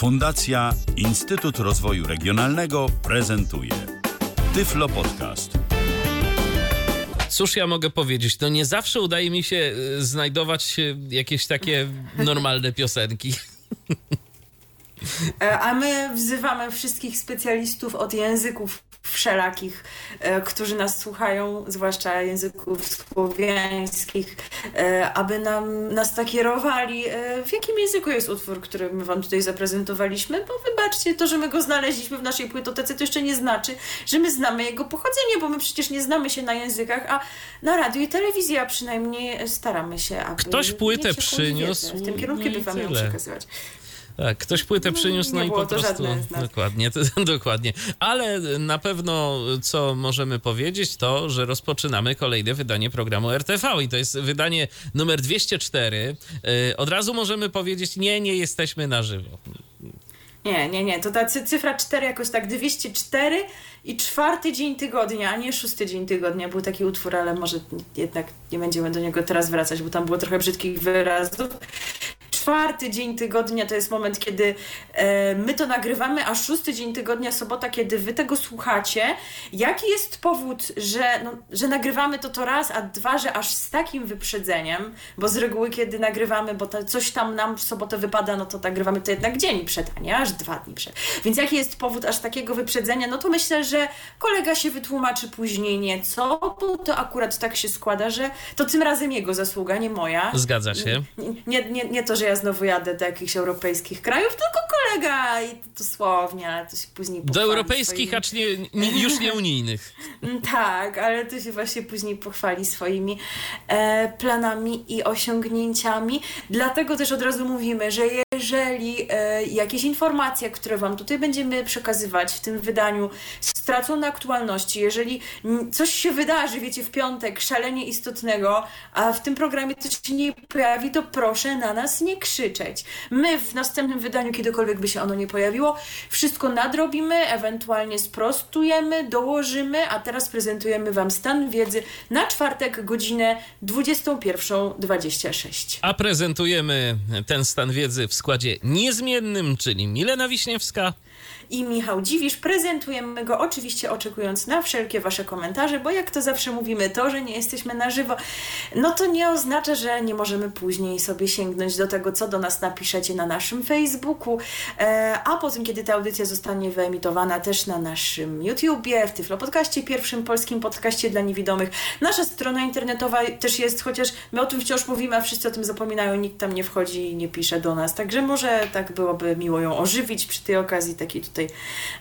Fundacja Instytut Rozwoju Regionalnego prezentuje Tyflo Podcast. Cóż ja mogę powiedzieć? No nie zawsze udaje mi się y, znajdować jakieś takie normalne piosenki. E, A my wzywamy wszystkich specjalistów od języków wszelakich, e, którzy nas słuchają, zwłaszcza języków słowiańskich, e, aby nam, nas nakierowali, e, w jakim języku jest utwór, który my wam tutaj zaprezentowaliśmy, bo wybaczcie, to, że my go znaleźliśmy w naszej płytotece, to jeszcze nie znaczy, że my znamy jego pochodzenie, bo my przecież nie znamy się na językach, a na radiu i telewizji, a przynajmniej staramy się, aby Ktoś płytę przyniósł. W tym kierunku i by wam ją przekazywać. Tak, ktoś płytę przyniósł, no i po to prostu. Dokładnie, to, dokładnie. Ale na pewno, co możemy powiedzieć, to, że rozpoczynamy kolejne wydanie programu RTV i to jest wydanie numer 204. Yy, Od razu możemy powiedzieć, nie, nie jesteśmy na żywo. Nie, nie, nie. To ta cy- cyfra 4 jakoś tak 204 i czwarty dzień tygodnia, a nie szósty dzień tygodnia. Był taki utwór, ale może jednak nie będziemy do niego teraz wracać, bo tam było trochę brzydkich wyrazów. Czwarty dzień tygodnia to jest moment, kiedy e, my to nagrywamy, a szósty dzień tygodnia, sobota, kiedy wy tego słuchacie. Jaki jest powód, że, no, że nagrywamy to to raz, a dwa, że aż z takim wyprzedzeniem, bo z reguły, kiedy nagrywamy, bo to coś tam nam w sobotę wypada, no to nagrywamy to jednak dzień przed, a nie aż dwa dni przed. Więc jaki jest powód aż takiego wyprzedzenia? No to myślę, że kolega się wytłumaczy później nieco, bo to akurat tak się składa, że to tym razem jego zasługa, nie moja. Zgadza się. Nie, nie, nie to, że ja znowu jadę do jakichś europejskich krajów, tylko kolega i to dosłownie, ale to się później Do europejskich, swoimi- acz nie, już nie unijnych. Mm, Tak, ale to się właśnie później pochwali swoimi e, planami i osiągnięciami. Dlatego też od razu mówimy, że jeżeli e, jakieś informacje, które Wam tutaj będziemy przekazywać w tym wydaniu, stracą na aktualności, jeżeli coś się wydarzy, wiecie, w piątek, szalenie istotnego, a w tym programie coś się nie pojawi, to proszę na nas nie krzyczeć. My w następnym wydaniu, kiedykolwiek by się ono nie pojawiło, wszystko nadrobimy, ewentualnie sprostujemy, dołożymy, a teraz prezentujemy Wam stan wiedzy na czwartek, godzinę 21.26. A prezentujemy ten stan wiedzy w składzie niezmiennym, czyli Milena Wiśniewska. I Michał Dziwisz. Prezentujemy go oczywiście oczekując na wszelkie Wasze komentarze, bo jak to zawsze mówimy, to, że nie jesteśmy na żywo, no to nie oznacza, że nie możemy później sobie sięgnąć do tego, co do nas napiszecie na naszym Facebooku, e, a potem, kiedy ta audycja zostanie wyemitowana też na naszym YouTubie, w Tyflo Podcaście, pierwszym polskim podcaście dla niewidomych. Nasza strona internetowa też jest, chociaż my o tym wciąż mówimy, a wszyscy o tym zapominają, nikt tam nie wchodzi i nie pisze do nas, także może tak byłoby miło ją ożywić przy tej okazji, taki tutaj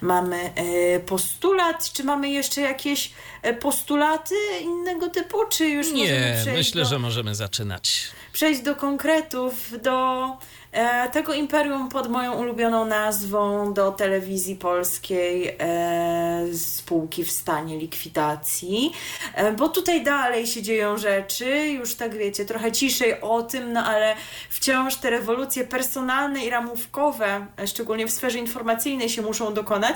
mamy e, postulat. Czy mamy jeszcze jakieś e, postulaty innego typu, czy już Nie, przejść myślę, do, że możemy zaczynać. przejść do konkretów, do e, tego imperium pod moją ulubioną nazwą, do telewizji polskiej, e, spółki w stanie likwidacji, e, bo tutaj dalej się dzieją rzeczy, już tak wiecie, trochę ciszej o tym, no ale wciąż te rewolucje personalne i ramówkowe, e, szczególnie w sferze informacyjnej się muszą dokonać.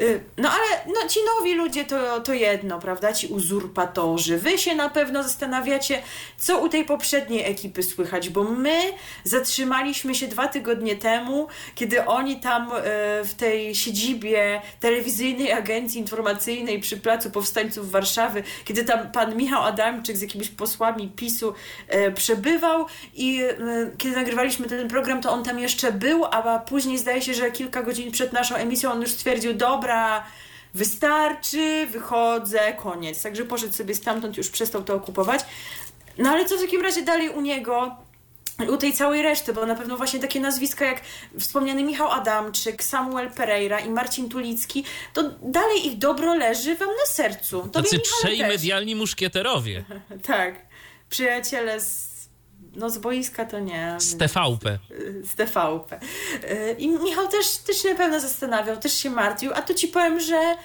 Y, No ale no, ci nowi ludzie to, to jedno, prawda? Ci uzurpatorzy. Wy się na pewno zastanawiacie, co u tej poprzedniej ekipy słychać, bo my zatrzymaliśmy się dwa tygodnie temu, kiedy oni tam e, w tej siedzibie telewizyjnej agencji informacyjnej przy Placu Powstańców Warszawy, kiedy tam pan Michał Adamczyk z jakimiś posłami PiSu e, przebywał i kiedy nagrywaliśmy ten program, to on tam jeszcze był, a później zdaje się, że kilka godzin przed naszą emisją on już stwierdził, dobra, wystarczy, wychodzę, koniec. Także poszedł sobie stamtąd, już przestał to okupować. No ale co w takim razie dalej u niego? u tej całej reszty, bo na pewno właśnie takie nazwiska jak wspomniany Michał Adamczyk, Samuel Pereira i Marcin Tulicki, to dalej ich dobro leży wam na sercu. Tobie, Tacy trzej medialni muszkieterowie Tak. Przyjaciele z, no z boiska to nie. z TVP. z TVP. Y, I Michał też, też się na pewno zastanawiał, też się martwił, a to ci powiem, że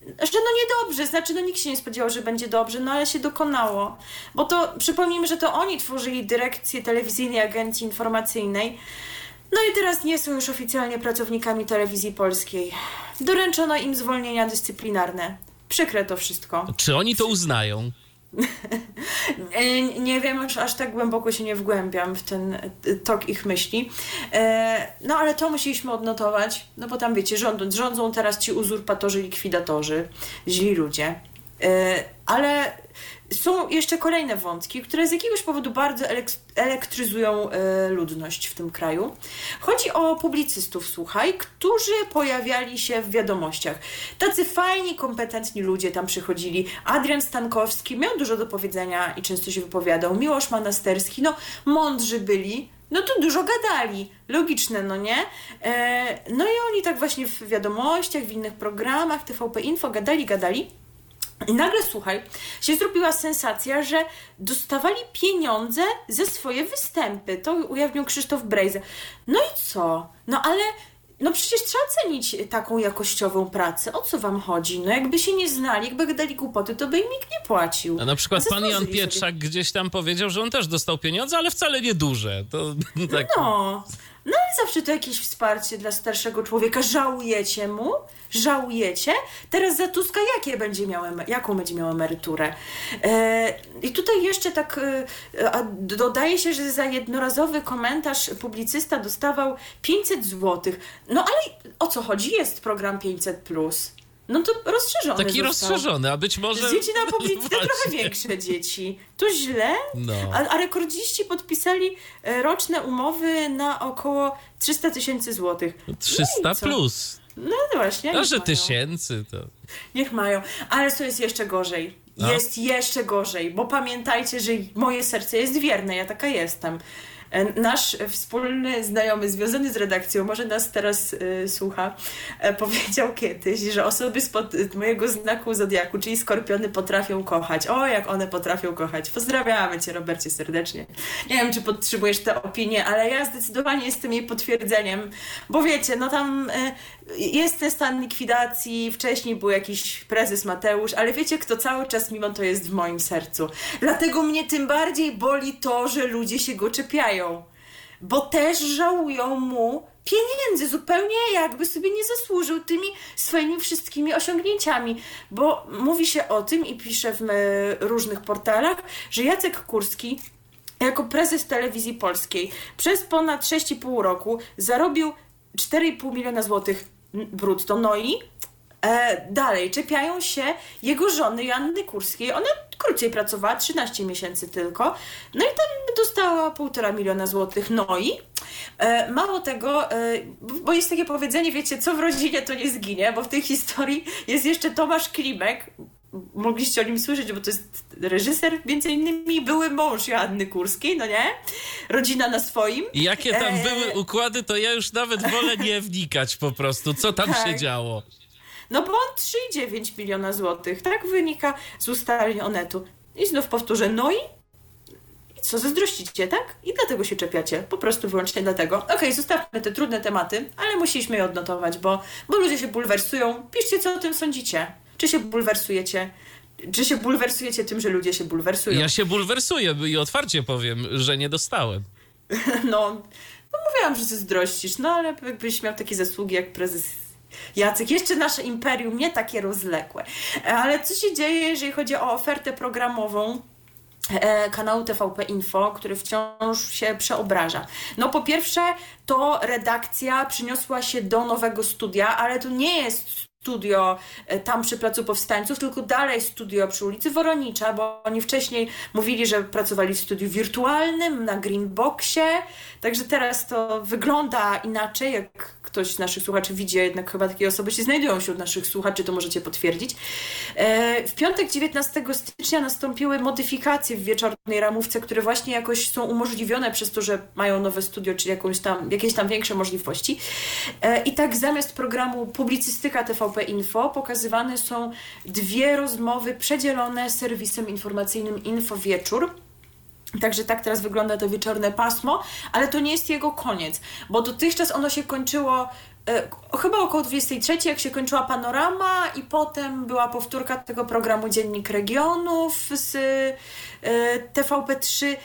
że no niedobrze, znaczy no nikt się nie spodziewał, że będzie dobrze, no ale się dokonało. Bo to przypomnijmy, że to oni tworzyli dyrekcję telewizyjnej agencji informacyjnej. No i teraz nie są już oficjalnie pracownikami telewizji polskiej. Doręczono im zwolnienia dyscyplinarne. Przykre to wszystko. Czy oni to uznają? nie wiem, aż, tak głęboko się nie wgłębiam w ten tok ich myśli. E, no ale to musieliśmy odnotować, no bo tam wiecie, rządzą, rządzą teraz ci uzurpatorzy, likwidatorzy, źli ludzie. E, ale są jeszcze kolejne wątki, które z jakiegoś powodu bardzo elektryzują e, ludność w tym kraju. Chodzi o publicystów, słuchaj, którzy pojawiali się w wiadomościach. Tacy fajni, kompetentni ludzie tam przychodzili. Adrian Stankowski miał dużo do powiedzenia i często się wypowiadał. Miłosz Manasterski, no mądrzy byli, no to dużo gadali. Logiczne, no nie? E, no i oni tak właśnie w wiadomościach, w innych programach, TVP Info gadali, gadali. I nagle, słuchaj, się zrobiła sensacja, że dostawali pieniądze ze swoje występy. To ujawnił Krzysztof Brejza. No i co? No ale no przecież trzeba cenić taką jakościową pracę. O co wam chodzi? No jakby się nie znali, jakby dali głupoty, to by im nikt nie płacił. A na przykład pan Jan Pietrzak sobie. gdzieś tam powiedział, że on też dostał pieniądze, ale wcale nie duże. To, tak. No, no ale zawsze to jakieś wsparcie dla starszego człowieka. Żałujecie mu? Żałujecie? Teraz za Tuska jakie będzie miał, jaką będzie miał emeryturę? E, I tutaj jeszcze tak e, dodaje się, że za jednorazowy komentarz publicysta dostawał 500 zł. No ale o co chodzi? Jest program 500+. Plus. No to rozszerzony Taki został. rozszerzony, a być może... Dzieci na publicyzm trochę większe dzieci. To źle, no. a, a rekordziści podpisali e, roczne umowy na około 300 tysięcy złotych. 300 no plus. No właśnie. No, że tysięcy to... Niech mają, ale co jest jeszcze gorzej. No. Jest jeszcze gorzej, bo pamiętajcie, że moje serce jest wierne, ja taka jestem. E, nasz wspólny znajomy związany z redakcją, może nas teraz y, słucha, y, powiedział kiedyś, że osoby spod mojego znaku zodiaku, czyli skorpiony, potrafią kochać. O, jak one potrafią kochać. Pozdrawiamy Cię, Robercie, serdecznie. Nie wiem, czy podtrzymujesz tę opinię, ale ja zdecydowanie jestem jej potwierdzeniem, bo wiecie, no tam y, jest ten stan likwidacji, wcześniej był jakiś prezes Mateusz, ale wiecie, kto cały czas mimo to jest w moim sercu. Dlatego mnie tym bardziej boli to, że ludzie się go czepiają, bo też żałują mu pieniędzy, zupełnie jakby sobie nie zasłużył tymi swoimi wszystkimi osiągnięciami, bo mówi się o tym i pisze w różnych portalach, że Jacek Kurski jako prezes telewizji polskiej przez ponad 6,5 roku zarobił 4,5 miliona złotych brutto. No i e, dalej czepiają się jego żony Joanny Kurskiej. Ona krócej pracowała, 13 miesięcy tylko. No i tam dostała półtora miliona złotych. No i e, mało tego, e, bo jest takie powiedzenie, wiecie, co w rodzinie to nie zginie, bo w tej historii jest jeszcze Tomasz Klimek, mogliście o nim słyszeć, bo to jest reżyser, między innymi były mąż Joanny Kurskiej, no nie? Rodzina na swoim. I jakie tam e... były układy, to ja już nawet wolę nie wnikać po prostu, co tam tak. się działo. No bo on 3,9 miliona złotych, tak wynika z ustaleń Onetu. I znów powtórzę, no i co, zazdrościcie, tak? I dlatego się czepiacie. Po prostu wyłącznie dlatego. Okej, okay, zostawmy te trudne tematy, ale musieliśmy je odnotować, bo, bo ludzie się bulwersują. Piszcie, co o tym sądzicie. Czy się bulwersujecie? Czy się bulwersujecie tym, że ludzie się bulwersują? Ja się bulwersuję i otwarcie powiem, że nie dostałem. No, no mówiłam, że zazdrościsz, no ale jakbyś miał takie zasługi jak prezes Jacek, jeszcze nasze imperium, nie takie rozległe. Ale co się dzieje, jeżeli chodzi o ofertę programową e, kanału TVP Info, który wciąż się przeobraża. No po pierwsze, to redakcja przyniosła się do nowego studia, ale to nie jest studio e, tam przy Placu Powstańców, tylko dalej studio przy ulicy Woronicza, bo oni wcześniej mówili, że pracowali w studiu wirtualnym na Greenboxie, także teraz to wygląda inaczej, jak ktoś z naszych słuchaczy widzi, jednak chyba takie osoby się znajdują wśród naszych słuchaczy, to możecie potwierdzić. E, w piątek 19 stycznia nastąpiły modyfikacje w wieczornej ramówce, które właśnie jakoś są umożliwione przez to, że mają nowe studio, czy jakąś tam, jakieś tam większe możliwości. E, I tak zamiast programu Publicystyka TVP Info. Pokazywane są dwie rozmowy przedzielone serwisem informacyjnym Info Wieczór Także tak teraz wygląda to wieczorne pasmo, ale to nie jest jego koniec, bo dotychczas ono się kończyło e, chyba około 23, jak się kończyła panorama, i potem była powtórka tego programu Dziennik Regionów z e, TVP3, e,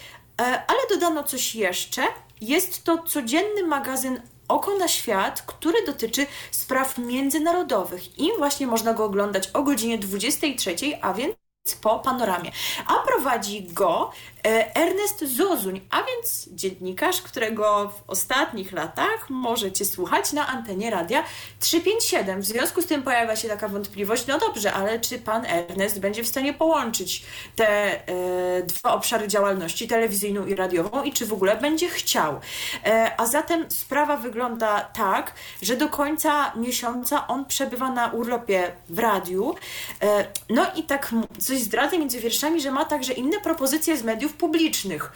ale dodano coś jeszcze. Jest to codzienny magazyn Oko na świat, który dotyczy spraw międzynarodowych i właśnie można go oglądać o godzinie 23, a więc po panoramie. A prowadzi go Ernest Zozuń, a więc dziennikarz, którego w ostatnich latach możecie słuchać na antenie radia 357. W związku z tym pojawia się taka wątpliwość, no dobrze, ale czy pan Ernest będzie w stanie połączyć te e, dwa obszary działalności, telewizyjną i radiową i czy w ogóle będzie chciał? E, a zatem sprawa wygląda tak, że do końca miesiąca on przebywa na urlopie w radiu. E, no i tak coś zdradzę między wierszami, że ma także inne propozycje z mediów publicznych.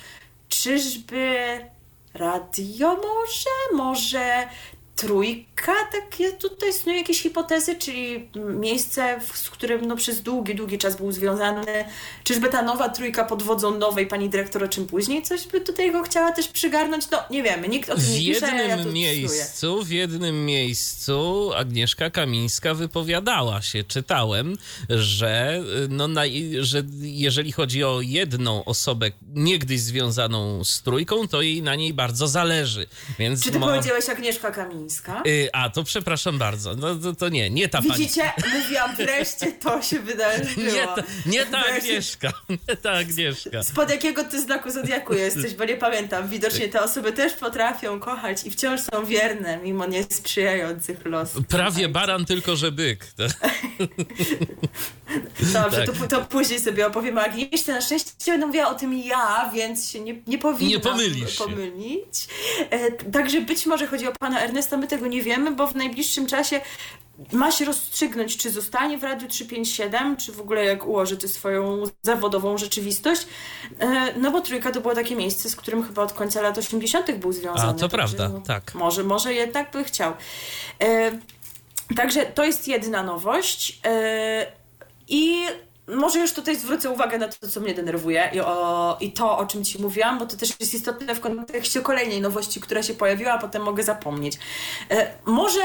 Czyżby radio może? Może trójka, takie tutaj istnieją jakieś hipotezy, czyli miejsce, z którym no, przez długi, długi czas był związany. Czyżby ta nowa trójka pod wodzą nowej pani dyrektor, o czym później coś by tutaj go chciała też przygarnąć? No nie wiemy, nikt o tym nie pisze. W jednym ja miejscu, w jednym miejscu Agnieszka Kamińska wypowiadała się, czytałem, że, no, na, że jeżeli chodzi o jedną osobę niegdyś związaną z trójką, to jej na niej bardzo zależy. Więc Czy ty mo... powiedziałeś Agnieszka Kamińska? Yy, a, to przepraszam bardzo. No to, to nie, nie ta Widzicie? pani. Widzicie? Mówiłam, wreszcie to się wydarzyło. Nie ta, nie ta Agnieszka. Nie ta Agnieszka. Spod jakiego ty znaku Zodiaku jesteś, bo nie pamiętam. Widocznie te osoby też potrafią kochać i wciąż są wierne, mimo niesprzyjających losów. Prawie baran, tylko że byk. Dobrze, tak. to, to później sobie opowiem o Agnieszce. Na szczęście będę mówiła o tym ja, więc się nie, nie powinnam nie pomylisz pomylić. E, także być może chodzi o pana Ernesta, my tego nie wiemy, bo w najbliższym czasie ma się rozstrzygnąć, czy zostanie w Radiu 357, czy w ogóle jak ułoży tę swoją zawodową rzeczywistość. E, no bo Trójka to było takie miejsce, z którym chyba od końca lat 80. był związany. A, to prawda, no, tak. Może, może jednak by chciał. E, także to jest jedna nowość. I może już tutaj zwrócę uwagę na to, co mnie denerwuje i, o, i to, o czym Ci mówiłam, bo to też jest istotne w kontekście kolejnej nowości, która się pojawiła, a potem mogę zapomnieć. E, może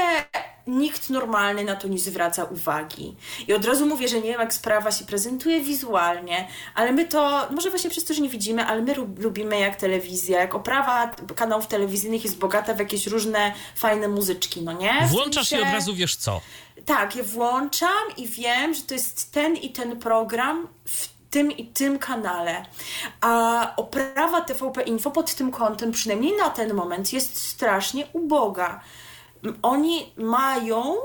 nikt normalny na to nie zwraca uwagi. I od razu mówię, że nie wiem, jak sprawa się prezentuje wizualnie, ale my to, może właśnie przez to, że nie widzimy, ale my lubimy jak telewizja, jak oprawa kanałów telewizyjnych jest bogata w jakieś różne fajne muzyczki, no nie? Włączasz się... i od razu wiesz co. Tak, je włączam i wiem, że to jest ten i ten program w tym i tym kanale. A oprawa TVP Info pod tym kątem, przynajmniej na ten moment, jest strasznie uboga. Oni mają,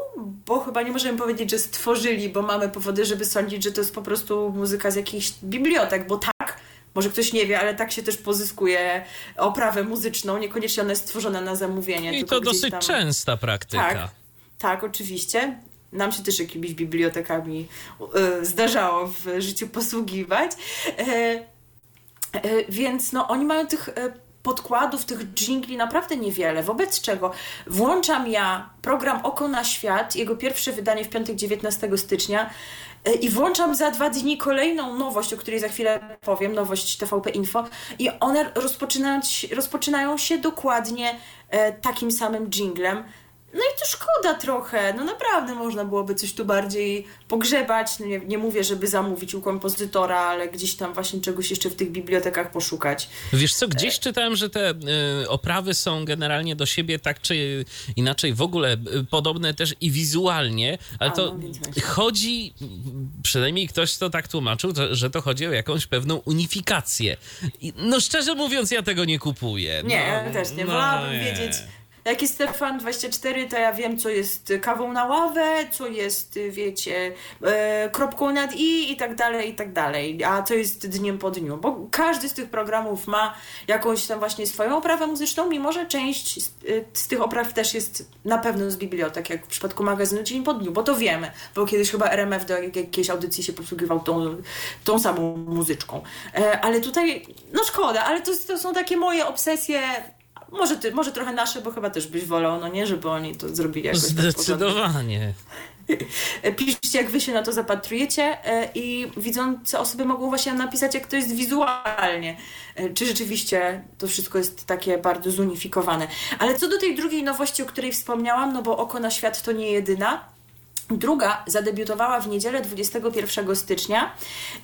bo chyba nie możemy powiedzieć, że stworzyli, bo mamy powody, żeby sądzić, że to jest po prostu muzyka z jakichś bibliotek, bo tak, może ktoś nie wie, ale tak się też pozyskuje oprawę muzyczną, niekoniecznie ona jest stworzona na zamówienie. I to dosyć tam... częsta praktyka. Tak, tak, oczywiście. Nam się też jakimiś bibliotekami y, zdarzało w życiu posługiwać. E, e, więc no, oni mają tych e, podkładów, tych dżingli naprawdę niewiele, wobec czego włączam ja program Oko na Świat, jego pierwsze wydanie w piątek 19 stycznia i włączam za dwa dni kolejną nowość, o której za chwilę powiem, nowość TVP Info i one rozpoczynają się dokładnie takim samym dżinglem. No i to szkoda trochę, no naprawdę można byłoby coś tu bardziej pogrzebać, no nie, nie mówię, żeby zamówić u kompozytora, ale gdzieś tam właśnie czegoś jeszcze w tych bibliotekach poszukać. Wiesz co, gdzieś czytałem, że te y, oprawy są generalnie do siebie tak czy inaczej w ogóle y, podobne też i wizualnie, ale A, to no, chodzi, przynajmniej ktoś to tak tłumaczył, to, że to chodzi o jakąś pewną unifikację. I, no szczerze mówiąc, ja tego nie kupuję. Nie, no, ja też nie. No, Wolałabym wiedzieć jak jest Stefan24, to ja wiem, co jest kawą na ławę, co jest, wiecie, e, kropką nad i i tak dalej, i tak dalej. A to jest dniem po dniu, bo każdy z tych programów ma jakąś tam właśnie swoją oprawę muzyczną, mimo że część z, e, z tych opraw też jest na pewno z bibliotek, jak w przypadku magazynu Dzień po dniu, bo to wiemy, bo kiedyś chyba RMF do jakiejś audycji się posługiwał tą, tą samą muzyczką. E, ale tutaj, no szkoda, ale to, to są takie moje obsesje może, ty, może trochę nasze, bo chyba też byś wolał, no nie, żeby oni to zrobili jakoś tak Zdecydowanie. Tak Piszcie, jak wy się na to zapatrujecie e, i widzące osoby mogą właśnie napisać, jak to jest wizualnie. E, czy rzeczywiście to wszystko jest takie bardzo zunifikowane. Ale co do tej drugiej nowości, o której wspomniałam, no bo Oko na Świat to nie jedyna, Druga zadebiutowała w niedzielę 21 stycznia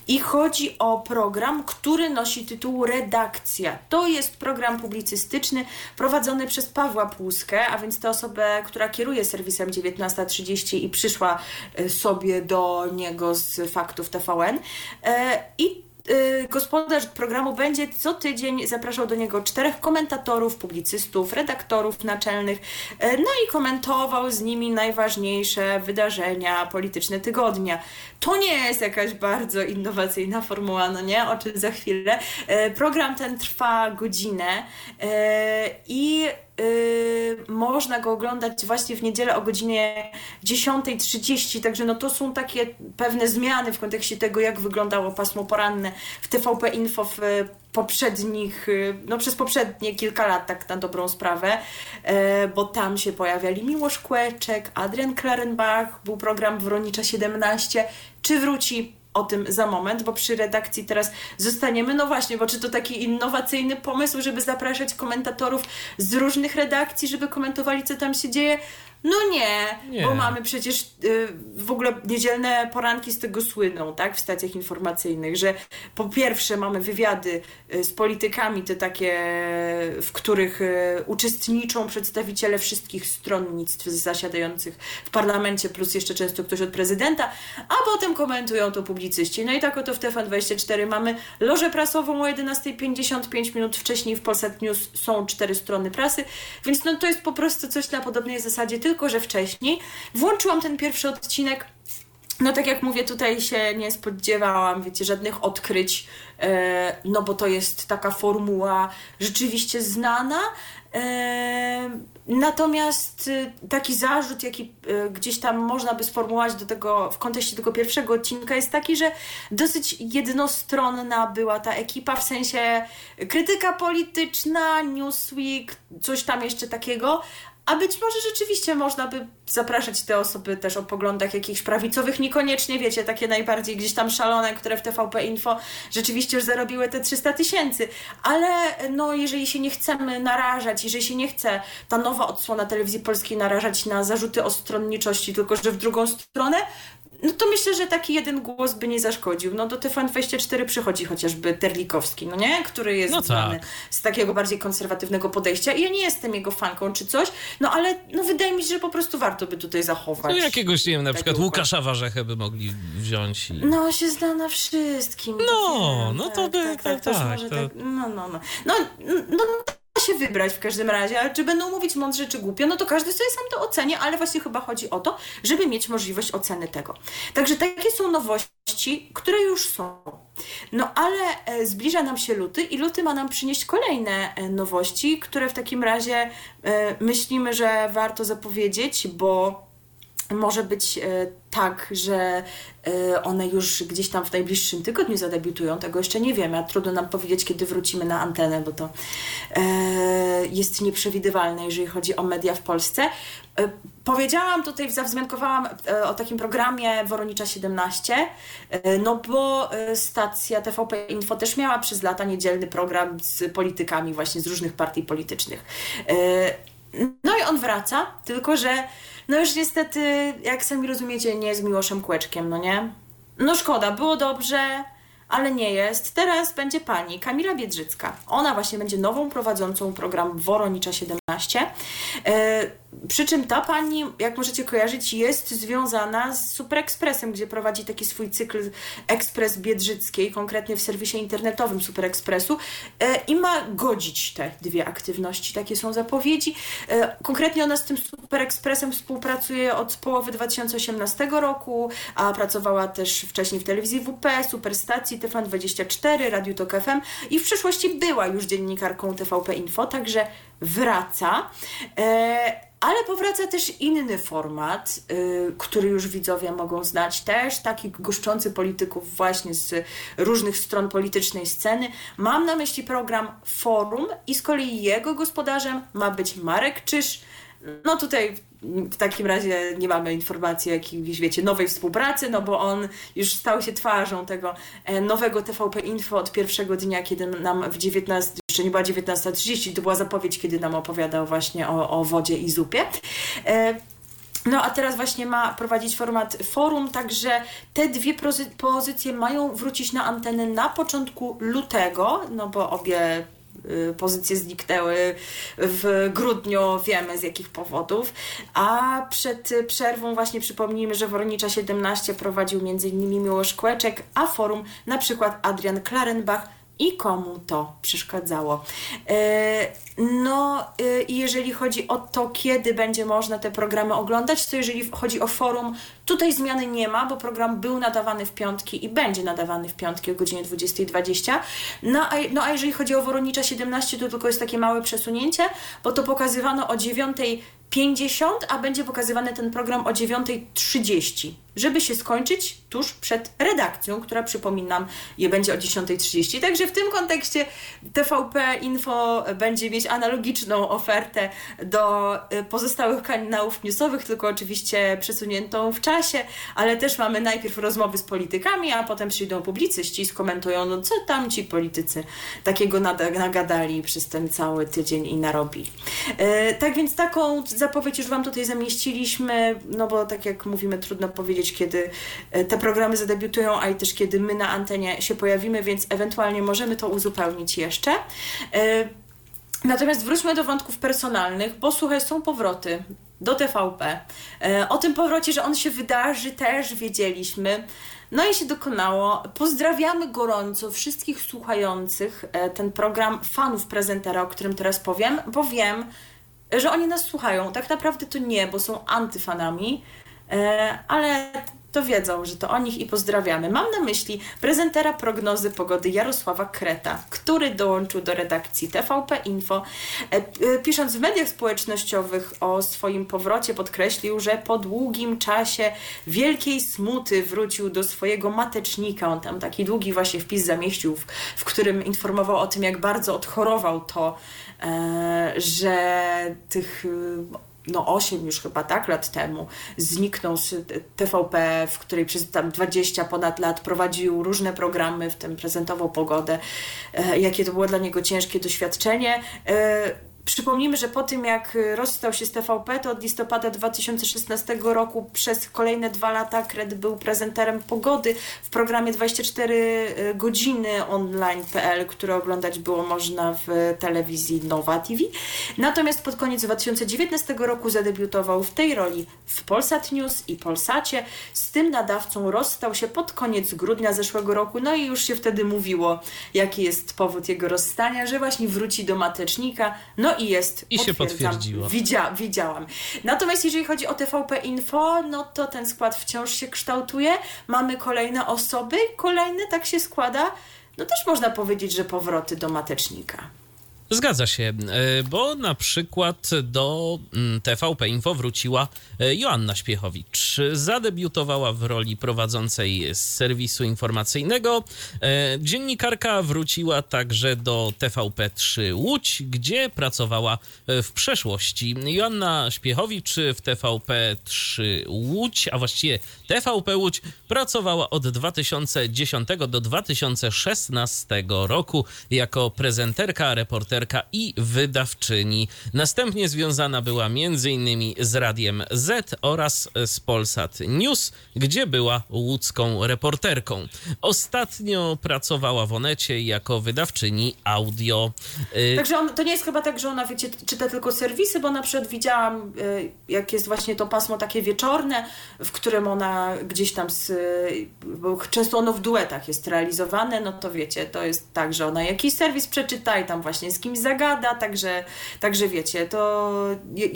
i chodzi o program, który nosi tytuł Redakcja. To jest program publicystyczny prowadzony przez Pawła Płuskę, a więc tę osobę, która kieruje serwisem 19.30 i przyszła e, sobie do niego z faktów TVN. E, I gospodarz programu będzie co tydzień zapraszał do niego czterech komentatorów, publicystów, redaktorów naczelnych, y, no i komentował z nimi najważniejsze wydarzenia polityczne tygodnia. To nie jest jakaś bardzo innowacyjna formuła, no nie? O czym za chwilę. Y, program ten trwa godzinę i Yy, można go oglądać właśnie w niedzielę o godzinie 10.30, także no to są takie pewne zmiany w kontekście tego, jak wyglądało pasmo poranne w TVP Info w poprzednich, y, no przez poprzednie kilka lat, tak na dobrą sprawę, yy, bo tam się pojawiali Miłosz Kłeczek, Adrian Klarenbach, był program Wronicza 17, czy wróci o tym za moment, bo przy redakcji teraz zostaniemy. No właśnie, bo czy to taki innowacyjny pomysł, żeby zapraszać komentatorów z różnych redakcji, żeby komentowali, co tam się dzieje? No nie, nie, bo mamy przecież y, w ogóle niedzielne poranki z tego słyną, tak, w stacjach informacyjnych, że po pierwsze mamy wywiady y, z politykami, te takie, w których y, uczestniczą przedstawiciele wszystkich stronnictw zasiadających w parlamencie, plus jeszcze często ktoś od prezydenta, a potem komentują to publicyści. No i tak oto w TVN24 mamy lożę prasową o 11.55 minut wcześniej w Polsat News są cztery strony prasy, więc no to jest po prostu coś na podobnej zasadzie, tylko że wcześniej. Włączyłam ten pierwszy odcinek. No tak jak mówię, tutaj się nie spodziewałam, wiecie, żadnych odkryć, e, no bo to jest taka formuła rzeczywiście znana. E, natomiast e, taki zarzut, jaki gdzieś tam można by sformułować do tego, w kontekście tego pierwszego odcinka jest taki, że dosyć jednostronna była ta ekipa, w sensie krytyka polityczna, Newsweek, coś tam jeszcze takiego, a być może rzeczywiście można by zapraszać te osoby też o poglądach jakichś prawicowych, niekoniecznie, wiecie, takie najbardziej gdzieś tam szalone, które w TVP Info rzeczywiście już zarobiły te 300 tysięcy. Ale no, jeżeli się nie chcemy narażać, jeżeli się nie chce ta nowa odsłona telewizji polskiej narażać na zarzuty o stronniczości, tylko że w drugą stronę, no to myślę, że taki jeden głos by nie zaszkodził. No do TVN24 przychodzi chociażby Terlikowski, no nie? Który jest no tak. z takiego bardziej konserwatywnego podejścia i ja nie jestem jego fanką czy coś, no ale no wydaje mi się, że po prostu warto by tutaj zachować. No jakiegoś, nie wiem, na przykład Łukasza Warzechę by mogli wziąć. I... No się zna na wszystkim. No, no to tak, by, tak, tak, tak, tak, tak, tak. No, no, no. No, no, no się wybrać w każdym razie, czy będą mówić mądrze czy głupio, no to każdy sobie sam to ocenia, ale właśnie chyba chodzi o to, żeby mieć możliwość oceny tego. Także takie są nowości, które już są. No ale e, zbliża nam się luty i luty ma nam przynieść kolejne e, nowości, które w takim razie e, myślimy, że warto zapowiedzieć, bo może być tak, że y, one już gdzieś tam w najbliższym tygodniu zadebiutują. Tego jeszcze nie wiemy, a trudno nam powiedzieć, kiedy wrócimy na antenę, bo to y, jest nieprzewidywalne, jeżeli chodzi o media w Polsce. Y, powiedziałam tutaj, zawzmiankowałam o takim programie Woronicza 17, no bo stacja TVP Info też miała przez lata niedzielny program z politykami właśnie z różnych partii politycznych. No i on wraca, tylko że no już niestety, jak sami rozumiecie, nie z Miłoszem Kłeczkiem, no nie? No szkoda, było dobrze, ale nie jest. Teraz będzie pani Kamila Biedrzycka. Ona właśnie będzie nową prowadzącą program Woronicza 17. E, przy czym ta pani, jak możecie kojarzyć, jest związana z Super Expressem, gdzie prowadzi taki swój cykl Ekspres Biedrzyckiej, konkretnie w serwisie internetowym Super Expressu e, i ma godzić te dwie aktywności. Takie są zapowiedzi. E, konkretnie ona z tym Super Expressem współpracuje od połowy 2018 roku, a pracowała też wcześniej w telewizji WP, Superstacji, TVN24, Radiu Tok FM i w przyszłości była już dziennikarką TVP Info, także wraca. E, ale powraca też inny format, yy, który już widzowie mogą znać, też taki goszczący polityków właśnie z różnych stron politycznej sceny. Mam na myśli program Forum i z kolei jego gospodarzem ma być Marek Czyż. No tutaj w takim razie nie mamy informacji o jakiejś, wiecie, nowej współpracy, no bo on już stał się twarzą tego e, nowego TVP Info od pierwszego dnia, kiedy nam w 19, jeszcze nie była 19.30, to była zapowiedź, kiedy nam opowiadał właśnie o, o wodzie i zupie. E, No a teraz właśnie ma prowadzić format forum, także te dwie pozycje mają wrócić na antenę na początku lutego, no bo obie y, pozycje zniknęły w grudniu, wiemy z jakich powodów. A przed przerwą właśnie przypomnijmy, że Woronicza 17 prowadził m.in. Miłosz Kłeczek, a forum na przykład Adrian Klarenbach, i komu to przeszkadzało. E, no e, i jeżeli chodzi o to, kiedy będzie można te programy oglądać, to jeżeli chodzi o forum, tutaj zmiany nie ma, bo program był nadawany w piątki i będzie nadawany w piątki o godzinie 20.20. No a, no a jeżeli chodzi o Woronicza 17, to tylko jest takie małe przesunięcie, bo to pokazywano o 9.50, a będzie pokazywany ten program o 9.30 żeby się skończyć tuż przed redakcją, która przypominam, je będzie o 10.30. Także w tym kontekście TVP Info będzie mieć analogiczną ofertę do y, pozostałych kanałów newsowych, tylko oczywiście przesuniętą w czasie, ale też mamy najpierw rozmowy z politykami, a potem przyjdą publicyści skomentują, no co tam ci politycy takiego nagadali przez ten cały tydzień i narobili. Y, tak więc taką zapowiedź już Wam tutaj zamieściliśmy, no bo tak jak mówimy, trudno powiedzieć, kiedy e, te programy zadebiutują, a i też kiedy my na antenie się pojawimy, więc ewentualnie możemy to uzupełnić jeszcze. E, natomiast wróćmy do wątków personalnych, bo słuchaj, są powroty do TVP. E, o tym powrocie, że on się wydarzy, też wiedzieliśmy. No i się dokonało. Pozdrawiamy gorąco wszystkich słuchających ten program, fanów prezentera, o którym teraz powiem, bo wiem, że oni nas słuchają. Tak naprawdę to nie, bo są antyfanami. E, ale to wiedzą, że to o nich i pozdrawiamy. Mam na myśli prezentera prognozy pogody Jarosława Kreta, który dołączył do redakcji TVP Info. E, e, pisząc w mediach społecznościowych o swoim powrocie, podkreślił, że po długim czasie wielkiej smuty wrócił do swojego matecznika. On tam taki długi właśnie wpis zamieścił, w, w którym informował o tym, jak bardzo odchorował to, że tych no 8 już chyba tak lat temu zniknął z TVP, w której przez tam 20 ponad lat prowadził różne programy, w tym prezentował pogodę, e, jakie to było dla niego ciężkie doświadczenie. Przypomnijmy, że po tym jak rozstał się z TVP, to od listopada 2016 roku przez kolejne dwa lata Kred był prezenterem pogody w programie 24 y, godziny online.pl, które oglądać było można w telewizji Nowa TV. Natomiast pod koniec 2019 roku zadebiutował w tej roli w Polsat News i Polsacie. Z tym nadawcą rozstał się pod koniec grudnia zeszłego roku, no i już się wtedy mówiło, jaki jest powód jego rozstania, że właśnie wróci do matecznika. No i jest. I się potwierdziło. Widzia, widziałam. Natomiast jeżeli chodzi o TVP Info, no to ten skład wciąż się kształtuje. Mamy kolejne osoby, kolejne tak się składa. No też można powiedzieć, że powroty do matecznika. Zgadza się, e, bo na przykład do mm, TVP Info wróciła e, Joanna Śpiechowicz. Zadebiutowała w roli prowadzącej z serwisu informacyjnego. E, dziennikarka wróciła także do TVP3 Łódź, gdzie pracowała w przeszłości. Joanna Śpiechowicz w TVP3 Łódź, a właściwie TVP Łódź, pracowała od 2010 do 2016 roku jako prezenterka, reporterka i wydawczyni. Następnie związana była m.in. z Radiem Z oraz z Polsat News, gdzie była łódzką reporterką. Ostatnio pracowała w Onecie jako wydawczyni audio. Y, Także on, to nie jest chyba tak, że ona wiecie, czyta tylko serwisy, bo na przykład widziałam, y, jak jest właśnie to pasmo takie wieczorne, w którym ona gdzieś tam, z, bo często ono w duetach jest realizowane, no to wiecie, to jest tak, że ona jakiś serwis przeczyta i tam właśnie z kimś zagada, także, także wiecie, to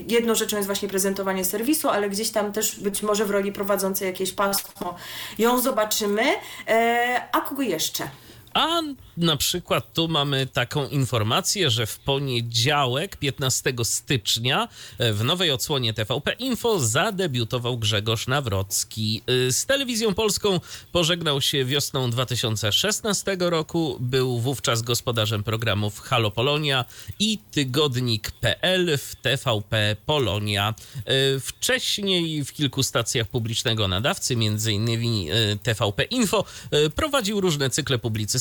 jedną rzeczą jest właśnie prezentowanie serwisu, ale gdzieś tam też być może w roli prowadzącej jakieś pasmo ją zobaczymy. E, a kogo jeszcze? A na przykład tu mamy taką informację, że w poniedziałek, 15 stycznia, e, w nowej odsłonie TVP Info zadebiutował Grzegorz Nawrocki. E, z telewizją polską pożegnał się wiosną 2016 roku. Był wówczas gospodarzem programów Halo Polonia i Tygodnik.pl w TVP Polonia. E, wcześniej w kilku stacjach publicznego nadawcy, m.in. TVP Info, prowadził różne cykle publicystyczne,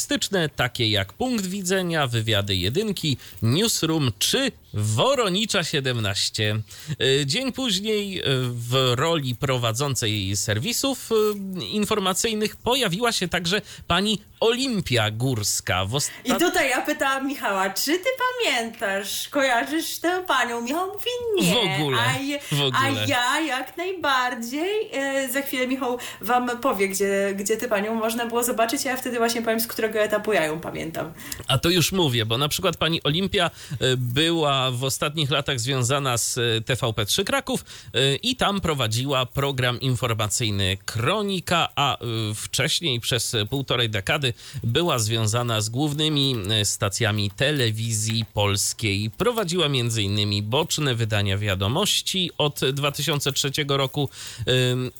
takie jak Punkt Widzenia, Wywiady Jedynki, Newsroom czy Woronicza 17. Y, dzień później y, w roli prowadzącej serwisów y, informacyjnych pojawiła się także pani Olimpia Górska. Ostat... I tutaj ja pytałam Michała, czy ty pamiętasz, kojarzysz tę panią? Michał mówi nie. W ogóle. A, w ogóle. a ja jak najbardziej. Za chwilę Michał wam powie, gdzie, gdzie tę panią można było zobaczyć, a ja wtedy właśnie powiem, z którego etapu ja ją pamiętam. A to już mówię, bo na przykład pani Olimpia była w ostatnich latach związana z e, TVP3 Kraków e, i tam prowadziła program informacyjny Kronika, a e, wcześniej przez półtorej dekady była związana z głównymi stacjami telewizji polskiej. Prowadziła m.in. boczne wydania wiadomości od 2003 roku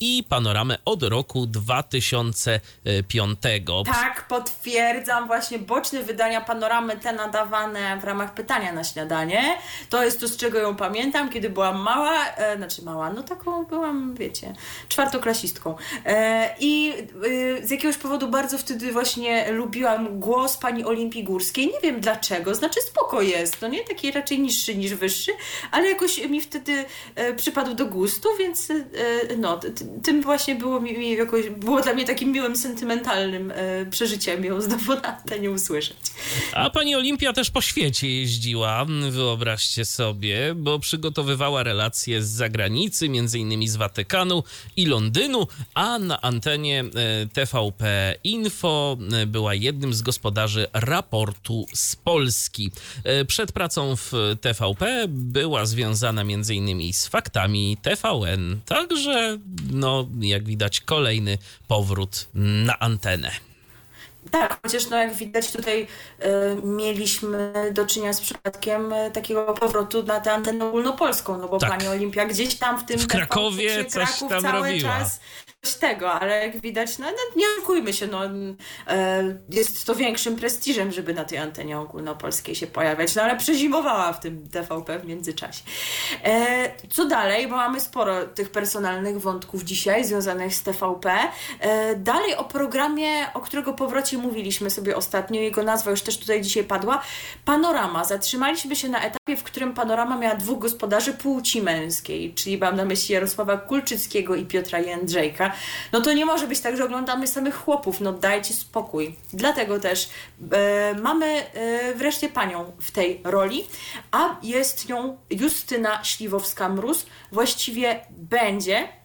i panoramę od roku 2005. Tak, potwierdzam. Właśnie boczne wydania panoramy te nadawane w ramach pytania na śniadanie to jest to, z czego ją pamiętam, kiedy byłam mała, e, znaczy mała, no taką byłam, wiecie, czwartoklasistką. E, I e, z jakiegoś powodu bardzo wtedy właśnie lubiłam głos pani Olimpii Górskiej. Nie wiem dlaczego, znaczy spoko jest, no nie? Taki raczej niższy niż wyższy, ale jakoś mi wtedy e, przypadł do gustu, więc e, no, tym właśnie było mi, mi jakoś, było dla mnie takim miłym, sentymentalnym e, przeżyciem ją znowu na antenie usłyszeć. A pani Olimpia też po świecie jeździła, wyobraź wyobraźcie sobie, bo przygotowywała relacje z zagranicy, między innymi z Watykanu i Londynu, a na antenie e, TVP Info e, była jednym z gospodarzy raportu z Polski. E, przed pracą w TVP była związana między innymi z faktami TVN, także no jak widać kolejny powrót na antenę. Tak, chociaż no jak widać tutaj y, mieliśmy do czynienia z przypadkiem y, takiego powrotu na tę antenę ogólnopolską, no bo tak. pani Olimpia gdzieś tam w tym w Krakowie coś Kraków tam cały robiła. czas tego, ale jak widać, no, no nie oszukujmy się, no, e, jest to większym prestiżem, żeby na tej antenie ogólnopolskiej się pojawiać, no ale przezimowała w tym TVP w międzyczasie. E, co dalej, bo mamy sporo tych personalnych wątków dzisiaj związanych z TVP. E, dalej o programie, o którego powrocie mówiliśmy sobie ostatnio, jego nazwa już też tutaj dzisiaj padła, Panorama. Zatrzymaliśmy się na etapie, w którym Panorama miała dwóch gospodarzy płci męskiej, czyli mam na myśli Jarosława Kulczyckiego i Piotra Jędrzejka no to nie może być tak, że oglądamy samych chłopów, no dajcie spokój. Dlatego też e, mamy e, wreszcie panią w tej roli, a jest nią Justyna Śliwowska-Mróz. Właściwie będzie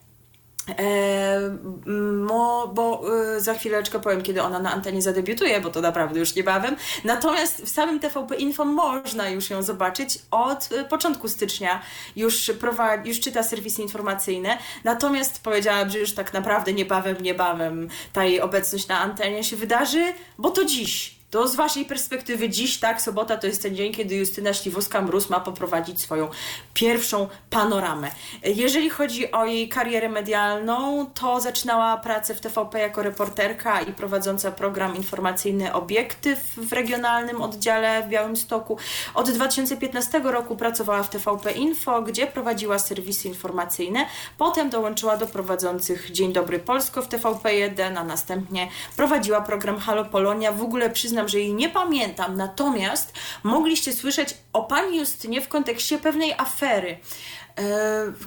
mo, bo e, za chwileczkę powiem, kiedy ona na antenie zadebiutuje, bo to naprawdę już niebawem. Natomiast w samym TVP Info można już ją zobaczyć od e, początku stycznia. Już, prowadzi, już czyta serwisy informacyjne. Natomiast powiedziałam, że już tak naprawdę niebawem, niebawem ta jej obecność na antenie się wydarzy, bo to dziś to z Waszej perspektywy dziś, tak, sobota to jest ten dzień, kiedy Justyna Śliwowska-Mróz ma poprowadzić swoją pierwszą panoramę. Jeżeli chodzi o jej karierę medialną, to zaczynała pracę w TVP jako reporterka i prowadząca program informacyjny Obiektyw w regionalnym oddziale w Białymstoku. Od 2015 roku pracowała w TVP Info, gdzie prowadziła serwisy informacyjne. Potem dołączyła do prowadzących Dzień Dobry Polsko w TVP1, a następnie prowadziła program Halo Polonia. W ogóle przyznam, przyznam, że jej nie pamiętam, natomiast mogliście słyszeć o pani Justynie w kontekście pewnej afery, yy,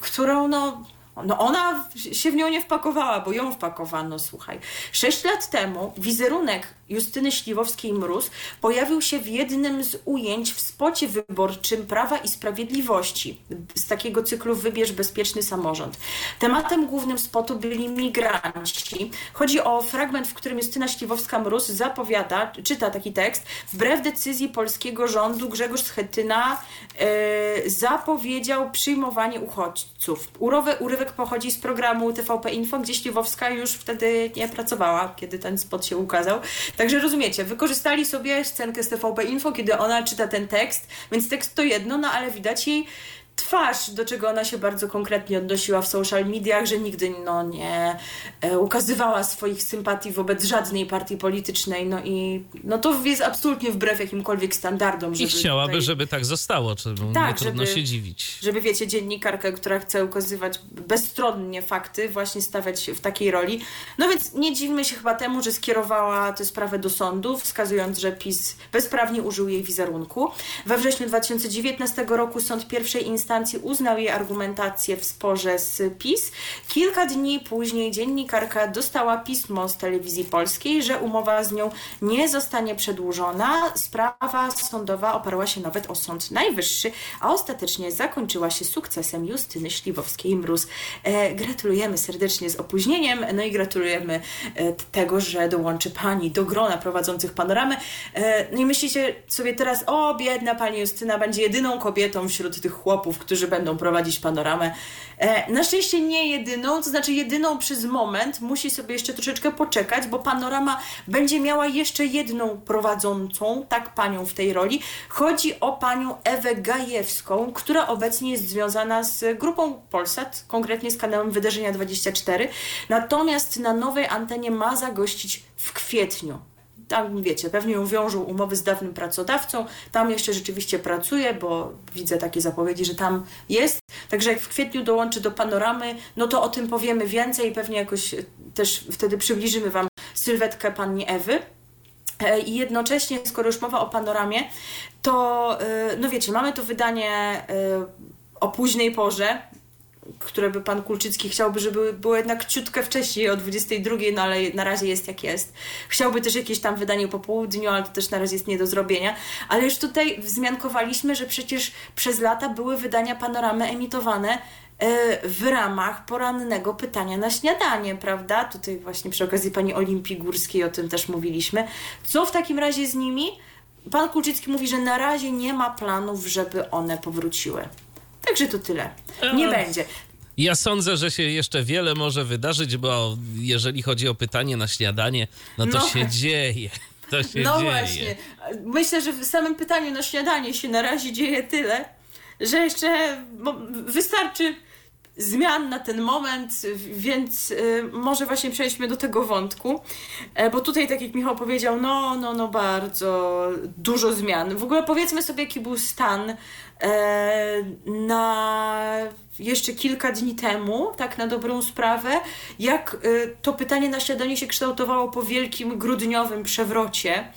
którą no no ona się w nią nie wpakowała, bo ją wpakowano, słuchaj. Sześć lat temu wizerunek Justyny Śliwowskiej-Mróz pojawił się w jednym z ujęć w spocie wyborczym Prawa i Sprawiedliwości z takiego cyklu Wybierz bezpieczny samorząd. Tematem głównym spotu byli migranci. Chodzi o fragment, w którym Justyna Śliwowska-Mróz zapowiada, czyta taki tekst, wbrew decyzji polskiego rządu Grzegorz Schetyna e, zapowiedział przyjmowanie uchodźców. Urowe, urywek pochodzi z programu TVP Info, gdzie Śliwowska już wtedy nie pracowała, kiedy ten spot się ukazał. Także rozumiecie, wykorzystali sobie scenkę z TVP Info, kiedy ona czyta ten tekst, więc tekst to jedno, no ale widać jej twarz, do czego ona się bardzo konkretnie odnosiła w social mediach, że nigdy no, nie e, ukazywała swoich sympatii wobec żadnej partii politycznej. No i no, to jest absolutnie wbrew jakimkolwiek standardom. I chciałaby, tutaj... żeby tak zostało, czy tak, nie trudno żeby, się dziwić. Żeby, wiecie, dziennikarkę, która chce ukazywać bezstronnie fakty, właśnie stawiać w takiej roli. No więc nie dziwmy się chyba temu, że skierowała tę sprawę do sądu, wskazując, że PiS bezprawnie użył jej wizerunku. We wrześniu 2019 roku sąd pierwszej instancji uznał jej argumentację w sporze z PiS. Kilka dni później dziennikarka dostała pismo z telewizji polskiej, że umowa z nią nie zostanie przedłużona. Sprawa sądowa oparła się nawet o Sąd Najwyższy, a ostatecznie zakończyła się sukcesem Justyny Śliwowskiej-Mróz. E, gratulujemy serdecznie z opóźnieniem, no i gratulujemy e, tego, że dołączy Pani do grona prowadzących panoramę. E, no i myślicie sobie teraz, o biedna Pani Justyna będzie jedyną kobietą wśród tych chłopów, którzy będą prowadzić panoramę. E, na szczęście nie jedyną, to znaczy jedyną przez moment, musi sobie jeszcze troszeczkę poczekać, bo panorama będzie miała jeszcze jedną prowadzącą, tak panią w tej roli. Chodzi o panią Ewę Gajewską, która obecnie jest związana z grupą Polsat, konkretnie z kanałem Wydarzenia 24. Natomiast na nowej antenie ma zagościć w kwietniu tam wiecie, pewnie ją wiążą umowy z dawnym pracodawcą, tam jeszcze rzeczywiście pracuje, bo widzę takie zapowiedzi, że tam jest. Także jak w kwietniu dołączy do panoramy, no to o tym powiemy więcej i pewnie jakoś też wtedy przybliżymy Wam sylwetkę pani Ewy. E, I jednocześnie, skoro już mowa o panoramie, to e, no wiecie, mamy to wydanie e, o późnej porze, które by pan Kulczycki chciałby, żeby było jednak ciutkę wcześniej o 22, no ale na razie jest jak jest. Chciałby też jakieś tam wydanie po południu, ale to też na razie jest nie do zrobienia. Ale już tutaj wzmiankowaliśmy, że przecież przez lata były wydania panoramy emitowane e, w ramach porannego pytania na śniadanie, prawda? Tutaj właśnie przy okazji pani Olimpii Górskiej o tym też mówiliśmy. Co w takim razie z nimi? Pan Kulczycki mówi, że na razie nie ma planów, żeby one powróciły. Także to tyle. Nie e, będzie. Ja sądzę, że się jeszcze wiele może wydarzyć, bo jeżeli chodzi o pytanie na śniadanie, no to no. się dzieje. To się no dzieje. właśnie. Myślę, że w samym pytaniu na śniadanie się na razie dzieje tyle, że jeszcze wystarczy zmian na ten moment, więc y, może właśnie przejdźmy do tego wątku, e, bo tutaj, tak jak Michał powiedział, no, no, no bardzo dużo zmian. W ogóle powiedzmy sobie, jaki był stan na jeszcze kilka dni temu, tak na dobrą sprawę, jak y, to pytanie na śniadanie się kształtowało po wielkim grudniowym przewrocie.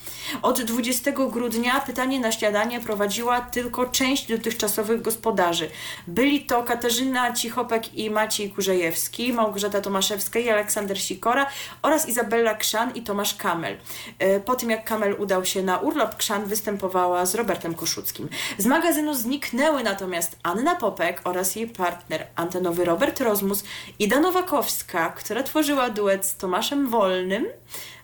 Od 20 grudnia pytanie na śniadanie prowadziła tylko część dotychczasowych gospodarzy. Byli to Katarzyna Cichopek i Maciej Kurzejewski, Małgorzata Tomaszewska i Aleksander Sikora oraz Izabella Krzan i Tomasz Kamel. Y, po tym jak Kamel udał się na urlop, Krzan występowała z Robertem Koszuckim. Z magazynu zniknęły natomiast Anna Popek oraz jej partner antenowy Robert Rozmus, Ida Nowakowska, która tworzyła duet z Tomaszem Wolnym.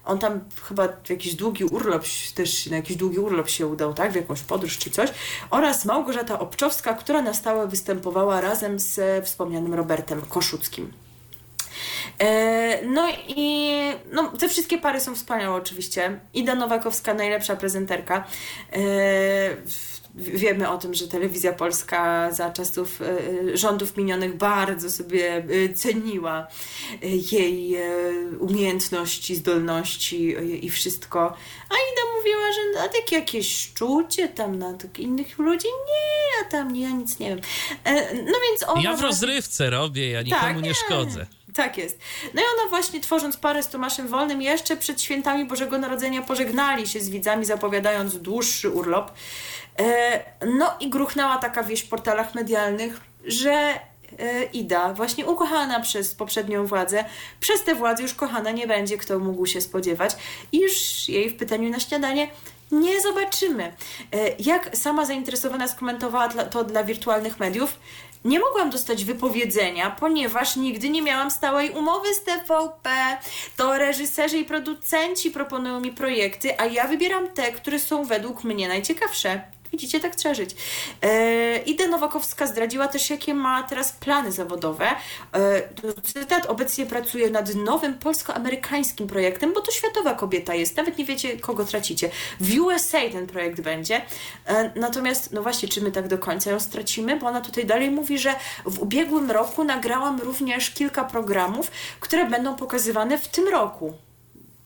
On tam chyba jakiś długi urlop, też na jakiś długi urlop się udał, tak? W jakąś podróż czy coś. Oraz Małgorzata Obczowska, która na stałe występowała razem z wspomnianym Robertem Koszuckim. E, no i no, te wszystkie pary są wspaniałe oczywiście. Ida Nowakowska, najlepsza prezenterka. E, wiemy o tym, że telewizja polska za czasów e, rządów minionych bardzo sobie e, ceniła e, jej umiejętności, zdolności i wszystko. A Ida mówiła, że na takie jakieś szczucie tam na innych ludzi, nie, ja tam nie, ja nic nie wiem. No więc ona... Ja w rozrywce robię, ja nikomu tak, nie, nie szkodzę. Tak jest. No i ona właśnie tworząc parę z Tomaszem Wolnym jeszcze przed świętami Bożego Narodzenia pożegnali się z widzami, zapowiadając dłuższy urlop. E, no i gruchnęła taka wieść w portalach medialnych, że e, Ida, właśnie ukochana przez poprzednią władzę, przez tę władzę już kochana nie będzie, kto mógł się spodziewać. I już jej w pytaniu na śniadanie nie zobaczymy. E, jak sama zainteresowana skomentowała to dla wirtualnych mediów, nie mogłam dostać wypowiedzenia, ponieważ nigdy nie miałam stałej umowy z TVP. To reżyserzy i producenci proponują mi projekty, a ja wybieram te, które są według mnie najciekawsze. Widzicie, tak trzeba żyć. E, Ida Nowakowska zdradziła też, jakie ma teraz plany zawodowe. E, cytat, obecnie pracuje nad nowym polsko-amerykańskim projektem, bo to światowa kobieta jest. Nawet nie wiecie, kogo tracicie. W USA ten projekt będzie. E, natomiast, no właśnie, czy my tak do końca ją stracimy? Bo ona tutaj dalej mówi, że w ubiegłym roku nagrałam również kilka programów, które będą pokazywane w tym roku.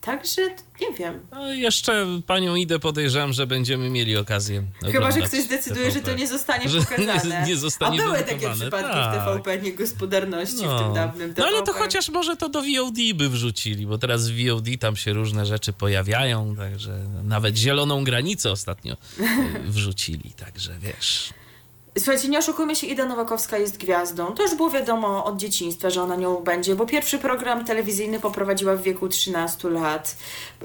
Także nie wiem. No, jeszcze panią Idę podejrzewam, że będziemy mieli okazję. Chyba, że ktoś zdecyduje, że to nie zostanie Że pokazane. nie- nie zostanie A były takie przypadki tak. w TVP niegospodarności w tym dawnym No TVP. ale to chociaż może to do VOD by wrzucili, bo teraz w VOD tam się różne rzeczy pojawiają, także nawet zieloną granicę ostatnio y, wrzucili, także wiesz. Słuchajcie, nie oszukujmy się, Ida Nowakowska jest gwiazdą. To już było wiadomo od dzieciństwa, że ona nią będzie, bo pierwszy program telewizyjny poprowadziła w wieku 13 lat.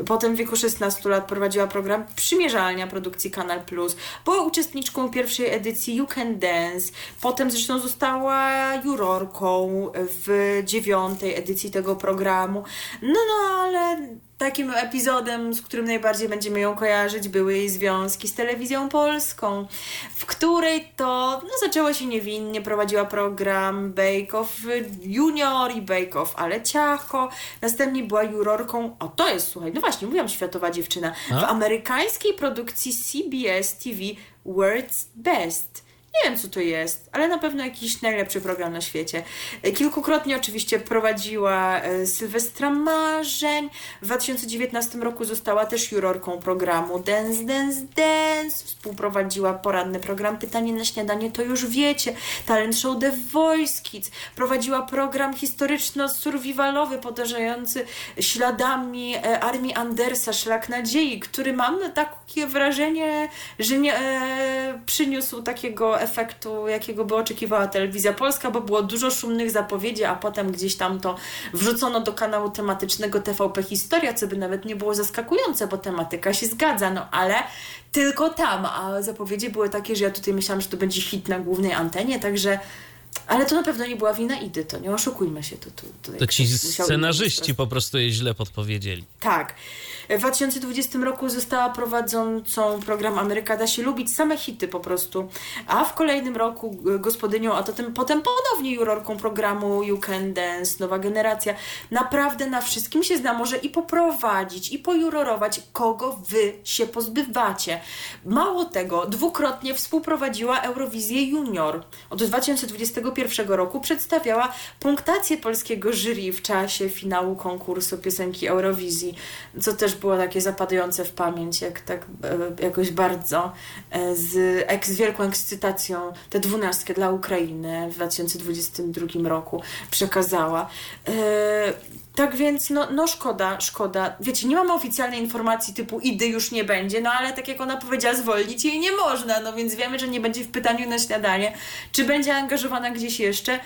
Potem w wieku 16 lat prowadziła program Przymierzalnia produkcji Kanal Plus. Była uczestniczką pierwszej edycji You Can Dance. Potem zresztą została jurorką w dziewiątej edycji tego programu. No, no, ale takim epizodem, z którym najbardziej będziemy ją kojarzyć, były jej związki z telewizją polską, w której to no, zaczęło się niewinnie, prowadziła program Bake Off Junior i Bake Off Ale Ciacho, następnie była jurorką, o to jest, słuchaj, no właśnie, mówiłam, światowa dziewczyna, w A? amerykańskiej produkcji CBS TV World's Best. Nie wiem, co to jest, ale na pewno jakiś najlepszy program na świecie. E, Kilkukrotnie oczywiście prowadziła e, Sylwestra Marzeń. W 2019 roku została też jurorką programu Dance, Dance, Dance. Współprowadziła poranny program Pytanie na śniadanie, to już wiecie. Talent show The Voice Kids. Prowadziła program historyczno-survivalowy podążający śladami e, armii Andersa, Szlak Nadziei, który mam takie wrażenie, że nie e, przyniósł takiego efektu, jakiego by oczekiwała telewizja polska, bo było dużo szumnych zapowiedzi, a potem gdzieś tam to wrzucono do kanału tematycznego TVP Historia, co by nawet nie było zaskakujące, bo tematyka się zgadza, no ale tylko tam, a zapowiedzi były takie, że ja tutaj myślałam, że to będzie hit na głównej antenie, także ale to na pewno nie była wina Idy, to nie oszukujmy się. To, to, to, To ci scenarzyści po prostu jej źle podpowiedzieli. tak. W 2020 roku została prowadzącą program Ameryka da się lubić, same hity po prostu. A w kolejnym roku gospodynią, a potem, potem ponownie jurorką programu You Can Dance, nowa generacja. Naprawdę na wszystkim się zna, może i poprowadzić, i pojurorować, kogo wy się pozbywacie. Mało tego, dwukrotnie współprowadziła Eurowizję Junior. Od 2021 roku przedstawiała punktację polskiego jury w czasie finału konkursu piosenki Eurowizji, co też było takie zapadające w pamięć, jak tak e, jakoś bardzo e, z, z wielką ekscytacją tę dwunastkę dla Ukrainy w 2022 roku przekazała. Tak więc, no, no szkoda, szkoda. Wiecie, nie mamy oficjalnej informacji typu Idy już nie będzie, no ale tak jak ona powiedziała, zwolnić jej nie można, no więc wiemy, że nie będzie w pytaniu na śniadanie. Czy będzie angażowana gdzieś jeszcze?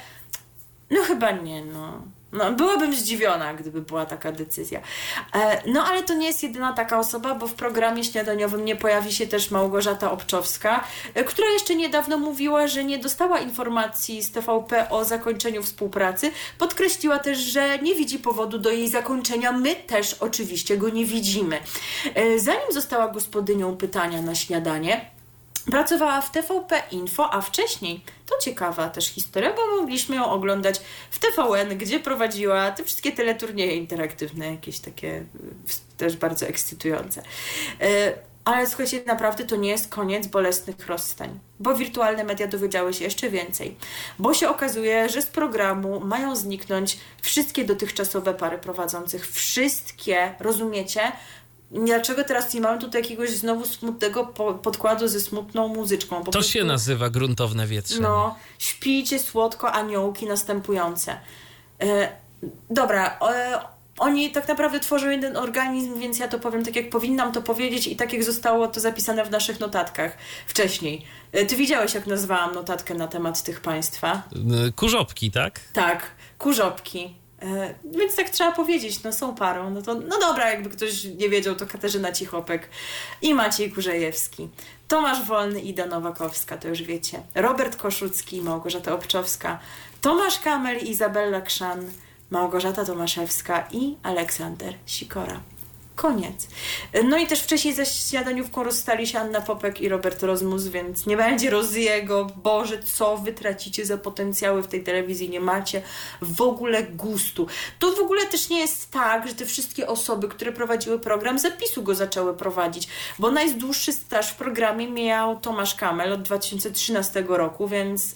No chyba nie, no. No, byłabym zdziwiona, gdyby była taka decyzja. E, no, ale to nie jest jedyna taka osoba, bo w programie śniadaniowym nie pojawi się też Małgorzata Obczowska, e, która jeszcze niedawno mówiła, że nie dostała informacji z TVP o zakończeniu współpracy. Podkreśliła też, że nie widzi powodu do jej zakończenia. My też oczywiście go nie widzimy. E, zanim została gospodynią pytania na śniadanie, Pracowała w TVP Info, a wcześniej, to ciekawa też historia, bo mogliśmy ją oglądać w TVN, gdzie prowadziła te wszystkie teleturnieje interaktywne, jakieś takie y, też bardzo ekscytujące. Y, Ale słuchajcie, naprawdę to nie jest koniec bolesnych rozstań, bo wirtualne media dowiedziały się jeszcze więcej, bo się okazuje, że z programu mają zniknąć wszystkie dotychczasowe pary prowadzących. Wszystkie, rozumiecie? Dlaczego teraz nie mamy tutaj jakiegoś znowu smutnego po- podkładu ze smutną muzyczką? Po To prostu- się nazywa gruntowne wietrzenie. No, śpijcie słodko aniołki następujące. E, dobra, e, oni tak naprawdę tworzą jeden organizm, więc ja to powiem tak, jak powinnam to powiedzieć i tak, jak zostało to zapisane w naszych notatkach wcześniej. E, ty widziałeś, jak nazwałam notatkę na temat tych państwa? Y, Kurzopki, tak? Tak, kurzopki. E, więc tak trzeba powiedzieć, no są parą. No to, no dobra, jakby ktoś nie wiedział, to Katarzyna Cichopek i Maciej Kurzejewski. Tomasz Wolny i Ida Nowakowska, to już wiecie. Robert Koszucki i Małgorzata Obczowska. Tomasz Kamel i Izabella Krzan. Małgorzata Tomaszewska i Aleksander Sikora. Koniec. No i też wcześniej ze śniadaniówką rozstali się Anna Popek i Robert Rozmus, więc nie będzie Roziego. Boże, co wy tracicie za potencjały w tej telewizji? Nie macie w ogóle gustu. To w ogóle też nie jest tak, że te wszystkie osoby, które prowadziły program, zapisu go zaczęły prowadzić, bo najdłuższy staż w programie miał Tomasz Kamel od 2013 roku, więc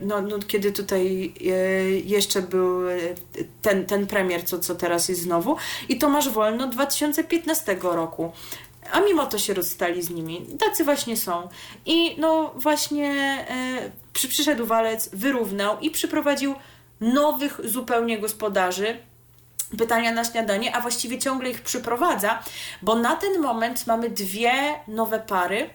no, no, kiedy tutaj e, jeszcze był ten, ten premier, co, co teraz jest znowu, i Tomasz Wolno 2015 roku. A mimo to się rozstali z nimi. Tacy właśnie są. I no właśnie e, przy, przyszedł walec, wyrównał i przyprowadził nowych zupełnie gospodarzy. Pytania na śniadanie, a właściwie ciągle ich przyprowadza, bo na ten moment mamy dwie nowe pary.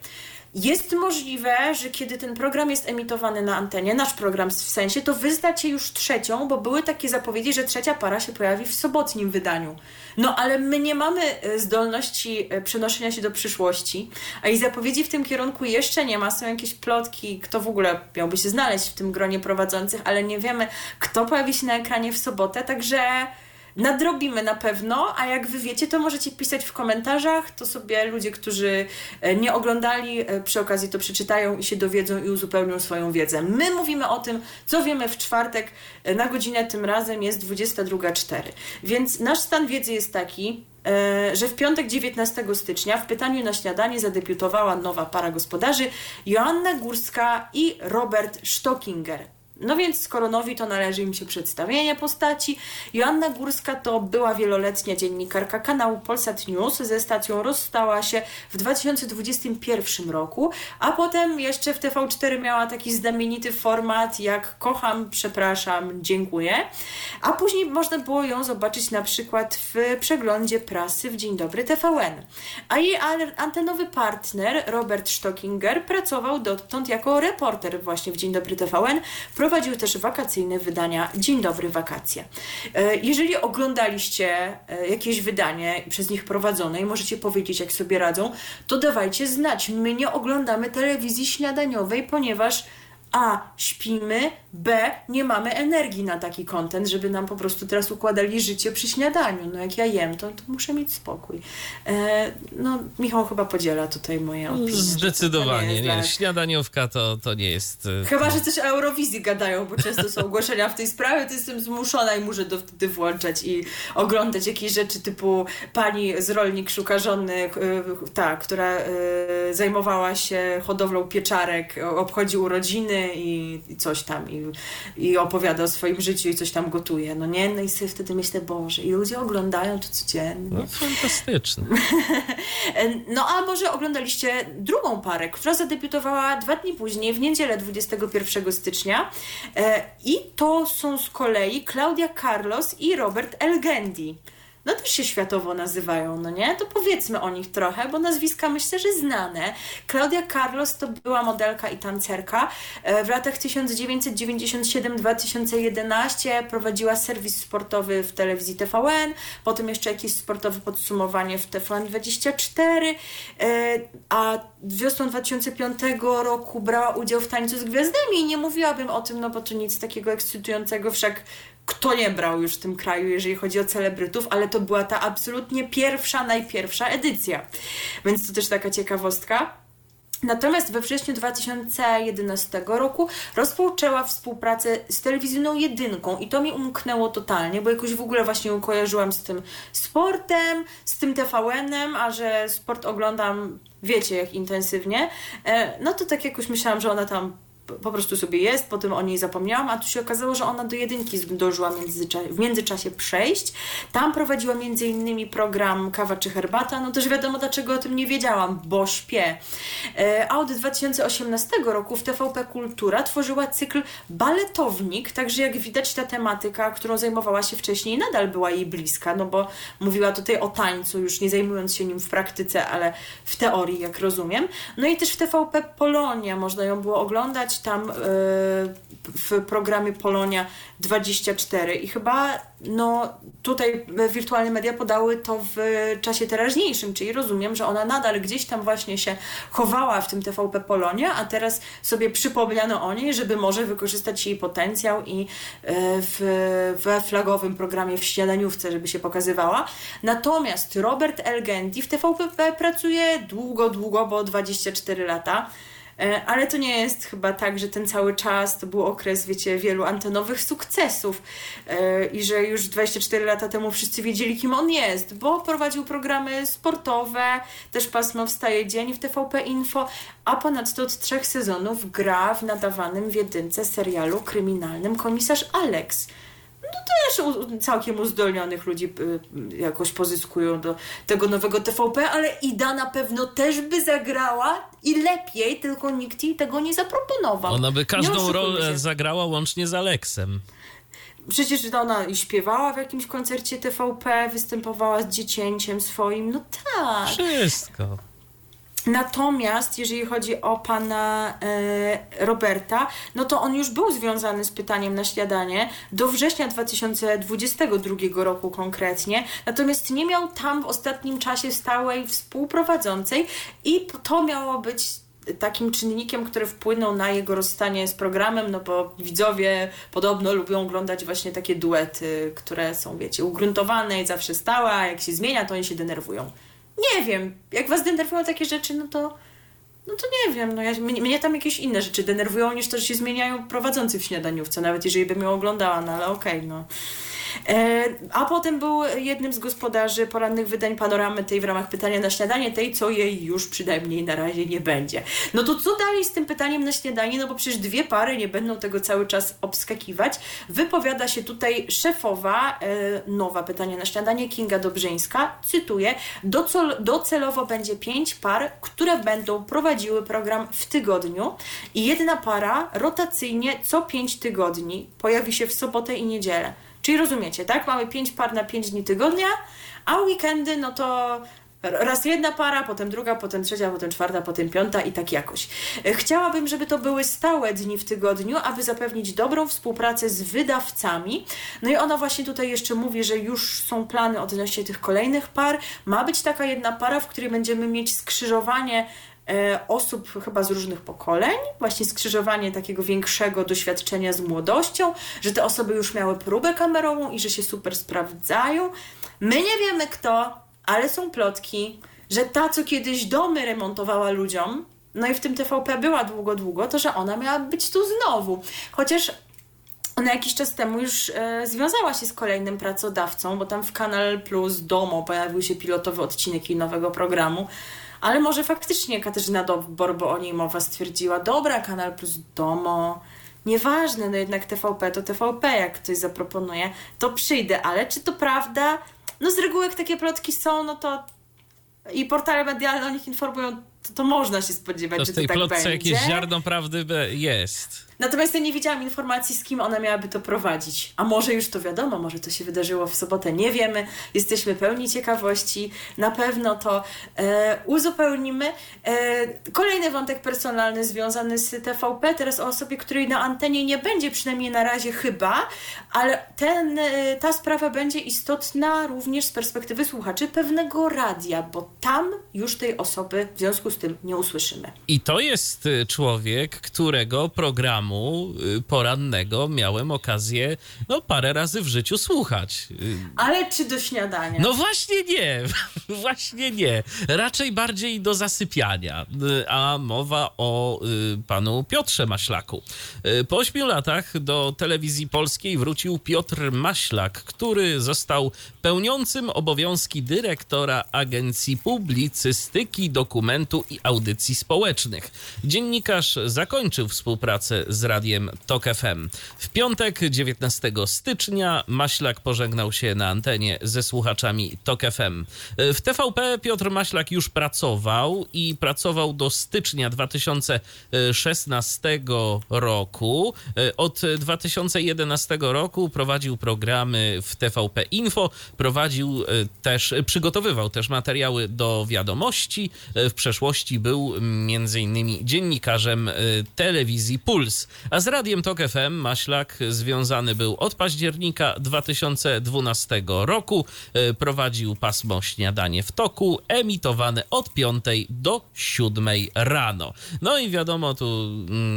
Jest możliwe, że kiedy ten program jest emitowany na antenie, nasz program w sensie, to wy znacie już trzecią, bo były takie zapowiedzi, że trzecia para się pojawi w sobotnim wydaniu. No ale my nie mamy e, zdolności e, przenoszenia się do przyszłości, a i zapowiedzi w tym kierunku jeszcze nie ma. Są jakieś plotki, kto w ogóle miałby się znaleźć w tym gronie prowadzących, ale nie wiemy, kto pojawi się na ekranie w sobotę, także nadrobimy na pewno, a jak wy wiecie, to możecie pisać w komentarzach, to sobie ludzie, którzy e, nie oglądali, e, przy okazji to przeczytają i się dowiedzą i uzupełnią swoją wiedzę. My mówimy o tym, co wiemy w czwartek e, na godzinę, tym razem jest 22.04. Więc nasz stan wiedzy jest taki, że w piątek 19 stycznia w pytaniu na śniadanie zadebiutowała nowa para gospodarzy Joanna Górska i Robert Stockinger. No więc skoro nowi, to należy im się przedstawienie postaci. Joanna Górska to była wieloletnia dziennikarka kanału Polsat News. Ze stacją rozstała się w 2021 roku, a potem jeszcze w TV4 miała taki znamienity format jak Kocham, przepraszam, dziękuję. A później można było ją zobaczyć na przykład w przeglądzie prasy w Dzień Dobry TVN. A jej antenowy partner Robert Stockinger pracował dotąd jako reporter właśnie w Dzień Dobry TVN prowadził też wakacyjne wydania Dzień Dobry Wakacje. E, jeżeli oglądaliście e, jakieś wydanie przez nich prowadzone i możecie powiedzieć, jak sobie radzą, to dawajcie znać. My nie oglądamy telewizji śniadaniowej, ponieważ a. Śpimy, B. Nie mamy energii na taki kontent, żeby nam po prostu teraz układali życie przy śniadaniu. No jak ja jem, to, to muszę mieć spokój. E, no, Michał chyba podziela tutaj moje no, opinie. Zdecydowanie. Nie, nie. Tak. Śniadaniówka to, to nie jest... E, chyba, że coś o Eurowizji gadają, bo często są ogłoszenia w tej sprawie, to jestem zmuszona i muszę to wtedy włączać i oglądać jakieś rzeczy typu pani z rolnik szuka żony, e, ta, która e, zajmowała się hodowlą pieczarek, obchodzi urodziny i, i coś tam i, i opowiada o swoim życiu i coś tam gotuje, no nie? No i sobie wtedy myślę, Boże, i ludzie oglądają to codziennie. No fantastyczne. no a może oglądaliście drugą parę, która zadebiutowała dwa dni później, w niedzielę 21 stycznia e, i to są z kolei Claudia Carlos i Robert Elgendi no też się światowo nazywają, no nie? To powiedzmy o nich trochę, bo nazwiska myślę, że znane. Claudia Carlos to była modelka i tancerka. E, w latach 1997-2011 prowadziła serwis sportowy w telewizji TVN, potem jeszcze jakieś sportowe podsumowanie w TVN24, e, a wiosną 2005 roku brała udział w Tańcu z Gwiazdami i nie mówiłabym o tym, no bo to nic takiego ekscytującego, wszak kto nie brał już w tym kraju, jeżeli chodzi o celebrytów, ale to była ta absolutnie pierwsza, najpierwsza edycja. Więc to też taka ciekawostka. Natomiast we wrześniu 2011 roku rozpoczęła współpracę z telewizyjną jedynką i to mi umknęło totalnie, bo jakoś w ogóle właśnie kojarzyłam z tym sportem, z tym TVN-em, a że sport oglądam, wiecie jak intensywnie, e, no to tak jakoś myślałam, że ona tam po prostu sobie jest, potem o niej zapomniałam, a tu się okazało, że ona do jedynki zdążyła w międzyczasie przejść. Tam prowadziła między innymi program Kawa czy Herbata, no też wiadomo dlaczego o tym nie wiedziałam, bo śpię. A od 2018 roku w TVP Kultura tworzyła cykl Baletownik, także jak widać ta tematyka, którą zajmowała się wcześniej nadal była jej bliska, no bo mówiła tutaj o tańcu, już nie zajmując się nim w praktyce, ale w teorii, jak rozumiem. No i też w TVP Polonia można ją było oglądać, tam e, w programie Polonia 24 i chyba no tutaj wirtualne media podały to w czasie teraźniejszym, czyli rozumiem, że ona nadal gdzieś tam właśnie się chowała w tym TVP Polonia, a teraz sobie przypomniano o niej, żeby może wykorzystać jej potencjał i e, w, we flagowym programie w śniadaniówce, żeby się pokazywała. Natomiast Robert Elgendi w TVP pracuje długo, długo, bo 24 lata. E, ale to nie jest chyba tak, że ten cały czas to był okres, wiecie, wielu antenowych sukcesów e, i że już 24 lata temu wszyscy wiedzieli, kim on jest, bo prowadził programy sportowe, też pasmo Wstaje Dzień w TVP Info, a ponadto od trzech sezonów gra w nadawanym w jedynce serialu kryminalnym Komisarz Alex no też całkiem uzdolnionych ludzi y, jakoś pozyskują do tego nowego TVP, ale Ida na pewno też by zagrała i lepiej, tylko nikt jej tego nie zaproponował. Ona by każdą rolę zagrała łącznie z Aleksem. Przecież ona i śpiewała w jakimś koncercie TVP, występowała z dziecięciem swoim, no tak. Wszystko. Natomiast jeżeli chodzi o pana e, Roberta, no to on już był związany z pytaniem na śniadanie do września 2022 roku konkretnie, natomiast nie miał tam w ostatnim czasie stałej współprowadzącej i to miało być takim czynnikiem, który wpłynął na jego rozstanie z programem, no bo widzowie podobno lubią oglądać właśnie takie duety, które są, wiecie, ugruntowane i zawsze stałe, a jak się zmienia, to oni się denerwują. Nie wiem, jak was denerwują takie rzeczy, no to no to nie wiem, no ja, mnie, mnie tam jakieś inne rzeczy denerwują niż to, że się zmieniają prowadzący w śniadaniówce, nawet jeżeli bym ją oglądała, no ale okej, okay, no. E, a potem był jednym z gospodarzy porannych wydań panoramy tej w ramach pytania na śniadanie, tej, co jej już przynajmniej na razie nie będzie. No to co dalej z tym pytaniem na śniadanie? No bo przecież dwie pary nie będą tego cały czas obskakiwać. Wypowiada się tutaj szefowa e, nowa pytanie na śniadanie, Kinga Dobrzyńska. Cytuję: Docelowo będzie pięć par, które będą prowadziły program w tygodniu i jedna para rotacyjnie co pięć tygodni pojawi się w sobotę i niedzielę. Czyli rozumiecie, tak? Mamy 5 par na 5 dni tygodnia, a weekendy, no to raz jedna para, potem druga, potem trzecia, potem czwarta, potem piąta i tak jakoś. Chciałabym, żeby to były stałe dni w tygodniu, aby zapewnić dobrą współpracę z wydawcami. No i ona właśnie tutaj jeszcze mówi, że już są plany odnośnie tych kolejnych par. Ma być taka jedna para, w której będziemy mieć skrzyżowanie E, osób chyba z różnych pokoleń, właśnie skrzyżowanie takiego większego doświadczenia z młodością, że te osoby już miały próbę kamerową i że się super sprawdzają. My nie wiemy kto, ale są plotki, że ta, co kiedyś domy remontowała ludziom, no i w tym TVP była długo, długo, to że ona miała być tu znowu. Chociaż ona jakiś czas temu już e, związała się z kolejnym pracodawcą, bo tam w Kanal Plus Domo pojawił się pilotowy odcinek jej nowego programu. Ale może faktycznie Katarzyna Dobor, bo o niej mowa, stwierdziła, dobra, Kanal Plus Domo, nieważne, no jednak TVP to TVP, jak ktoś zaproponuje, to przyjdę, ale czy to prawda? No z reguły jak takie plotki są, no to i portale medialne o nich informują, to, to można się spodziewać, to że to tak będzie. w tej plotce jakieś ziarno prawdy jest. Natomiast ja nie widziałam informacji, z kim ona miałaby to prowadzić. A może już to wiadomo, może to się wydarzyło w sobotę, nie wiemy. Jesteśmy pełni ciekawości. Na pewno to e, uzupełnimy. E, kolejny wątek personalny związany z TVP, teraz o osobie, której na antenie nie będzie, przynajmniej na razie chyba, ale ten, e, ta sprawa będzie istotna również z perspektywy słuchaczy pewnego radia, bo tam już tej osoby w związku z tym nie usłyszymy. I to jest e, człowiek, którego programu programu y, porannego miałem okazję no, parę razy w życiu słuchać. Ale czy do śniadania? No właśnie nie, właśnie nie. Raczej bardziej do zasypiania. Y, a mowa o y, panu Piotrze Maślaku. Po ośmiu latach do telewizji polskiej wrócił Piotr Maślak, który został pełniącym obowiązki dyrektora Agencji Publicystyki, Dokumentu i Audycji Społecznych. Dziennikarz zakończył współpracę z z radiem TOK FM. W piątek, 19 stycznia, Maślak pożegnał się na antenie ze słuchaczami TOK FM. W TVP Piotr Maślak już pracował i pracował do stycznia 2016 roku. Od 2011 roku prowadził programy w TVP Info, prowadził też, przygotowywał też materiały do wiadomości. W przeszłości był między innymi dziennikarzem telewizji Puls. A z Radiem Tok FM Maślak związany był od października 2012 roku. Prowadził pasmo Śniadanie w Toku, emitowane od 5 do 7 rano. No i wiadomo, tu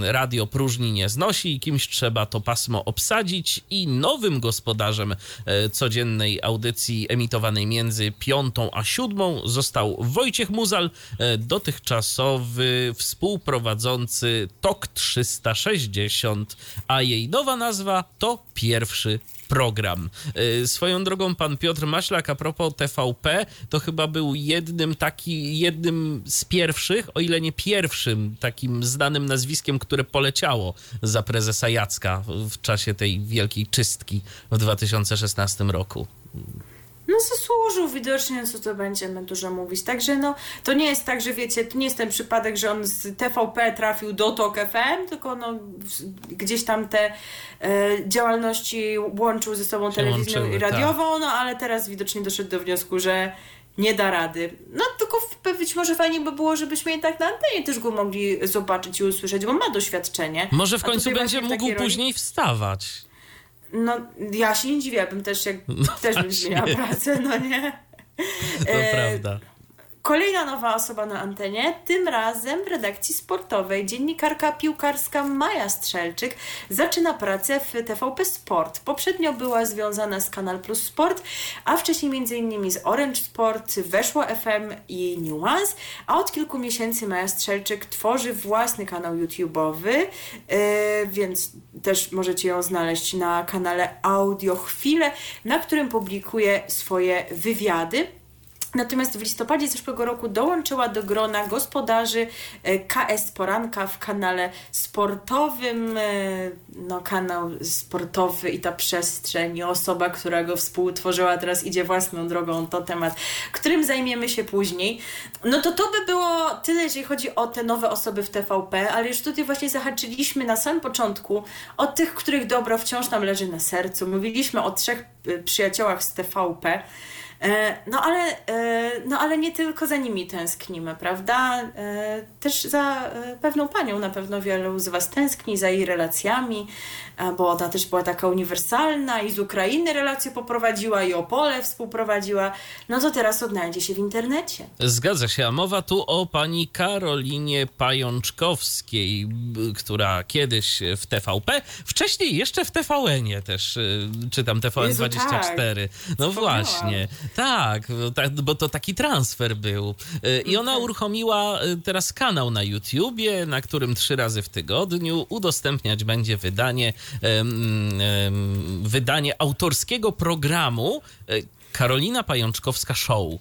radio próżni nie znosi i kimś trzeba to pasmo obsadzić i nowym gospodarzem codziennej audycji emitowanej między 5 a 7 został Wojciech Muzal, dotychczasowy współprowadzący TOK 360, a jej nowa nazwa to pierwszy program. Swoją drogą pan Piotr Maślak a propos TVP to chyba był jednym taki, jednym z pierwszych, o ile nie pierwszym takim znanym nazwiskiem, które poleciało za prezesa Jacka w czasie tej wielkiej czystki w 2016 roku. No zasłużył widocznie, co to będziemy dużo mówić. Także no, to nie jest tak, że wiecie, to nie jest ten przypadek, że on z TVP trafił do TOK FM, tylko no, gdzieś tam te e, działalności łączył ze sobą telewizyjną i radiową, tak. no ale teraz widocznie doszedł do wniosku, że nie da rady. No tylko być może fajnie by było, żebyśmy jednak na antenie też go mogli zobaczyć i usłyszeć, bo ma doświadczenie. Może w końcu będzie mógł później wstawać. No, ja się nie dziwię, bym też, jak, no też bym zmieniała pracę, no nie? To e, prawda. Kolejna nowa osoba na antenie, tym razem w redakcji sportowej. Dziennikarka piłkarska Maja Strzelczyk zaczyna pracę w TVP Sport. Poprzednio była związana z Kanal Plus Sport, a wcześniej m.in. z Orange Sport, Weszło FM i Nuance, a od kilku miesięcy Maja Strzelczyk tworzy własny kanał YouTube'owy, yy, więc też możecie ją znaleźć na kanale Audio Chwile, na którym publikuje swoje wywiady. Natomiast w listopadzie zeszłego roku dołączyła do grona gospodarzy e, KS Poranka w kanale sportowym. E, no, kanał sportowy i ta przestrzeń, i osoba, która go współtworzyła, teraz idzie własną drogą. To temat, którym zajmiemy się później. No to to by było tyle, jeżeli chodzi o te nowe osoby w TVP, ale już tutaj właśnie zahaczyliśmy na samym początku o tych, których dobro wciąż nam leży na sercu. Mówiliśmy o trzech e, przyjaciołach z TVP. E, no ale, e, no ale nie tylko za nimi tęsknimy, prawda? E, też za pewną panią na pewno wielu z Was tęskni, za jej relacjami, bo ona też była taka uniwersalna i z Ukrainy relacje poprowadziła i Opole współprowadziła. No to teraz odnajdzie się w internecie. Zgadza się, a mowa tu o pani Karolinie Pajączkowskiej, która kiedyś w TVP, wcześniej jeszcze w TVN-ie też, czytam TVN24. Jezu, tak. No właśnie. Tak, tak, bo to taki transfer był. E, I ona uruchomiła e, teraz kanał na YouTubie, na którym trzy razy w tygodniu udostępniać będzie wydanie, wydanie autorskiego programu e, Karolina Pajączkowska Show.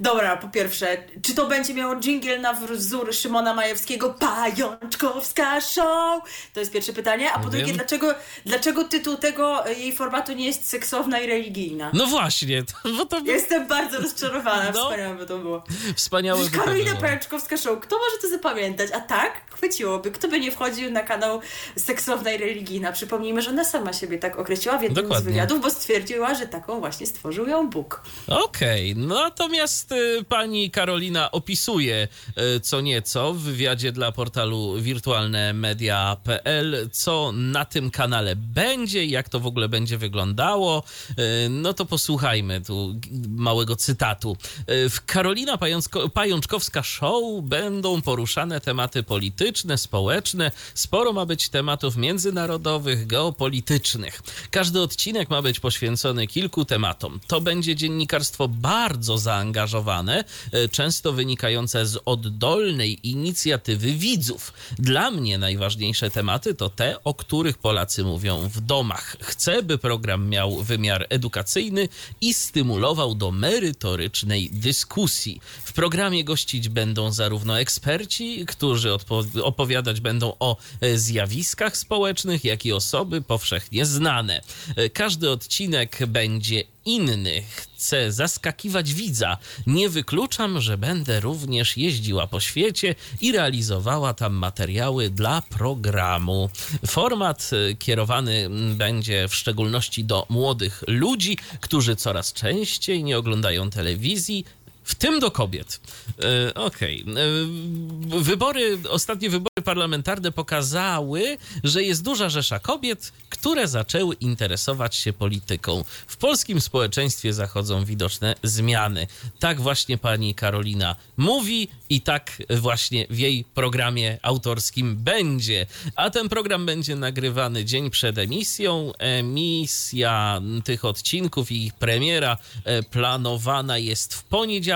Dobra, po pierwsze, czy to będzie miało jingle na wzór Szymona Majewskiego Pajączkowska Show? To jest pierwsze pytanie. A po drugie, dlaczego, dlaczego tytuł tego jej formatu nie jest seksowna i religijna? No właśnie. To, to... Jestem bardzo rozczarowana. No. Wspaniałe by to było. Wspaniałe by Karolina było. Pajączkowska Show. Kto może to zapamiętać? A tak? Chwyciłoby. Kto by nie wchodził na kanał seksowna i religijna? Przypomnijmy, że ona sama siebie tak określiła w jednym Dokładnie. z wywiadów, bo stwierdziła, że taką właśnie stworzył ją Bóg. Okej, okay. natomiast Natomiast y, pani Karolina opisuje y, co nieco w wywiadzie dla portalu wirtualnemedia.pl, co na tym kanale będzie, jak to w ogóle będzie wyglądało. Y, no to posłuchajmy tu małego cytatu. W Karolina Pajączkowska Show będą poruszane tematy polityczne, społeczne. Sporo ma być tematów międzynarodowych, geopolitycznych. Każdy odcinek ma być poświęcony kilku tematom. To będzie dziennikarstwo bardzo za zaangażowane, często wynikające z oddolnej inicjatywy widzów. Dla mnie najważniejsze tematy to te, o których Polacy mówią w domach. Chcę, by program miał wymiar edukacyjny i stymulował do merytorycznej dyskusji. W programie gościć będą zarówno eksperci, którzy opowiadać będą o e, zjawiskach społecznych, jak i osoby powszechnie znane. E, każdy odcinek będzie inny. Chcę zaskakiwać widza. Nie wykluczam, że będę również jeździła po świecie i realizowała tam materiały dla programu. Format e, kierowany będzie w szczególności do młodych ludzi, którzy coraz częściej nie oglądają telewizji, w tym do kobiet. E, Okej. Okay. E, wybory, ostatnie wybory parlamentarne pokazały, że jest duża rzesza kobiet, które zaczęły interesować się polityką. W polskim społeczeństwie zachodzą widoczne zmiany. Tak właśnie pani Karolina mówi i tak właśnie w jej programie autorskim będzie. A ten program będzie nagrywany dzień przed emisją. Emisja tych odcinków i ich premiera e, planowana jest w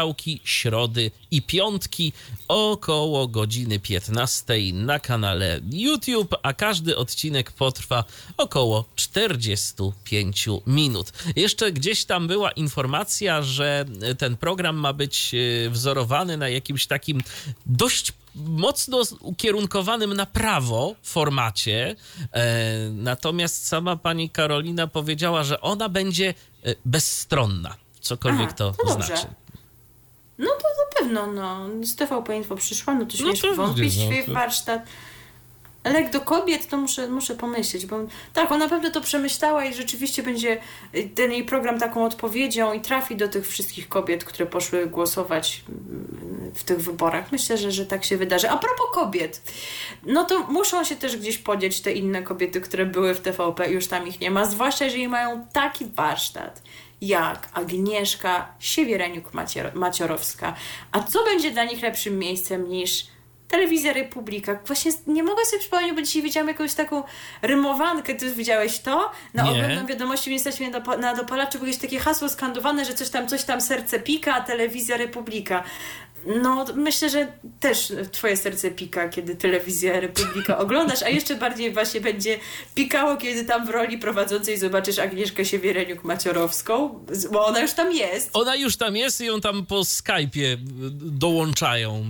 poniedziałki, środy i piątki około godziny 15 na kanale YouTube, a każdy odcinek potrwa około 45 minut. Jeszcze gdzieś tam była informacja, że ten program ma być e, wzorowany na jakimś takim dość mocno ukierunkowanym na prawo formacie. E, natomiast sama pani Karolina powiedziała, że ona będzie e, bezstronna. Cokolwiek Aha, to, to znaczy. No to na pewno, no. Z TVP Info przyszła, no to śmiesz no wątpić w no, warsztat. Ale jak do kobiet, to muszę, muszę pomyśleć, bo tak, ona pewnie to przemyślała i rzeczywiście będzie y, ten jej program taką odpowiedzią i trafi do tych wszystkich kobiet, które poszły głosować mm, w tych wyborach. Myślę, że, że tak się wydarzy. A propos kobiet, no to muszą się też gdzieś podzieć te inne kobiety, które były w TVP już tam ich nie ma, zwłaszcza jeżeli mają taki warsztat jak Agnieszka Siewiereniuk-Maciorowska. A co będzie dla nich lepszym miejscem niż Telewizja Republika. Właśnie nie mogę sobie przypomnieć, bo dzisiaj widziałam jakąś taką rymowankę. Ty widziałeś to? Na oglądam wiadomości Ministerstwie na, na dopalaczy było jakieś takie hasło skandowane, że coś tam, coś tam serce pika, Telewizja Republika. No, myślę, że też twoje serce pika, kiedy telewizja Republika oglądasz, a jeszcze bardziej właśnie będzie pikało, kiedy tam w roli prowadzącej zobaczysz Agnieszkę Siewiereniuk-Maciorowską, bo ona już tam jest. Ona już tam jest i ją tam po Skype'ie dołączają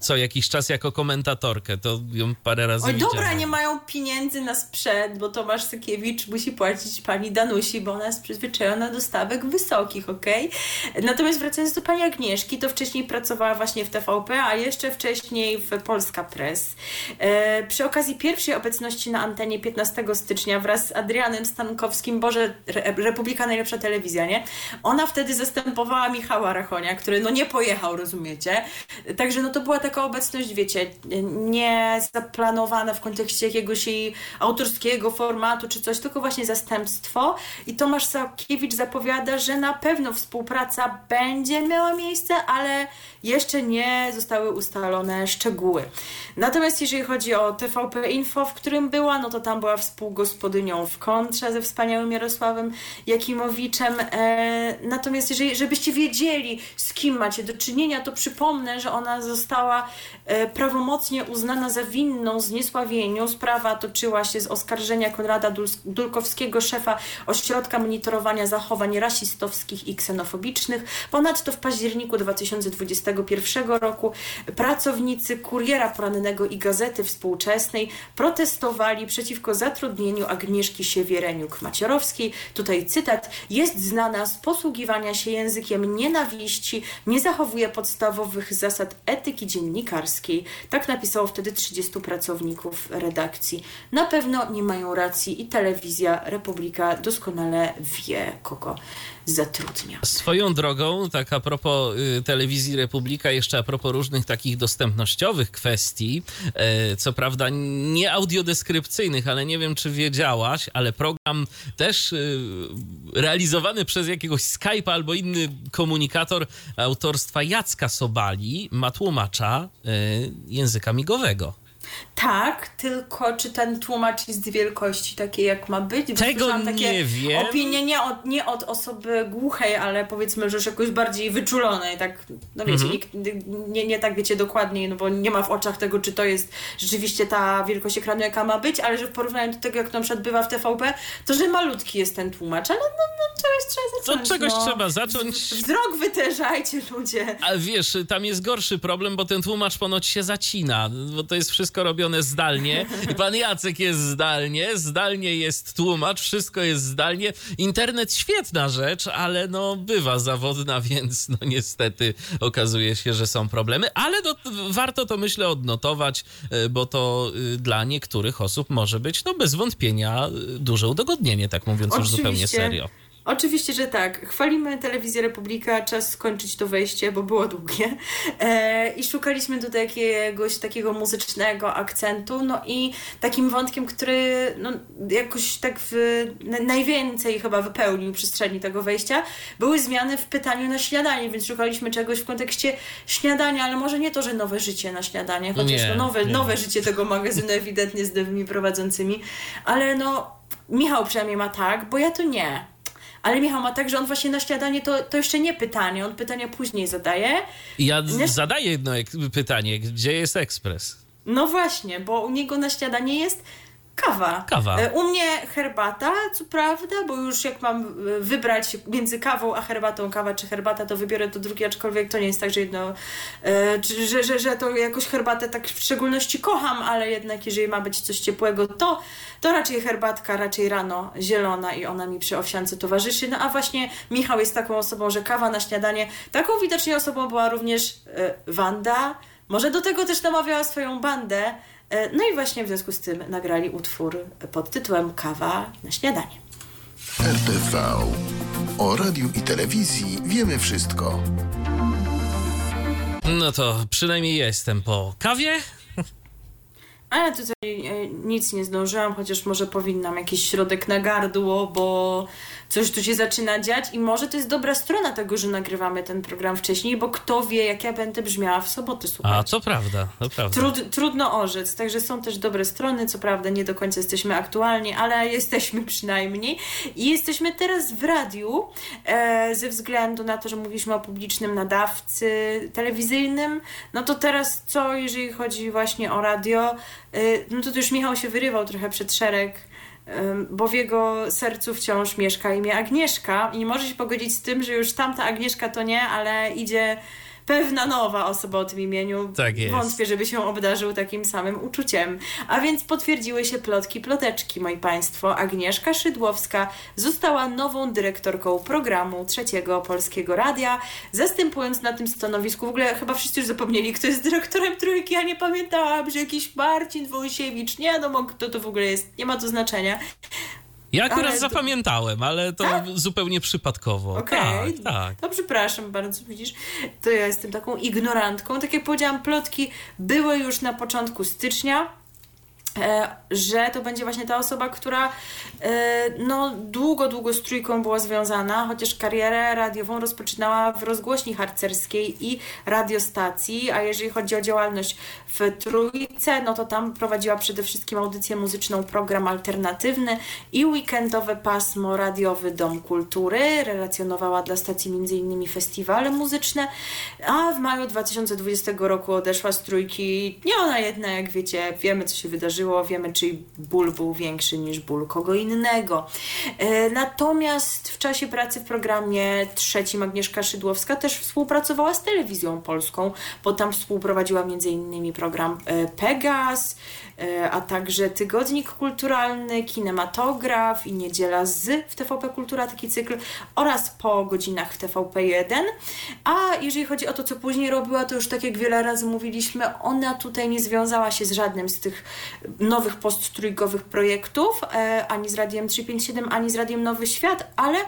co jakiś czas jako komentatorkę. To ją parę razy Oj, widziałem. dobra, nie mają pieniędzy na sprzęt, bo Tomasz Sykiewicz musi płacić pani Danusi, bo ona jest przyzwyczajona do stawek wysokich, okej? Okay? Natomiast wracając do pani Agnieszki, to wcześniej pracowała pracowała właśnie w TVP, a jeszcze wcześniej w Polska Press. E, przy okazji pierwszej obecności na antenie 15 stycznia wraz z Adrianem Stankowskim, Boże, Republika Najlepsza Telewizja, nie? Ona wtedy zastępowała Michała Rachonia, który no nie pojechał, rozumiecie? Także no to była taka obecność, wiecie, nie zaplanowana w kontekście jakiegoś jej autorskiego formatu czy coś, tylko właśnie zastępstwo. I Tomasz Sakiewicz zapowiada, że na pewno współpraca będzie miała miejsce, ale jeszcze nie zostały ustalone szczegóły. Natomiast jeżeli chodzi o TVP Info, w którym była, no to tam była współgospodynią w kontrze ze wspaniałym Jarosławem Jakimowiczem. E, natomiast jeżeli, żebyście wiedzieli, z kim macie do czynienia, to przypomnę, że ona została e, prawomocnie uznana za winną zniesławieniu. Sprawa toczyła się z oskarżenia Konrada Dul Dulkowskiego, szefa Ośrodka Monitorowania Zachowań Rasistowskich i Ksenofobicznych. Ponadto w październiku 2020 2021 roku pracownicy Kuriera Porannego i Gazety Współczesnej protestowali przeciwko zatrudnieniu Agnieszki Siewiereniuk-Macierowskiej. Tutaj cytat. Jest znana z posługiwania się językiem nienawiści, nie zachowuje podstawowych zasad etyki dziennikarskiej. Tak napisało wtedy 30 pracowników redakcji. Na pewno nie mają racji i telewizja Republika doskonale wie, kogo zatrudnia. Swoją drogą, tak a propos y, telewizji Republika, jeszcze a propos różnych takich dostępnościowych kwestii, y, co prawda nie audiodeskrypcyjnych, ale nie wiem, czy wiedziałaś, ale program też y, realizowany przez jakiegoś Skype'a albo inny komunikator autorstwa Jacka Sobali ma tłumacza języka migowego. Tak, tylko czy ten tłumacz jest wielkości takiej, jak ma być? Bo Tego takie nie wiem. Opinie nie od, nie od osoby głuchej, ale powiedzmy, że już jakoś bardziej wyczulonej, tak, no wiecie, mhm. nikt, nie, nie tak wiecie dokładnie, no bo nie ma w oczach tego, czy to jest rzeczywiście ta wielkość ekranu, jaka ma być, ale że w porównaniu do tego, jak to na przykład bywa w TVP, to że malutki jest ten tłumacz, ale no, no czegoś trzeba zacząć. To czegoś no. trzeba zacząć. Wzrok wytężajcie, ludzie. A wiesz, tam jest gorszy problem, bo ten tłumacz ponoć się zacina, bo to jest wszystko robione zdalnie. I pan Jacek jest zdalnie, zdalnie jest tłumacz, wszystko jest zdalnie. Internet świetna rzecz, ale no bywa zawodna, więc no niestety okazuje się, że są problemy, ale to, warto to myślę odnotować, e, bo to y, dla niektórych osób może być no bez wątpienia y, duże udogodnienie, tak mówiąc Oczywiście. już zupełnie serio. Oczywiście, że tak. Chwalimy Telewizję Republika, czas skończyć to wejście, bo było długie. E, I szukaliśmy tutaj jakiegoś takiego muzycznego akcentu. No i takim wątkiem, który no, jakoś tak w, najwięcej chyba wypełnił przestrzeni tego wejścia, były zmiany w pytaniu na śniadanie, więc szukaliśmy czegoś w kontekście śniadania, ale może nie to, że nowe życie na śniadanie, chociaż nie, no nowe, nie. nowe życie tego magazynu ewidentnie z nowymi prowadzącymi, ale no Michał przynajmniej ma tak, bo ja to nie. Ale Michał ma tak, że on właśnie na śniadanie to, to jeszcze nie pytanie, on pytania później zadaje. Ja zadaję jedno pytanie, gdzie jest ekspres? No właśnie, bo u niego na śniadanie jest Kawa. Kawa. E, u mnie herbata, co prawda, bo już jak mam e, wybrać między kawą a herbatą, kawa czy herbata, to wybiorę to drugie, aczkolwiek to nie jest tak, że jedno, e, że, że, że to jakoś herbatę tak w szczególności kocham, ale jednak jeżeli ma być coś ciepłego, to, to raczej herbatka, raczej rano zielona i ona mi przy owsiance towarzyszy. No a właśnie Michał jest taką osobą, że kawa na śniadanie, taką widocznie osobą była również Wanda, może do tego też namawiała swoją bandę, no i właśnie w związku z tym nagrali utwór pod tytułem Kawa na śniadanie. RTV. O radiu i telewizji wiemy wszystko. No to przynajmniej jestem po kawie. A ja tutaj e, nic nie zdążyłam, chociaż może powinnam jakiś środek na gardło, bo coś tu się zaczyna dziać i może to jest dobra strona tego, że nagrywamy ten program wcześniej, bo kto wie, jak ja będę brzmiała w sobotę, słuchajcie. A, to prawda, to prawda. Trud, trudno orzec, także są też dobre strony, co prawda nie do końca jesteśmy aktualni, ale jesteśmy przynajmniej i jesteśmy teraz w radiu e, ze względu na to, że mówiliśmy o publicznym nadawcy telewizyjnym, no to teraz co, jeżeli chodzi właśnie o radio, e, no to, to już Michał się wyrywał trochę przed szereg bo w jego sercu wciąż mieszka imię Agnieszka i nie może się pogodzić z tym, że już tamta Agnieszka to nie, ale idzie pewna nowa osoba o tym imieniu. Tak jest. Wątpię, żeby się obdarzył takim samym uczuciem. A więc potwierdziły się plotki, ploteczki, moi Państwo. Agnieszka Szydłowska została nową dyrektorką programu Trzeciego Polskiego Radia, zastępując na tym stanowisku, w ogóle chyba wszyscy już zapomnieli, kto jest dyrektorem Trójki, ja nie pamiętałam, że jakiś Marcin Wojsiewicz, nie no, kto to w ogóle jest, nie ma to znaczenia. Ja akurat ale zapamiętałem, ale to tak? zupełnie przypadkowo. Okej, okay. tak, tak. To przepraszam bardzo, widzisz, to ja jestem taką ignorantką. Tak jak powiedziałam, plotki były już na początku stycznia. E, że to będzie właśnie ta osoba, która e, no, długo, długo z trójką była związana, chociaż karierę radiową rozpoczynała w rozgłośni harcerskiej i radiostacji, a jeżeli chodzi o działalność w trójce, no to tam prowadziła przede wszystkim audycję muzyczną, program alternatywny i weekendowe pasmo radiowy Dom Kultury. Relacjonowała dla stacji m.in. festiwale muzyczne, a w maju 2020 roku odeszła z trójki. Nie ona jedna, jak wiecie, wiemy co się wydarzyło wydarzyło, wiemy, czyj ból był większy niż ból kogo innego. E, natomiast w czasie pracy w programie trzecim Agnieszka Szydłowska też współpracowała z telewizją polską, bo tam współprowadziła m.in. program e, Pegas, a także Tygodnik Kulturalny, Kinematograf i Niedziela z w TVP Kultura, taki cykl oraz po godzinach w TVP1. A jeżeli chodzi o to, co później robiła, to już tak jak wiele razy mówiliśmy, ona tutaj nie związała się z żadnym z tych nowych posttrójkowych projektów, e, ani z Radiem 357, ani z Radiem Nowy Świat, ale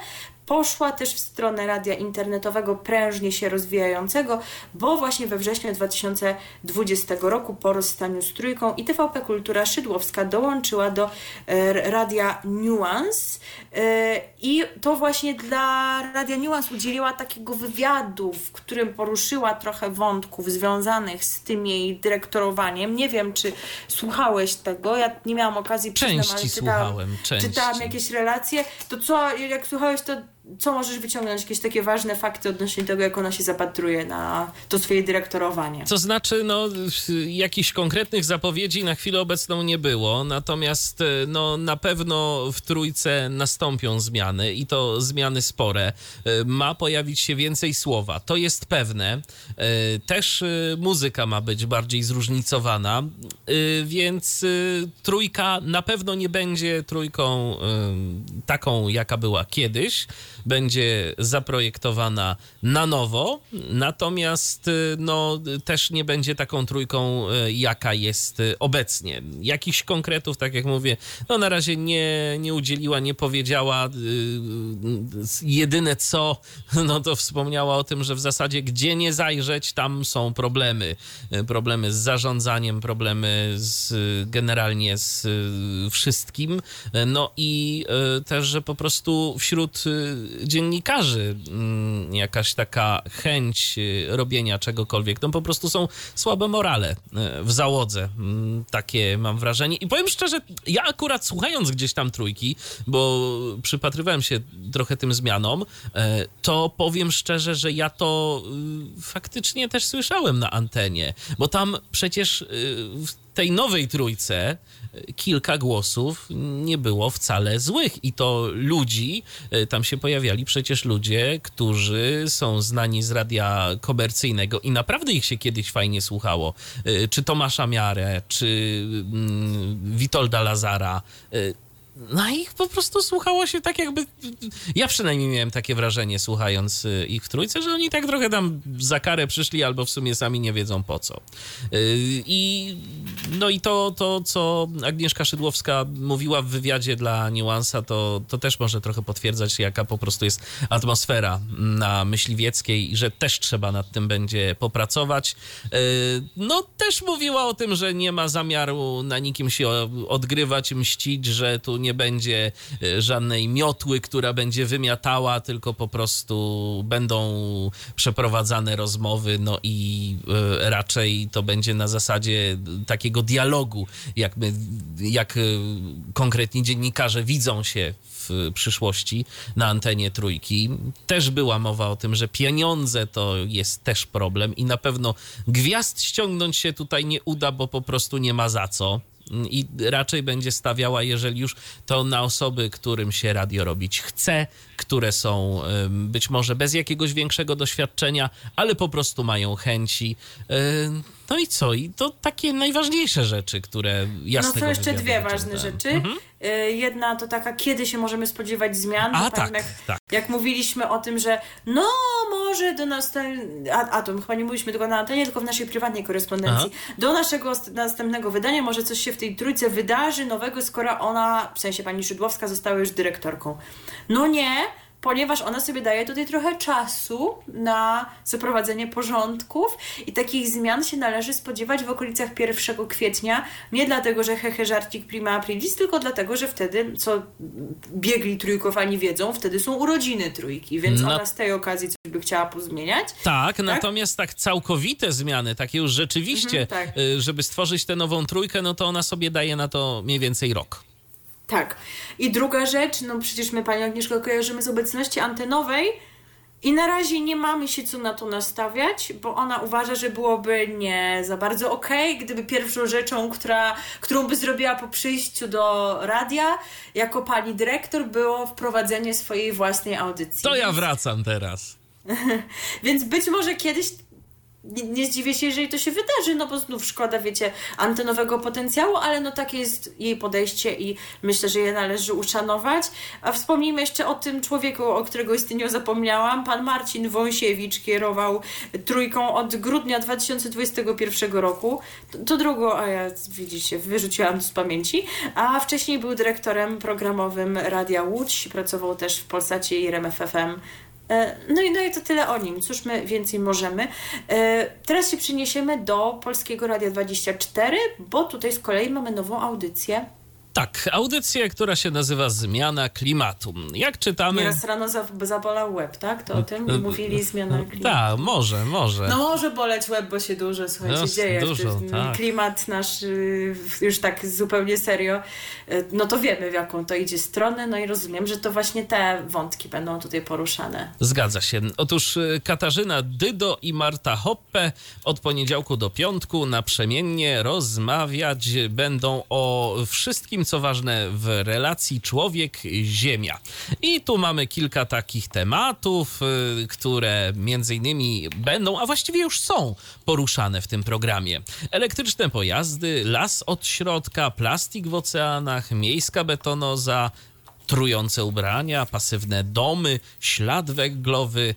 poszła też w stronę radia internetowego prężnie się rozwijającego, bo właśnie we wrześniu 2020 roku po rozstaniu z Trójką i TVP Kultura Szydłowska dołączyła do e, radia Nuance e, i to właśnie dla radia Nuance udzieliła takiego wywiadu, w którym poruszyła trochę wątków związanych z tym jej dyrektorowaniem. Nie wiem, czy słuchałeś tego, ja nie miałam okazji przyznam, ale czytałam, czytałam jakieś relacje, to co, jak słuchałeś, to co możesz wyciągnąć? Jakieś takie ważne fakty odnośnie tego, jak ona się zapatruje na to swoje dyrektorowanie? To znaczy, no, jakichś konkretnych zapowiedzi na chwilę obecną nie było, natomiast e, no, na pewno w trójce nastąpią zmiany i to zmiany spore. E, ma pojawić się więcej słowa, to jest pewne. E, też muzyka ma być bardziej zróżnicowana, więc trójka na pewno nie będzie trójką taką, jaka była kiedyś będzie zaprojektowana na nowo, natomiast y, no, też nie będzie taką trójką, y, jaka jest y, obecnie. Jakichś konkretów, tak jak mówię, no na razie nie, nie udzieliła, nie powiedziała. Jedyne co, no to wspomniała o tym, że w zasadzie gdzie nie zajrzeć, tam są problemy. Problemy z zarządzaniem, problemy z, generalnie z wszystkim. No i też, że po prostu wśród dziennikarzy mm, jakaś taka chęć y, robienia czegokolwiek. No po prostu są słabe morale y, w załodze. Mm, takie mam wrażenie. I powiem szczerze, ja akurat słuchając gdzieś tam trójki, bo przypatrywałem się trochę tym zmianom, y, to powiem szczerze, że ja to faktycznie też słyszałem na antenie, bo tam przecież w tej nowej trójce kilka głosów nie było wcale złych. I to ludzi, e, tam się pojawiali przecież ludzie, którzy są znani z radia komercyjnego. I naprawdę ich się kiedyś fajnie słuchało. E, czy Tomasza Miarę, czy mm, Witolda Lazara e, no ich po prostu słuchało się tak jakby... Ja przynajmniej miałem takie wrażenie słuchając y, ich w trójce, że oni tak trochę tam za karę przyszli albo w sumie sami nie wiedzą po co. Y, I no i to, to co Agnieszka Szydłowska mówiła w wywiadzie dla Niuansa, to, to też może trochę potwierdzać, jaka po prostu jest atmosfera na Myśliwieckiej i że też trzeba nad tym będzie popracować. Y, no też mówiła o tym, że nie ma zamiaru na nikim się odgrywać, mścić, że tu nie będzie e, żadnej miotły, która będzie wymiatała, tylko po prostu będą przeprowadzane rozmowy, no i e, raczej to będzie na zasadzie takiego dialogu, jak, my, jak e, konkretni dziennikarze widzą się w przyszłości na antenie trójki. Też była mowa o tym, że pieniądze to jest też problem i na pewno gwiazd ściągnąć się tutaj nie uda, bo po prostu nie ma za co i raczej będzie stawiała, jeżeli już, to na osoby, którym się radio robić chce, które są być może bez jakiegoś większego doświadczenia, ale po prostu mają chęci. No i co? I to takie najważniejsze rzeczy, które ja No są jeszcze dwie ważne rzeczy. Mhm. Y, jedna to taka, kiedy się możemy spodziewać zmian. A, tak, jak, tak. jak mówiliśmy o tym, że no może do następnego, a, a to chyba nie mówiliśmy tylko na antenie, tylko w naszej prywatnej korespondencji. Aha. Do naszego następnego wydania może coś się w tej trójce wydarzy nowego, skoro ona, w sensie pani Szydłowska, została już dyrektorką. No nie, ponieważ ona sobie daje tutaj trochę czasu na zaprowadzenie porządków i takich zmian się należy spodziewać w okolicach 1 kwietnia. Nie dlatego, że hehe żarcik prima aprilis, tylko dlatego, że wtedy, co biegli trójkowani wiedzą, wtedy są urodziny trójki, więc no. ona z tej okazji coś by chciała pozmieniać. Tak, tak? natomiast tak całkowite zmiany, takie już rzeczywiście, mhm, tak. Y, żeby stworzyć tę nową trójkę, no to ona sobie daje na to mniej więcej rok. Tak. I druga rzecz, no przecież my Panią Agnieszkę kojarzymy z obecności antenowej i na razie nie mamy się co na to nastawiać, bo ona uważa, że byłoby nie za bardzo okej, okay, gdyby pierwszą rzeczą, która, którą by zrobiła po przyjściu do radia jako pani dyrektor było wprowadzenie swojej własnej audycji. To ja wracam teraz. Więc być może kiedyś nie, nie zdziwię się, jeżeli to się wydarzy, no bo znów szkoda, wiecie, antenowego potencjału, ale no takie jest jej podejście i myślę, że je należy uszanować. A wspomnijmy jeszcze o tym człowieku, o którego istnieniu zapomniałam. Pan Marcin Wąsiewicz kierował trójką od grudnia 2021 roku. To, to drugo, a ja widzicie, wyrzuciłam z pamięci. A wcześniej był dyrektorem programowym Radia Łódź, pracował też w Polsacie i RMF FM E, no i, no i to tyle o nim. Cóż my więcej możemy. E, teraz się przeniesiemy do Polskiego Radia 24, bo tutaj z kolei mamy nową audycję tak, audycję, która się nazywa Zmiana Klimatu. Jak czytamy... Nieraz rano zabolał łeb, tak? To o tym e, mówili Zmiana Klimatu. Tak, może, może. No może boleć łeb, bo się dużo, słuchajcie, no, dzieje. Dużo, tak. Klimat nasz y, już tak zupełnie serio, y, no to wiemy w jaką to idzie stronę, no i rozumiem, że to właśnie te wątki będą tutaj poruszane. Zgadza się. Otóż y, Katarzyna Dydo i Marta Hoppe od poniedziałku do piątku naprzemiennie rozmawiać będą o wszystkim co ważne w relacji człowiek-ziemia. I tu mamy kilka takich tematów, y, które między innymi będą, a właściwie już są poruszane w tym programie. Elektryczne pojazdy, las od środka, plastik w oceanach, miejska betonoza, trujące ubrania, pasywne domy, ślad węglowy,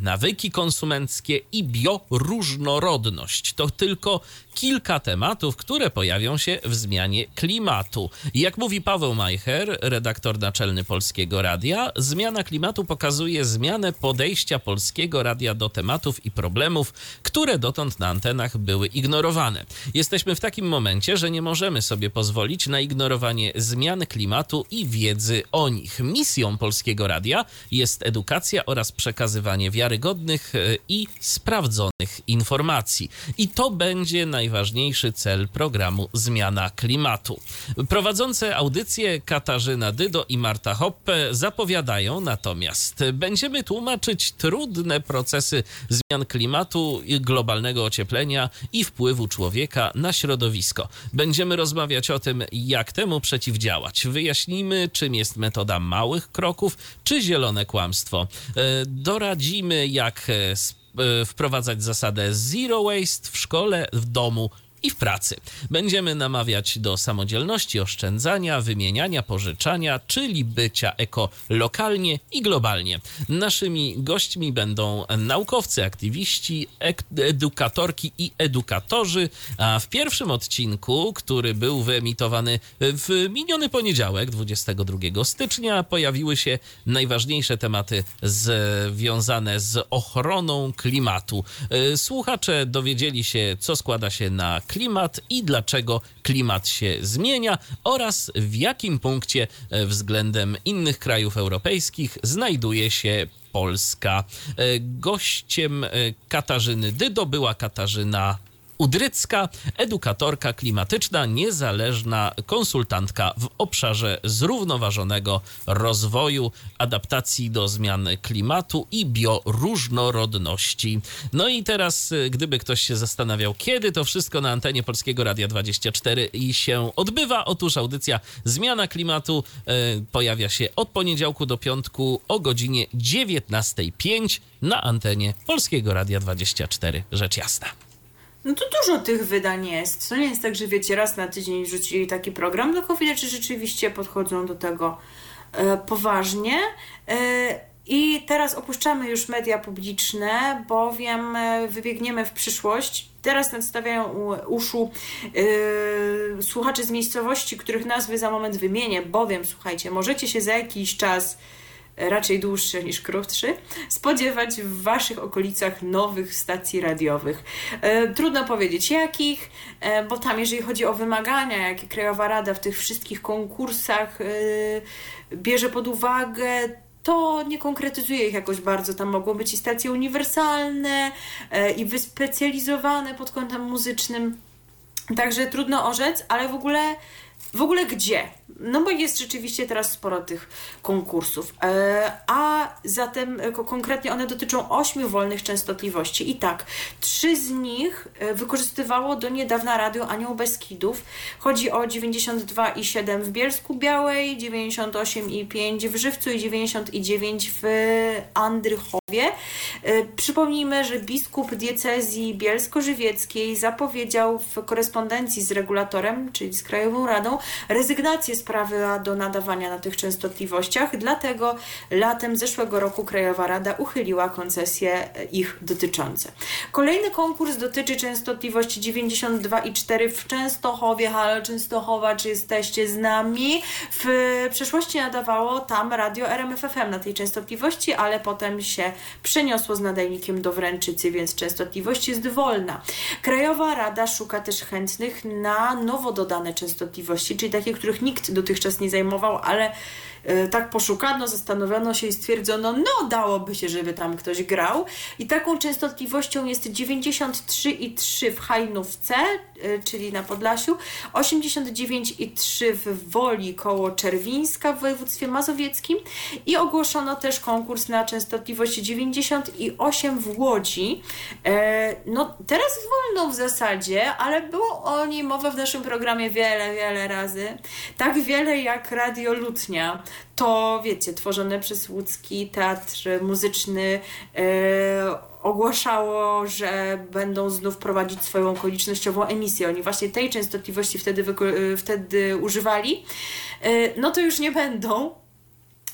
nawyki konsumenckie i bioróżnorodność. To tylko kilka tematów, które pojawią się w zmianie klimatu. Jak mówi Paweł Majcher, redaktor naczelny Polskiego Radia, zmiana klimatu pokazuje zmianę podejścia Polskiego Radia do tematów i problemów, które dotąd na antenach były ignorowane. Jesteśmy w takim momencie, że nie możemy sobie pozwolić na ignorowanie zmian klimatu i wiedzy o nich. Misją Polskiego Radia jest edukacja oraz przekazywanie wiarygodnych e, i sprawdzonych informacji. I to będzie na najważniejszy cel programu Zmiana Klimatu. Prowadzące audycję Katarzyna Dydo i Marta Hoppe zapowiadają natomiast, będziemy tłumaczyć trudne procesy zmian klimatu, globalnego ocieplenia i wpływu człowieka na środowisko. Będziemy rozmawiać o tym, jak temu przeciwdziałać. Wyjaśnimy, czym jest metoda małych kroków, czy zielone kłamstwo. E, doradzimy, jak E, wprowadzać zasadę zero waste w szkole, w domu i w pracy. Będziemy namawiać do samodzielności, oszczędzania, wymieniania, pożyczania, czyli bycia ekolokalnie i globalnie. Naszymi gośćmi będą naukowcy, aktywiści, edukatorki i edukatorzy, a w pierwszym odcinku, który był wyemitowany w miniony poniedziałek, 22 stycznia, pojawiły się najważniejsze tematy związane z ochroną klimatu. E, słuchacze dowiedzieli się, co składa się na klimat i dlaczego klimat się zmienia oraz w jakim punkcie e, względem innych krajów europejskich znajduje się Polska. E, gościem e, Katarzyny Dydo była Katarzyna Udrycka, edukatorka klimatyczna, niezależna konsultantka w obszarze zrównoważonego rozwoju, adaptacji do zmian klimatu i bioróżnorodności. No i teraz, y, gdyby ktoś się zastanawiał, kiedy to wszystko na antenie Polskiego Radia 24 i się odbywa, otóż audycja Zmiana Klimatu y, pojawia się od poniedziałku do piątku o godzinie 19.05 na antenie Polskiego Radia 24. Rzecz jasna. No to dużo tych wydań jest. To nie jest tak, że wiecie, raz na tydzień rzucili taki program, tylko widać, że rzeczywiście podchodzą do tego e, poważnie. E, I teraz opuszczamy już media publiczne, bowiem e, wybiegniemy w przyszłość. Teraz nadstawiają uszu yy, słuchacze z miejscowości, których nazwy za moment wymienię, bowiem słuchajcie, możecie się za jakiś czas raczej dłuższy niż krótszy, spodziewać w Waszych okolicach nowych stacji radiowych. E, trudno powiedzieć jakich, e, bo tam jeżeli chodzi o wymagania, jakie Krajowa Rada w tych wszystkich konkursach e, bierze pod uwagę, to nie konkretyzuje ich jakoś bardzo. Tam mogą być i stacje uniwersalne, i wyspecjalizowane pod kątem muzycznym. Także trudno orzec, ale w ogóle w ogóle gdzie? No bo jest rzeczywiście teraz sporo tych konkursów. E, a zatem konkretnie one dotyczą ośmiu wolnych częstotliwości. I tak, trzy z nich wykorzystywało do niedawna radio Anioł Beskidów. Chodzi o 92,7 w Bielsku Białej, 98,5 w Żywcu i 99 w Andrychowie. Przypomnijmy, że biskup diecezji bielsko-żywieckiej zapowiedział w korespondencji z regulatorem, czyli z Krajową Radą, rezygnację z prawa do nadawania na tych częstotliwościach, dlatego latem zeszłego roku Krajowa Rada uchyliła koncesje ich dotyczące. Kolejny konkurs dotyczy częstotliwości 92,4 w Częstochowie. Halo Częstochowa, czy jesteście z nami? W przeszłości nadawało tam radio RMFFM na tej częstotliwości, ale potem się przeniosło z nadajnikiem do Wręczycy, więc częstotliwość jest wolna. Krajowa Rada szuka też chętnych na nowo dodane częstotliwości, czyli takie, których nikt dotychczas nie zajmował, ale tak poszukano, zastanowiono się i stwierdzono, no dałoby się, żeby tam ktoś grał. I taką częstotliwością jest 93,3 w Hajnówce, e, czyli na Podlasiu, 89,3 w Woli koło Czerwińska w województwie mazowieckim i ogłoszono też konkurs na częstotliwość 98 w Łodzi. E, no teraz wolno w zasadzie, ale było o niej mowa w naszym programie wiele, wiele razy. Tak wiele jak Radio Lutnia to wiecie, tworzone przez łódzki teatr muzyczny e, ogłaszało, że będą znów prowadzić swoją okolicznościową emisję. Oni właśnie tej częstotliwości wtedy, e, wtedy używali. E, no to już nie będą,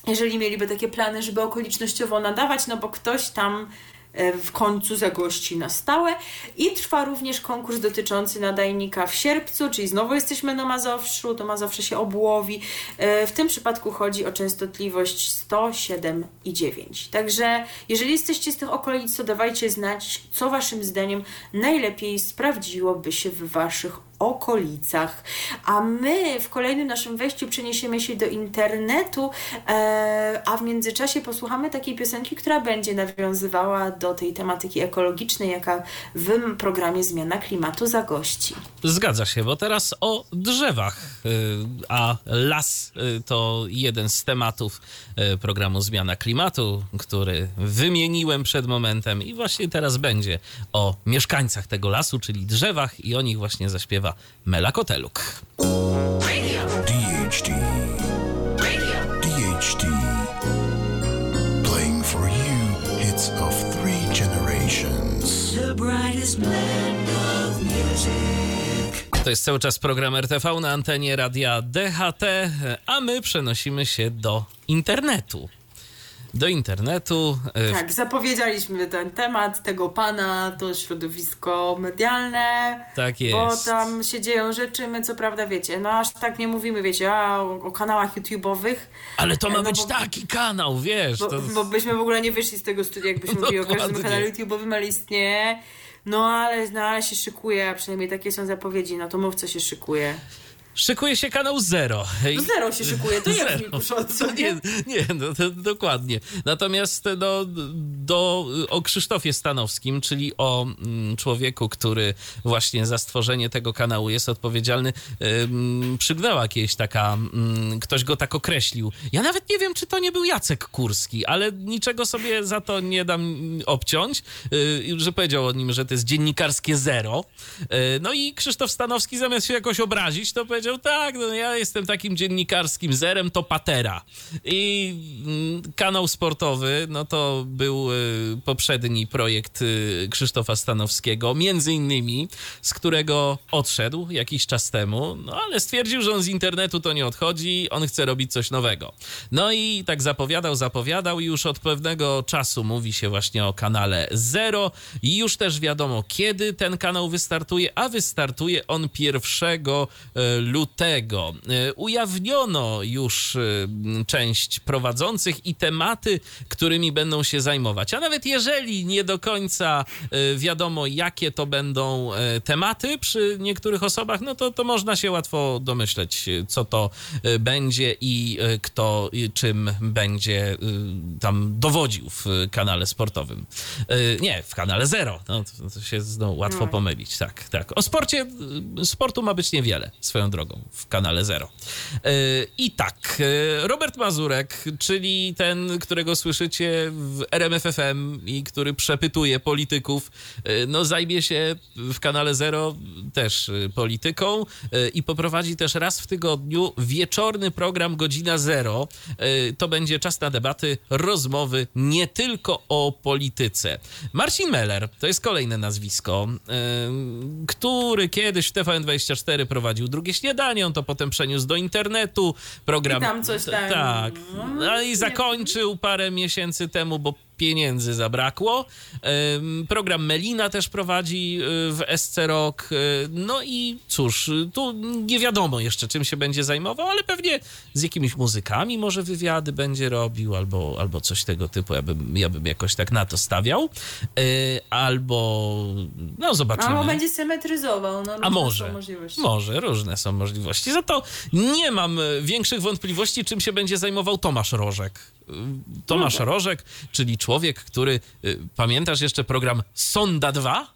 jeżeli mieliby takie plany, żeby okolicznościowo nadawać, no bo ktoś tam w końcu zagości na stałe i trwa również konkurs dotyczący nadajnika w sierpcu, czyli znowu jesteśmy na Mazowszu, to Mazowsze się obłowi. E, w tym przypadku chodzi o częstotliwość 107 i 9. Także jeżeli jesteście z tych okolic, to dawajcie znać, co waszym zdaniem najlepiej sprawdziłoby się w waszych okolicach. A my w kolejnym naszym wejściu przeniesiemy się do internetu, e, a w międzyczasie posłuchamy takiej piosenki, która będzie nawiązywała do tej tematyki ekologicznej, jaka w programie Zmiana Klimatu zagości. Zgadza się, bo teraz o drzewach, y, a las y, to jeden z tematów programu Zmiana Klimatu, który wymieniłem przed momentem i właśnie teraz będzie o mieszkańcach tego lasu, czyli drzewach i o nich właśnie zaśpiewa śpiewa Mela Koteluk. DHD. DHD. Playing for you hits of three generations. The brightest blend of music. To jest cały czas program RTV na antenie radia DHT, a my przenosimy się do internetu do internetu. E, tak, zapowiedzieliśmy ten temat tego pana, to środowisko medialne. Tak jest. Bo tam się dzieją rzeczy, my co prawda wiecie, no aż tak nie mówimy, wiecie, a, o, o kanałach YouTube'owych. Ale to ma no, być bo, taki kanał, wiesz. Bo, to... bo byśmy w ogóle nie wyszli z tego studia, jakbyśmy mówili o każdym kanale YouTube'owym, ale istnieje. No ale, no ale się szykuje, a przynajmniej takie są zapowiedzi, no to mów co się szykuje. Szykuje się kanał Zero. No zero się szykuje, to jest no, nie, nie, no, to, dokładnie. Natomiast no, do, o Krzysztofie Stanowskim, czyli o mm, człowieku, który właśnie za stworzenie tego kanału jest odpowiedzialny, ym, przygnęła kiedyś taka, ym, ktoś go tak określił. Ja nawet nie wiem, czy to nie był Jacek Kurski, ale niczego sobie za to nie dam obciąć, yy, że powiedział o nim, że to jest dziennikarskie zero. Yy, no i Krzysztof Stanowski zamiast się jakoś obrazić, to powiedział, powiedział, tak, no ja jestem takim dziennikarskim zerem, to patera. I mm, kanał sportowy, no to był y, poprzedni projekt y, Krzysztofa Stanowskiego, między innymi, z którego odszedł jakiś czas temu, no ale stwierdził, że on z internetu to nie odchodzi, on chce robić coś nowego. No i tak zapowiadał, zapowiadał i już od pewnego czasu mówi się właśnie o kanale Zero i już też wiadomo, kiedy ten kanał wystartuje, a wystartuje on 1 lutego lutego. E, ujawniono już e, część prowadzących i tematy, którymi będą się zajmować. A nawet jeżeli nie do końca e, wiadomo, jakie to będą tematy przy niektórych osobach, no to, to można się łatwo domyśleć, co to będzie i kto czym będzie tam dowodził w kanale sportowym. Nie, w kanale Zero. No, to, się znowu łatwo no. pomylić. Tak, tak. O sporcie, sportu ma być niewiele, swoją drogą drogą w kanale Zero. E, I tak, e, Robert Mazurek, czyli ten, którego słyszycie w RMFFM i który przepytuje polityków, e, no zajmie się w kanale Zero też polityką i poprowadzi też raz w tygodniu wieczorny program Godzina Zero. To będzie czas na debaty, rozmowy nie tylko o polityce. Marcin Meller to jest kolejne nazwisko, który kiedyś w TVN24 prowadził drugie śniadanie, on to potem przeniósł do internetu. Program. I tam coś tam. Tak. No i zakończył parę miesięcy temu, bo pieniędzy zabrakło. Program Melina też prowadzi y, w SC Rock. Y, no i cóż, tu nie wiadomo jeszcze, czym się będzie zajmował, ale pewnie z jakimiś muzykami może wywiady będzie robił, albo, albo coś tego typu. Ja bym, ja bym jakoś tak na to stawiał. Y, albo, no zobaczymy. Albo będzie symetryzował. No, A może, może, różne są możliwości. Za to nie mam większych wątpliwości, czym się będzie zajmował Tomasz Rożek. Tomasz. Rożek, czyli człowiek, który. Y, pamiętasz jeszcze program Sonda 2?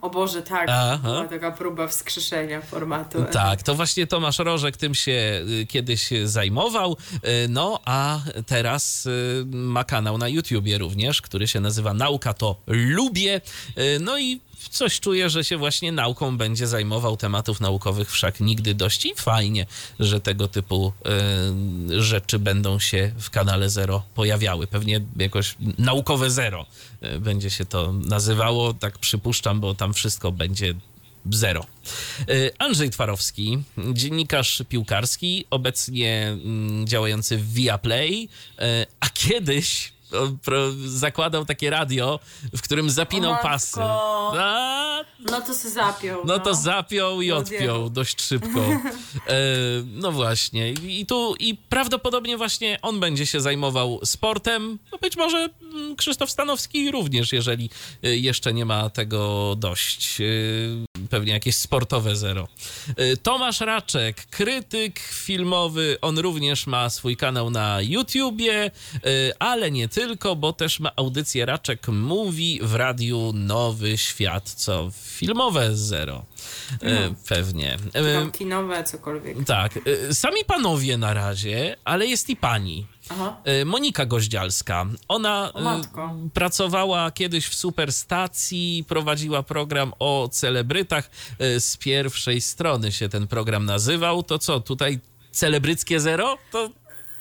O Boże, tak. Była taka próba wskrzeszenia formatu. Tak, to właśnie Tomasz Rożek tym się y, kiedyś zajmował. Y, no, a teraz ma kanał na YouTubie również, który się nazywa Nauka to Lubię. No i coś czuję, że się właśnie nauką będzie zajmował. Tematów naukowych wszak nigdy dość i fajnie, że tego typu y, rzeczy będą się w kanale Zero pojawiały. Pewnie jakoś naukowe Zero y, będzie się to nazywało, tak przypuszczam, bo tam wszystko będzie zero. Y, Andrzej Twarowski, dziennikarz piłkarski, obecnie mm, działający w Viaplay, a kiedyś zakładał takie radio, w którym zapinał pasy. A, no to se zapiął. No, no to zapiął i odpiął dość szybko. E, no właśnie. I tu i prawdopodobnie właśnie on będzie się zajmował sportem. No być może mm, Krzysztof Stanowski również, jeżeli e, jeszcze nie ma tego dość. E, pewnie jakieś sportowe zero. E, Tomasz Raczek, krytyk filmowy, on również ma swój kanał na YouTubie, ale nie tylko, bo też ma audycję Raczek Mówi w radiu Nowy Świat, co filmowe zero. No. Pewnie. kinowe, cokolwiek. Tak. Sami panowie na razie, ale jest i pani. Aha. Monika Goździalska. Ona pracowała kiedyś w Superstacji, prowadziła program o celebrytach. Z pierwszej strony się ten program nazywał. To co, tutaj celebryckie zero? To...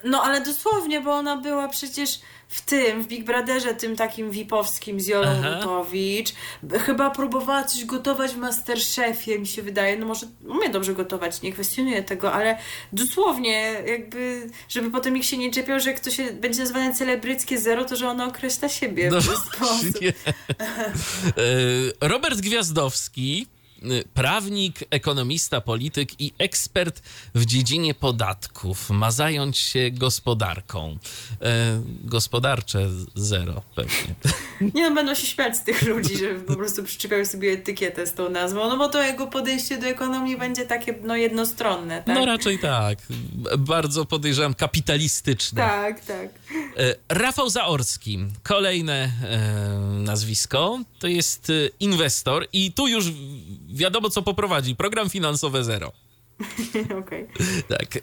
No ale dosłownie, bo ona była przecież w tym, w Big Brotherze, tym takim VIP-owskim z Jolą Lutowicz. Chyba próbowała coś gotować w Masterchefie, mi się wydaje. No może umie dobrze gotować, nie kwestionuję tego, ale dosłownie jakby, żeby potem nikt się nie czepiał, że jak to się będzie nazywane celebryckie zero, to że ona określa siebie no, w ten sposób. E, Robert Gwiazdowski prawnik, ekonomista, polityk i ekspert w dziedzinie podatków. Ma zająć się gospodarką. E, gospodarcze zero pewnie. Nie no, będą się śmiać z tych ludzi, że po prostu przyczepiają sobie etykietę z tą nazwą, no bo to jego podejście do ekonomii będzie takie no jednostronne, tak? No raczej tak. Bardzo podejrzewam kapitalistyczne. Tak, tak. E, Rafał Zaorski, kolejne e, nazwisko, to jest e, inwestor i tu już wiadomo, co poprowadzi. Program finansowe zero. Okej. Okay. Tak.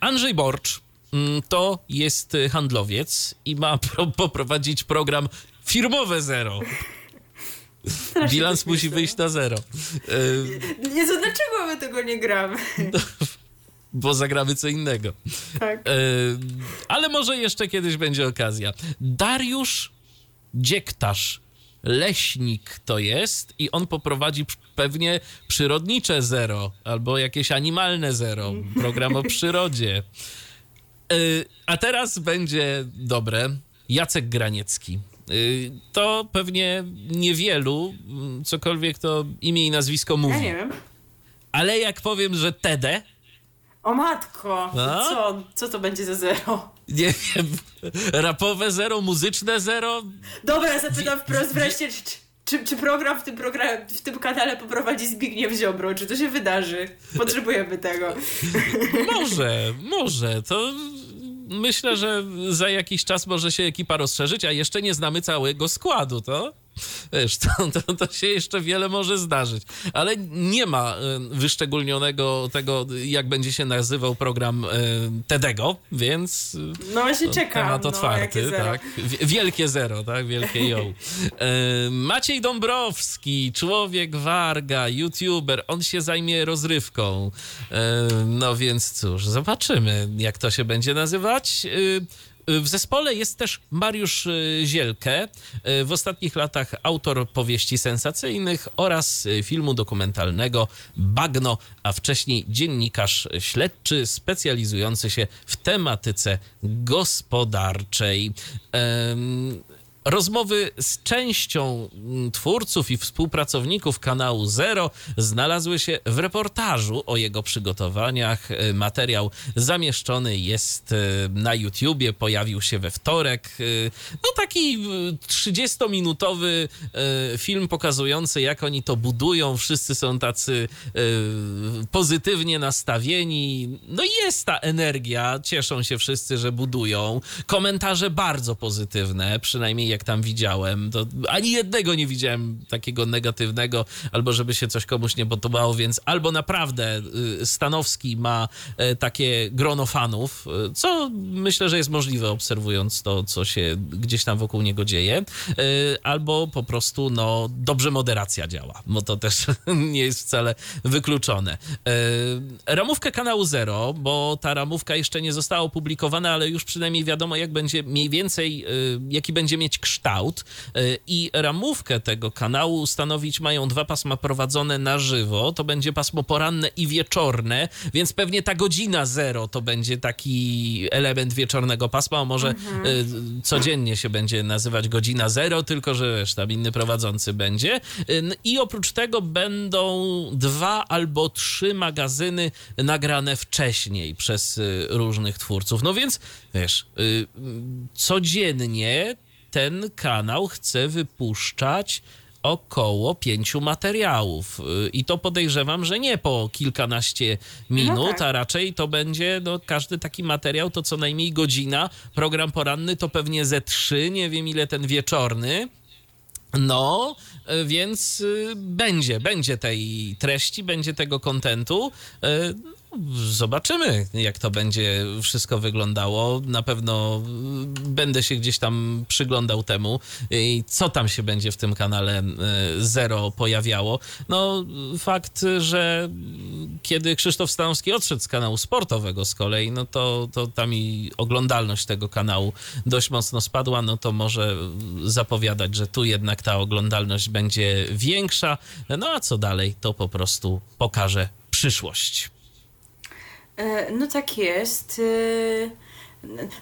Andrzej Borcz mm, to jest handlowiec i ma poprowadzić program firmowe zero. Bilans musi wyjść na zero. Nie, to dlaczego my tego nie gramy? bo zagramy co innego. Tak. ale może jeszcze kiedyś będzie okazja. Dariusz Dziektarz leśnik to jest i on poprowadzi pewnie przyrodnicze zero albo jakieś animalne zero, program o przyrodzie. Y, a teraz będzie dobre. Jacek Graniecki. Y, to pewnie niewielu, mm, cokolwiek to imię i nazwisko mówi. Ja nie wiem. Ale jak powiem, że Tede, o matko, no? co, co to będzie za zero? Nie wiem, rapowe zero, muzyczne zero? Dobra, zapytam wprost wreszcie, czy, czy, czy program w tym, program w tym kanale poprowadzi Zbigniew Ziobro? Czy to się wydarzy? Potrzebujemy tego. Może, może. To myślę, że za jakiś czas może się ekipa rozszerzyć, a jeszcze nie znamy całego składu, to? Wiesz, to, to, to się jeszcze wiele może zdarzyć. Ale nie ma wyszczególnionego tego, jak będzie się nazywał program Tedego, więc no właśnie czekam. Temat no, otwarty, tak. Wielkie zero, tak, wielkie ją. Maciej Dąbrowski, człowiek Warga, youtuber, on się zajmie rozrywką. No więc cóż, zobaczymy, jak to się będzie nazywać. W zespole jest też Mariusz y, Zielke, y, w ostatnich latach autor powieści sensacyjnych oraz y, filmu dokumentalnego Bagno, a wcześniej dziennikarz śledczy specjalizujący się w tematyce gospodarczej. Rozmowy z częścią mm, twórców i współpracowników kanału Zero znalazły się w reportażu o jego przygotowaniach. E, materiał zamieszczony jest e, na YouTubie, pojawił się we wtorek. E, no taki 30-minutowy film pokazujący, jak oni to budują. Wszyscy są tacy pozytywnie nastawieni. No jest ta energia, cieszą się wszyscy, że budują. Komentarze bardzo pozytywne, przynajmniej jak tam widziałem. To ani jednego nie widziałem takiego negatywnego, albo żeby się coś komuś nie podobało, więc albo naprawdę y, Stanowski ma e, takie grono fanów, y, co myślę, że jest możliwe obserwując to, co się gdzieś tam wokół niego dzieje, y, albo po prostu no dobrze moderacja działa, bo to też nie jest wcale wykluczone. Ramówkę kanału Zero, bo ta ramówka jeszcze nie została opublikowana, ale już przynajmniej wiadomo, jak będzie mniej więcej, jaki będzie mieć kształt y, i ramówkę tego kanału stanowić mają dwa pasma prowadzone na żywo. To będzie pasmo poranne i wieczorne, więc pewnie ta godzina zero to będzie taki element wieczornego pasma, a może mhm. Y, codziennie się będzie nazywać godzina zero, tylko że wiesz, tam inny prowadzący będzie. Y, I oprócz tego będą dwa albo trzy magazyny nagrane wcześniej przez różnych twórców. No więc wiesz, codziennie ten kanał chce wypuszczać około pięciu materiałów. Y, I to podejrzewam, że nie po kilkanaście minut, no tak. a raczej to będzie no, każdy taki materiał to co najmniej godzina. Program poranny to pewnie ze trzy, nie wiem ile ten wieczorny. No, y, więc y, będzie, będzie tej treści, będzie tego kontentu. Zobaczymy, jak to będzie wszystko wyglądało. Na pewno będę się gdzieś tam przyglądał temu i co tam się będzie w tym kanale e, Zero pojawiało. No, fakt, że kiedy Krzysztof Stanowski odszedł z kanału sportowego z kolei, no to, to tam i oglądalność tego kanału dość mocno spadła, no to może zapowiadać, że tu jednak ta oglądalność będzie większa. No a co dalej, to po prostu pokaże przyszłość. E, no tak jest. E,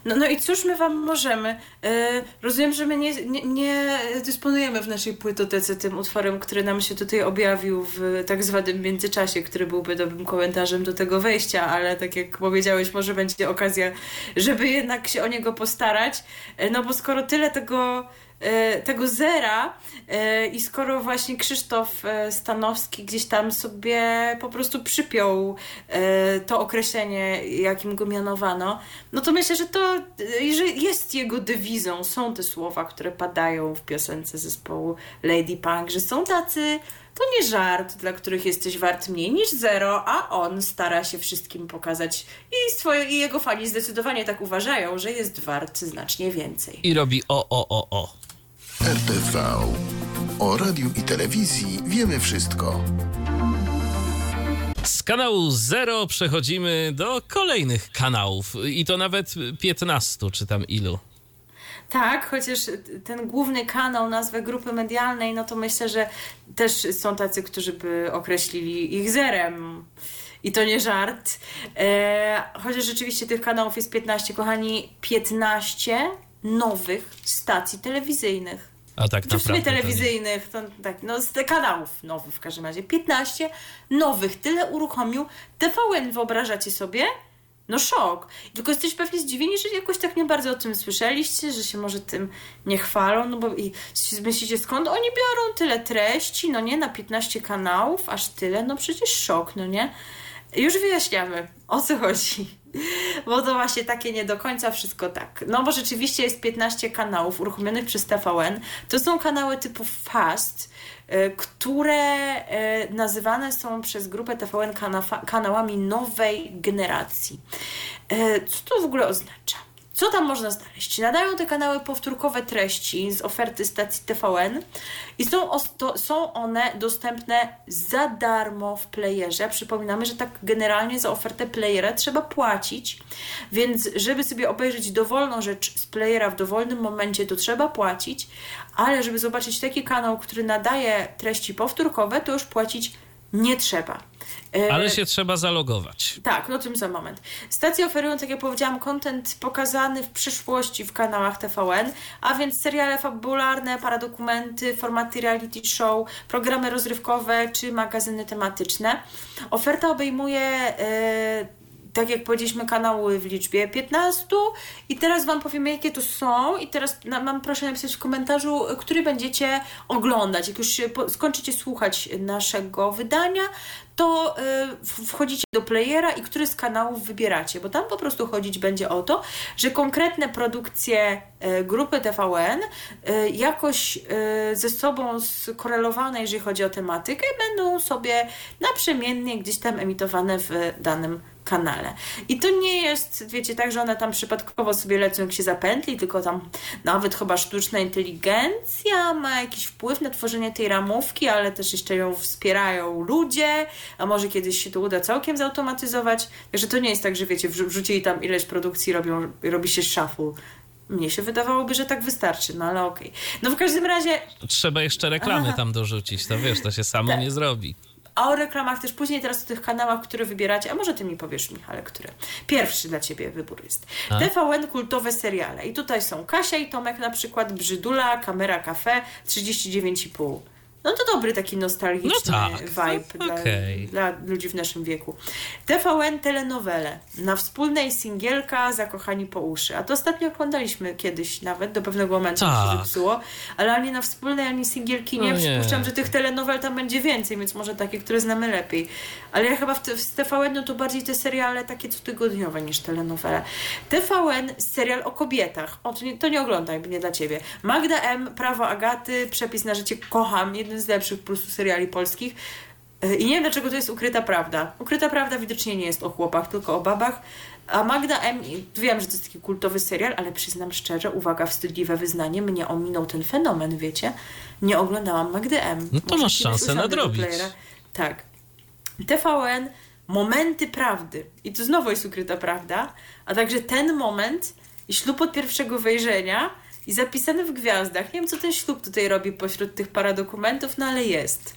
no, no i cóż my wam możemy? E, rozumiem, że my nie, nie, nie, dysponujemy w naszej płytotece tym utworem, który nam się tutaj objawił w tak zwanym międzyczasie, który byłby dobrym komentarzem do tego wejścia, ale tak jak powiedziałeś, może będzie okazja, żeby jednak się o niego postarać. No bo skoro tyle tego tego zera e, i skoro właśnie Krzysztof e, Stanowski gdzieś tam sobie po prostu przypiął to określenie, jakim go mianowano, no to myślę, że to że jest jego dewizą, są te słowa, które padają w piosence zespołu Lady Punk, że są tacy to nie żart, dla których jesteś wart mniej niż zero, a on stara się wszystkim pokazać i, swoje, i jego fani zdecydowanie tak uważają, że jest wart znacznie więcej. I robi o, o, o, o. RTV. O radiu i telewizji wiemy wszystko. Z kanału Zero przechodzimy do kolejnych kanałów i to nawet 15, czy tam ilu. Tak, chociaż ten główny kanał, nazwę grupy medialnej, no to myślę, że też są tacy, którzy by określili ich zerem. I to nie żart. E, chociaż rzeczywiście tych kanałów jest 15, kochani, 15 nowych stacji telewizyjnych. A tak naprawdę. W telewizyjnych, to, tak, no z kanałów nowych w każdym razie. 15 nowych, tyle uruchomił TVN, wyobrażacie sobie? No szok. Tylko jesteś pewnie zdziwieni, że jakoś tak nie bardzo o tym słyszeliście, że się może tym nie chwalą, no bo i myślicie skąd oni biorą tyle treści, no nie, na 15 kanałów, aż tyle, no przecież szok, no nie? Już wyjaśniamy, o co chodzi. Bo to właśnie takie nie do końca wszystko tak. No bo rzeczywiście jest 15 kanałów uruchomionych przez TVN. To są kanały typu Fast, y, które y, nazywane są przez grupę TVN kanałami nowej generacji. Y, co to w ogóle oznacza? Co tam można znaleźć? Nadają te kanały powtórkowe treści z oferty stacji TVN i są, są one dostępne za darmo w playerze. Przypominamy, że tak generalnie za ofertę playera trzeba płacić, więc żeby sobie obejrzeć dowolną rzecz z playera w dowolnym momencie, to trzeba płacić, ale żeby zobaczyć taki kanał, który nadaje treści powtórkowe, to już płacić nie trzeba. E, Ale się trzeba zalogować. Tak, no tym za moment. Stacje oferują, tak jak powiedziałam, kontent pokazany w przyszłości w kanałach TVN, a więc seriale fabularne, paradokumenty, formaty reality show, programy rozrywkowe czy magazyny tematyczne. Oferta obejmuje e, tak jak powiedzieliśmy, kanały w liczbie 15 i teraz Wam powiemy, jakie to są. I teraz mam proszę napisać w komentarzu, który będziecie oglądać. Jak już skończycie słuchać naszego wydania, to y, wchodzicie do playera i który z kanałów wybieracie, bo tam po prostu chodzić będzie o to, że konkretne produkcje y, grupy TVN y, jakoś ze sobą skorelowane, jeżeli chodzi o tematykę, będą sobie naprzemiennie gdzieś tam emitowane w danym kanale. I to nie jest, wiecie, tak, że one tam przypadkowo sobie lecą, jak się zapętli, tylko tam nawet chyba sztuczna inteligencja ma jakiś wpływ na tworzenie tej ramówki, ale też jeszcze ją wspierają ludzie, a może kiedyś się to uda całkiem zautomatyzować. Także to nie jest tak, że wiecie, wrzucili tam ileś produkcji, robią, robi się shuffle. Mnie się wydawałoby, że tak wystarczy, no ale okej. Okay. No w każdym razie... Trzeba jeszcze reklamy Aha. tam dorzucić, to wiesz, to się samo tak. nie zrobi. A o reklamach też później teraz o tych kanałach, które wybieracie, a może ty mi powiesz, Michale, które? Pierwszy dla ciebie wybór jest. A? TVN kultowe seriale. I tutaj są Kasia i Tomek na przykład, Brzydula, Kamera Cafe, 39,5. No to dobry taki nostalgiczny no tak, vibe no, dla, okay. dla, ludzi w naszym wieku. TVN telenowele. Na wspólnej singielka Zakochani po uszy. A to ostatnio oglądaliśmy kiedyś nawet, do pewnego momentu tak. się zepsuło. Ale ani na wspólnej, ani singielki nie. No nie. Przypuszczam, że tych telenowel tam będzie więcej, więc może takie, które znamy lepiej. Ale ja chyba w, w TVN no to bardziej te seriale takie cotygodniowe niż telenowele. TVN serial o kobietach. O, to nie, to nie oglądaj, nie dla ciebie. Magda M, Prawo Agaty, Przepis na życie kocham. Jeden z lepszych po prostu seriali polskich. E, I nie wiem dlaczego to jest ukryta prawda. Ukryta prawda widocznie nie jest o chłopach, tylko o babach. A Magda M, wiem, że to jest taki kultowy serial, ale przyznam szczerze, uwaga, wstydliwe wyznanie, mnie ominął ten fenomen, wiecie? Nie oglądałam Magdy M. No to Może masz szansę nadrobić. Tak. TVN, momenty prawdy. I to znowu jest ukryta prawda, a także ten moment i ślub od pierwszego wejrzenia i zapisany w gwiazdach. Nie wiem, co ten ślub tutaj robi pośród tych paradokumentów, no ale jest.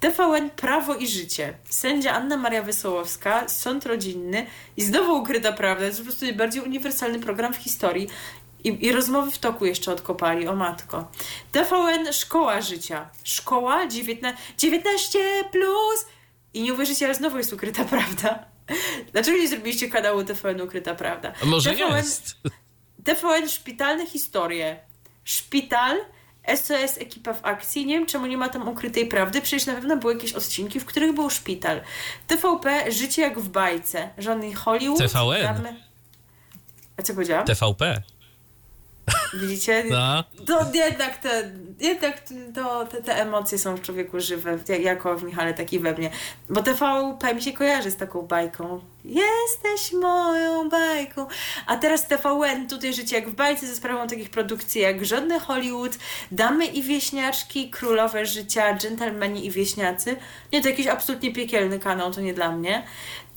TVN Prawo i Życie. Sędzia Anna Maria Wesołowska, sąd rodzinny i znowu ukryta prawda. Jest po prostu najbardziej uniwersalny program w historii. I, I, rozmowy w toku jeszcze odkopali, o matko. TVN Szkoła Życia. Szkoła 19, 19 plus. I nie uwierzycie, ale znowu jest ukryta prawda. Dlaczego nie zrobiliście kanału TVN Ukryta Prawda? A może TVN, jest. TVN Szpitalne Historie. Szpital, SOS Ekipa w akcji. Nie wiem, czemu nie ma tam ukrytej prawdy. Przecież na pewno były jakieś odcinki, w których był szpital. TVP Życie jak w bajce. Żony Hollywood. TVN. A co powiedziałam? TVP. Widzicie? No. To jednak, te, jednak to, te, te emocje są w człowieku żywe, jako w Michale, tak i we mnie. Bo TVP mi się kojarzy z taką bajką. Jesteś moją bajką. A teraz TVN, tutaj życie jak w bajce ze sprawą takich produkcji jak Żadny Hollywood, Damy i Wieśniaczki, Królowe Życia, Dżentelmeni i Wieśniacy. Nie, to jakiś absolutnie piekielny kanał, to nie dla mnie.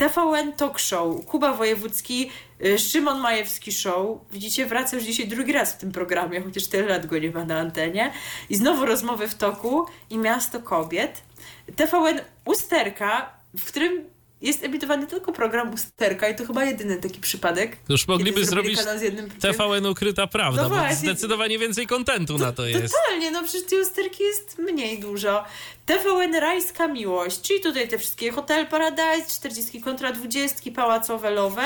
TVN Talk Show, Kuba Wojewódzki, y, Szymon Majewski Show. Widzicie, wraca już dzisiaj drugi raz w tym programie, chociaż tyle lat go nie ma na antenie. I znowu rozmowy w toku i Miasto Kobiet. TVN Usterka, w którym jest emitowany tylko program Usterka i to chyba jedyny taki przypadek. Już mogliby zrobić TVN Ukryta Prawda, no bo właśnie. zdecydowanie więcej kontentu to, na to jest. Totalnie, no przecież tej Usterki jest mniej dużo. TVN Rajska Miłość, czyli tutaj te wszystkie Hotel Paradise, 40 kontra 20, pałacowe lowe.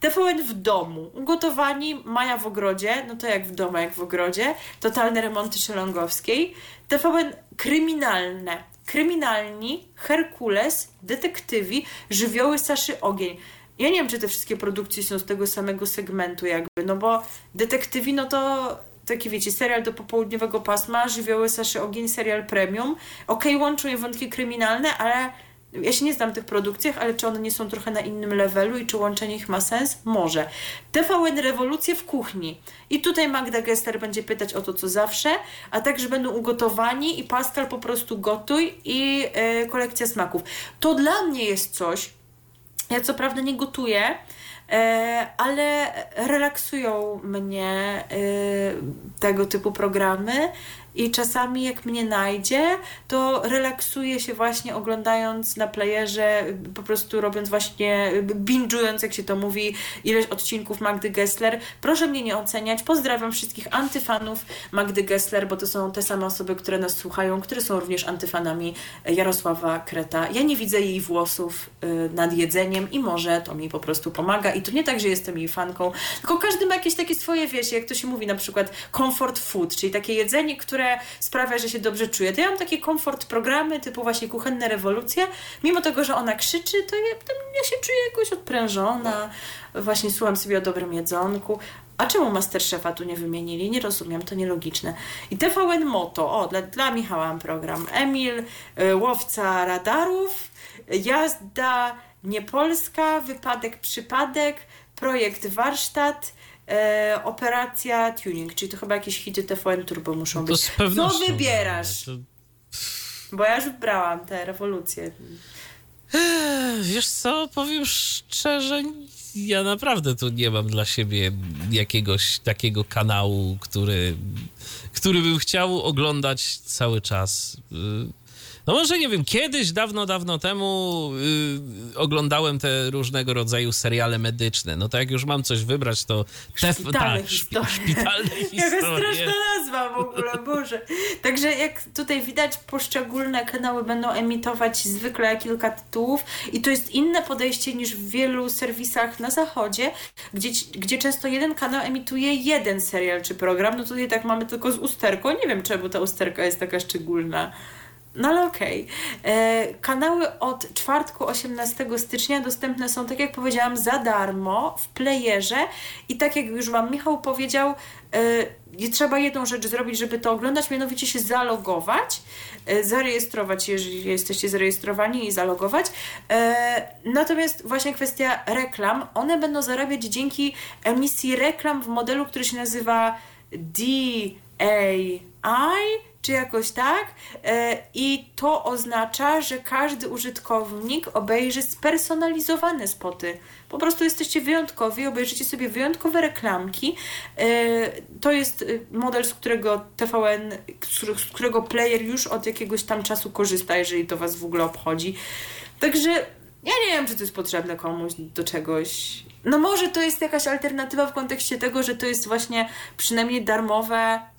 TVN w domu, ugotowani, Maja w ogrodzie, no to jak w domu, jak w ogrodzie, totalne remonty szelongowskiej. TVN kryminalne, kryminalni, Herkules, detektywi, żywioły Saszy Ogień. ja nie wiem, czy te wszystkie produkcje są z tego samego segmentu jakby, no bo detektywi, no to taki wiecie, serial do popołudniowego pasma, Żywioły Saszy Ogień, serial premium. Okej, okay, łączą je wątki kryminalne, ale ja się nie znam tych produkcjach, ale czy one nie są trochę na innym levelu i czy łączenie ich ma sens? Może. TVN Rewolucje w kuchni. I tutaj Magda Gester będzie pytać o to, co zawsze, a także będą ugotowani i Pascal po prostu gotuj i yy, kolekcja smaków. To dla mnie jest coś, ja co prawda nie gotuję, e, ale relaksują mnie e, tego typu programy i czasami jak mnie najdzie, to relaksuję się właśnie oglądając na playerze, po prostu robiąc właśnie, binge'ując jak się to mówi, ileś odcinków Magdy Gessler. Proszę mnie nie oceniać. Pozdrawiam wszystkich antyfanów Magdy Gessler, bo to są te same osoby, które nas słuchają, które są również antyfanami Jarosława Kreta. Ja nie widzę jej włosów y, nad jedzeniem i może to mi po prostu pomaga. I to nie tak, że jestem jej fanką, tylko każdy ma jakieś takie swoje, wiesz, jak to się mówi na przykład comfort food, czyli takie jedzenie, które które sprawia, że się dobrze czuję. To ja mam takie komfort programy typu właśnie kuchenne rewolucje. Mimo tego, że ona krzyczy, to ja, to ja się czuję jakoś odprężona. Właśnie słucham sobie o dobrym jedzonku. A czemu Masterchefa tu nie wymienili? Nie rozumiem, to nielogiczne. I TVN Moto, o, dla, dla Michała mam program. Emil, y, łowca radarów, jazda niepolska, wypadek, przypadek, projekt warsztat, e, operacja tuning, czyli to chyba jakieś hity TVN Turbo muszą no to być. Z pewnością. Co wybierasz? To... Bo ja już wybrałam te rewolucje. Wiesz co, powiem szczerze, ja naprawdę tu nie mam dla siebie jakiegoś takiego kanału, który, który bym chciał oglądać cały czas. No może nie wiem, kiedyś, dawno, dawno temu yy, oglądałem te różnego rodzaju seriale medyczne. No to jak już mam coś wybrać, to te szpitalne tak, historie. szpitalne historie. Jaka straszna nazwa w ogóle, Boże. Także jak tutaj widać, poszczególne kanały będą emitować zwykle kilka tytułów i to jest inne podejście niż w wielu serwisach na zachodzie, gdzie, gdzie często jeden kanał emituje jeden serial czy program. No tutaj tak mamy tylko z usterką. Nie wiem, czemu ta usterka jest taka szczególna. No ale okej. Okay. E, kanały od czwartku 18 stycznia dostępne są, tak jak powiedziałam, za darmo w playerze i tak jak już Wam Michał powiedział, e, trzeba jedną rzecz zrobić, żeby to oglądać, mianowicie się zalogować, e, zarejestrować, jeżeli jesteście zarejestrowani i zalogować. Natomiast właśnie kwestia reklam, one będą zarabiać dzięki emisji reklam w modelu, który się nazywa DAI, czy jakoś tak. E, I to oznacza, że każdy użytkownik obejrzy spersonalizowane spoty. Po prostu jesteście wyjątkowi, obejrzycie sobie wyjątkowe reklamki. E, to jest e, model, z którego TVN, z którego player już od jakiegoś tam czasu korzysta, jeżeli to Was w ogóle obchodzi. Także ja nie wiem, czy to jest potrzebne komuś do czegoś. No może to jest jakaś alternatywa w kontekście tego, że to jest właśnie przynajmniej darmowe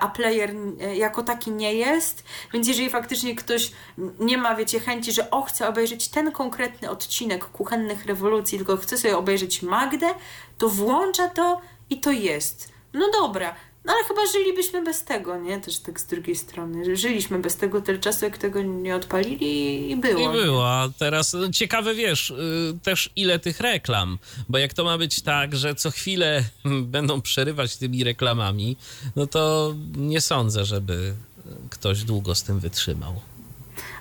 a player e, jako taki nie jest, więc jeżeli faktycznie ktoś nie ma, wiecie, chęci, że o, chce obejrzeć ten konkretny odcinek Kuchennych Rewolucji, tylko chce sobie obejrzeć Magdę, to włącza to i to jest. No dobra, no ale chyba żylibyśmy bez tego, nie? Też tak z drugiej strony. Żyliśmy bez tego tyle czasu, jak tego nie odpalili i było. I było, a teraz no, ciekawe wiesz, y, też ile tych reklam, bo jak to ma być tak, że co chwilę będą przerywać tymi reklamami, no to nie sądzę, żeby ktoś długo z tym wytrzymał.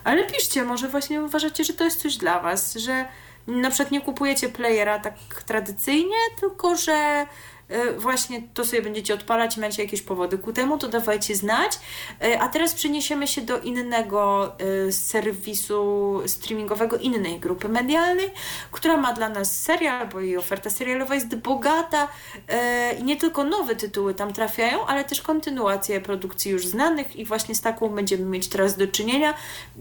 Ale piszcie, może właśnie uważacie, że to jest coś dla was, że na przykład nie kupujecie playera tak tradycyjnie, tylko że właśnie to sobie będziecie odpalać, macie jakieś powody ku temu, to dawajcie znać. E, a teraz przeniesiemy się do innego e, serwisu streamingowego, innej grupy medialnej, która ma dla nas serial, bo jej oferta serialowa jest bogata i nie tylko nowe tytuły tam trafiają, ale też kontynuacje produkcji już znanych i właśnie z taką będziemy mieć teraz do czynienia.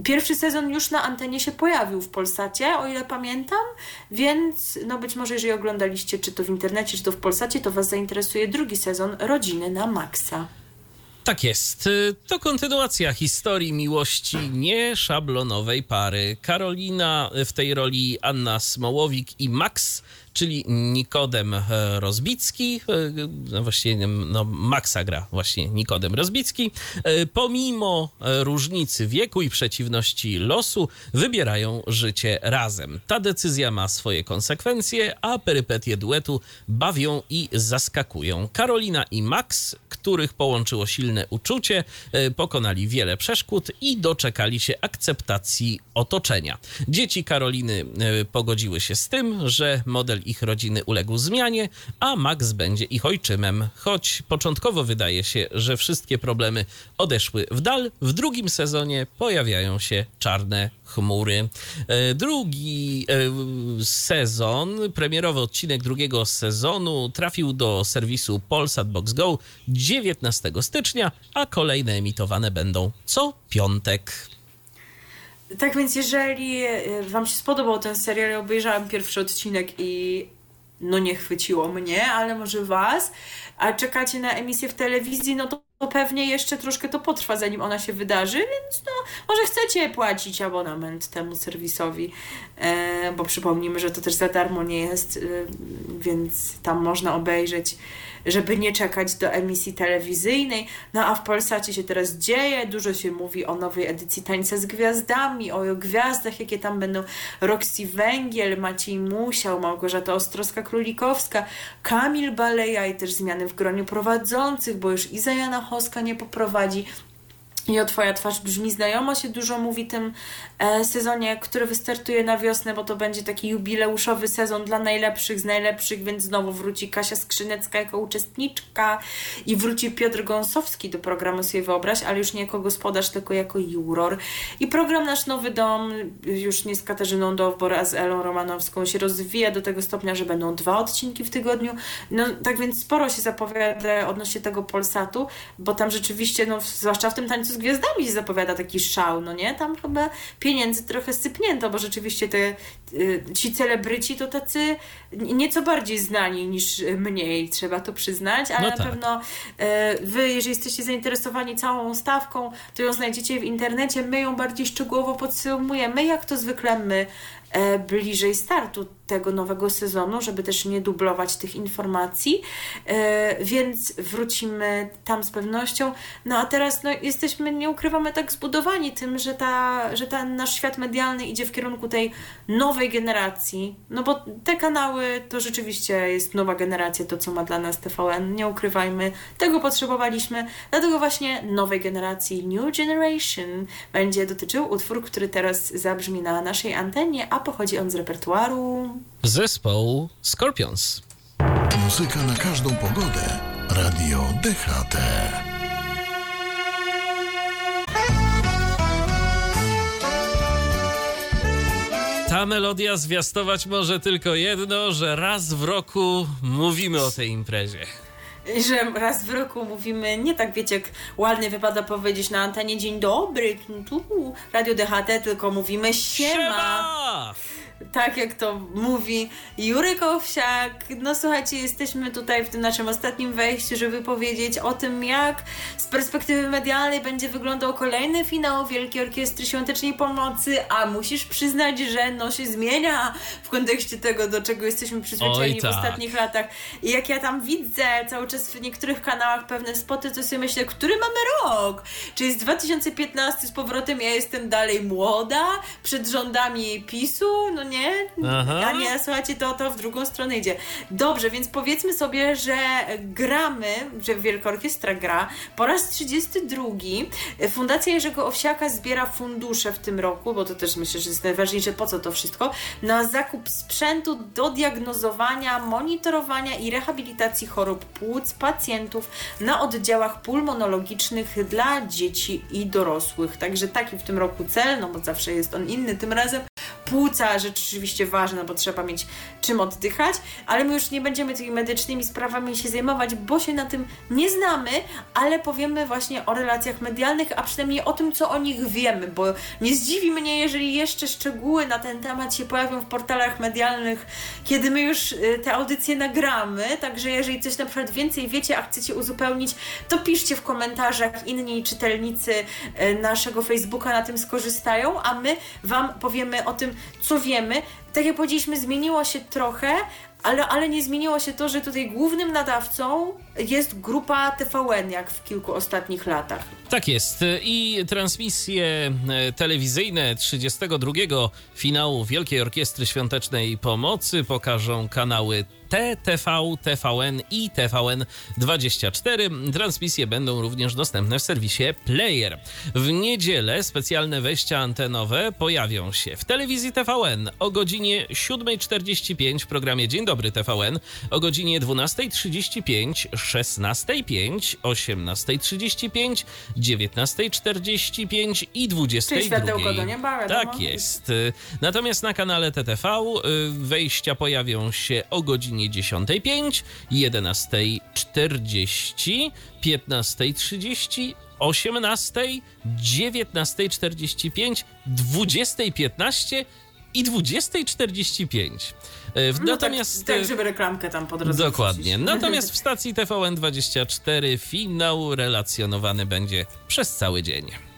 Pierwszy sezon już na antenie się pojawił w Polsacie, o ile pamiętam, więc no być może jeżeli oglądaliście czy to w internecie, czy to w Polsacie, to Was zainteresuje drugi sezon Rodziny na Maxa. Tak jest. To kontynuacja historii miłości nieszablonowej pary. Karolina w tej roli Anna Smołowik i Max, czyli Nikodem Rozbicki, no właściwie no, Maxa gra właśnie Nikodem Rozbicki. Pomimo różnicy wieku i przeciwności losu, wybierają życie razem. Ta decyzja ma swoje konsekwencje, a perypetie duetu bawią i zaskakują. Karolina i Max, których połączyło silne uczucie, pokonali wiele przeszkód i doczekali się akceptacji otoczenia. Dzieci Karoliny e, pogodziły się z tym, że model ich rodziny uległ zmianie, a Max będzie ich ojczymem. Choć początkowo wydaje się, że wszystkie problemy odeszły w dal, w drugim sezonie pojawiają się czarne chmury. E, drugi e, sezon, premierowy odcinek drugiego sezonu trafił do serwisu Polsat Box Go 19 stycznia, a kolejne emitowane będą co piątek. Tak więc jeżeli e, wam się spodobał ten serial, obejrzałam pierwszy odcinek i no nie chwyciło mnie, ale może was, a czekacie na emisję w telewizji, no to pewnie jeszcze troszkę to potrwa, zanim ona się wydarzy, więc no, może chcecie płacić abonament temu serwisowi, e, bo przypomnijmy, że to też za darmo nie jest, e, więc tam można obejrzeć żeby nie czekać do emisji telewizyjnej. No a w Polsacie się teraz dzieje, dużo się mówi o nowej edycji Tańca z Gwiazdami, o gwiazdach, jakie tam będą. Roxy Węgiel, Maciej Musiał, Małgorzata Ostrowska-Królikowska, Kamil Baleja i też zmiany w gronie prowadzących, bo już Iza Jana Hoska nie poprowadzi. I o Twoja twarz brzmi znajomo się dużo mówi tym sezonie, który wystartuje na wiosnę, bo to będzie taki jubileuszowy sezon dla najlepszych z najlepszych, więc znowu wróci Kasia Skrzynecka jako uczestniczka i wróci Piotr Gąsowski do programu sobie wyobraź, ale już nie jako gospodarz, tylko jako juror. I program Nasz Nowy Dom już nie z Katarzyną Dowbor, a z Elą Romanowską się rozwija do tego stopnia, że będą dwa odcinki w tygodniu. No tak więc sporo się zapowiada odnośnie tego Polsatu, bo tam rzeczywiście, no zwłaszcza w tym tańcu z gwiazdami się zapowiada taki szał, no nie? Tam chyba pieniędzy trochę sypnięto, bo rzeczywiście te, y, ci celebryci to tacy nieco bardziej znani niż mniej, trzeba to przyznać, ale no tak. na pewno y, wy, jeżeli jesteście zainteresowani całą stawką, to ją znajdziecie w internecie, my ją bardziej szczegółowo podsumujemy, jak to zwykle my E, bliżej startu tego nowego sezonu, żeby też nie dublować tych informacji, e, więc wrócimy tam z pewnością. No a teraz no, jesteśmy, nie ukrywamy, tak zbudowani tym, że, ta, że ten nasz świat medialny idzie w kierunku tej nowej generacji, no bo te kanały to rzeczywiście jest nowa generacja, to co ma dla nas TVN, nie ukrywajmy, tego potrzebowaliśmy, dlatego właśnie nowej generacji New Generation będzie dotyczył utwór, który teraz zabrzmi na naszej antenie, a pochodzi on z repertuaru zespołu Scorpions. Muzyka na każdą pogodę. Radio DHT. Ta melodia zwiastować może tylko jedno, że raz w roku mówimy o tej imprezie że raz w roku mówimy, nie tak wiecie, jak ładnie wypada powiedzieć na antenie dzień dobry, tu Radio DHT, tylko mówimy siema. siema! Tak jak to mówi Jurek Owsiak. No słuchajcie, jesteśmy tutaj w tym naszym ostatnim wejściu, żeby powiedzieć o tym, jak z perspektywy medialnej będzie wyglądał kolejny finał Wielkiej Orkiestry Świątecznej Pomocy, a musisz przyznać, że no się zmienia w kontekście tego, do czego jesteśmy przyzwyczajeni tak. w ostatnich latach. I jak ja tam widzę cały czas w niektórych kanałach pewne spoty, to sobie myślę, który mamy rok? Czy jest 2015 z powrotem, ja jestem dalej młoda, przed rządami PiSu? No nie? Aha. A nie, słuchajcie, to, to w drugą stronę idzie. Dobrze, więc powiedzmy sobie, że gramy, że Wielka Orkiestra gra po raz 32. Fundacja Jerzego Owsiaka zbiera fundusze w tym roku, bo to też myślę, że jest najważniejsze, po co to wszystko, na zakup sprzętu do diagnozowania, monitorowania i rehabilitacji chorób płuc pacjentów na oddziałach pulmonologicznych dla dzieci i dorosłych. Także taki w tym roku cel, no bo zawsze jest on inny tym razem, płuca rzeczywiście ważne, bo trzeba mieć czym oddychać, ale my już nie będziemy tymi medycznymi sprawami się zajmować, bo się na tym nie znamy, ale powiemy właśnie o relacjach medialnych, a przynajmniej o tym, co o nich wiemy, bo nie zdziwi mnie, jeżeli jeszcze szczegóły na ten temat się pojawią w portalach medialnych, kiedy my już y, te audycje nagramy, także jeżeli coś na przykład więcej wiecie, a chcecie uzupełnić, to piszcie w komentarzach, inni czytelnicy y, naszego Facebooka na tym skorzystają, a my Wam powiemy o tym, co wiemy. Tak jak powiedzieliśmy, zmieniło się trochę, ale, ale nie zmieniło się to, że tutaj głównym nadawcą jest grupa TVN, jak w kilku ostatnich latach. Tak jest. I transmisje e, telewizyjne 32 finału Wielkiej Orkiestry Świątecznej Pomocy pokażą kanały TTV, TVN i TVN24. Transmisje będą również dostępne w serwisie Player. W niedzielę specjalne wejścia antenowe pojawią się w telewizji TVN o godzinie 7.45 w programie Dzień Dobry TVN, o godzinie 12.35, 16.05, 18.35, 19.45 i 22.00. do nieba, Tak jest. Natomiast na kanale TTV y, wejścia pojawią się o godzinie 10.05, 11.40, 15.30, 18, 19.45, 20.15 i 20.45. E, no Natomiast. Tak, tak, żeby reklamkę tam po drodze. Dokładnie. Natomiast w stacji TVN24 finał relacjonowany będzie przez cały dzień.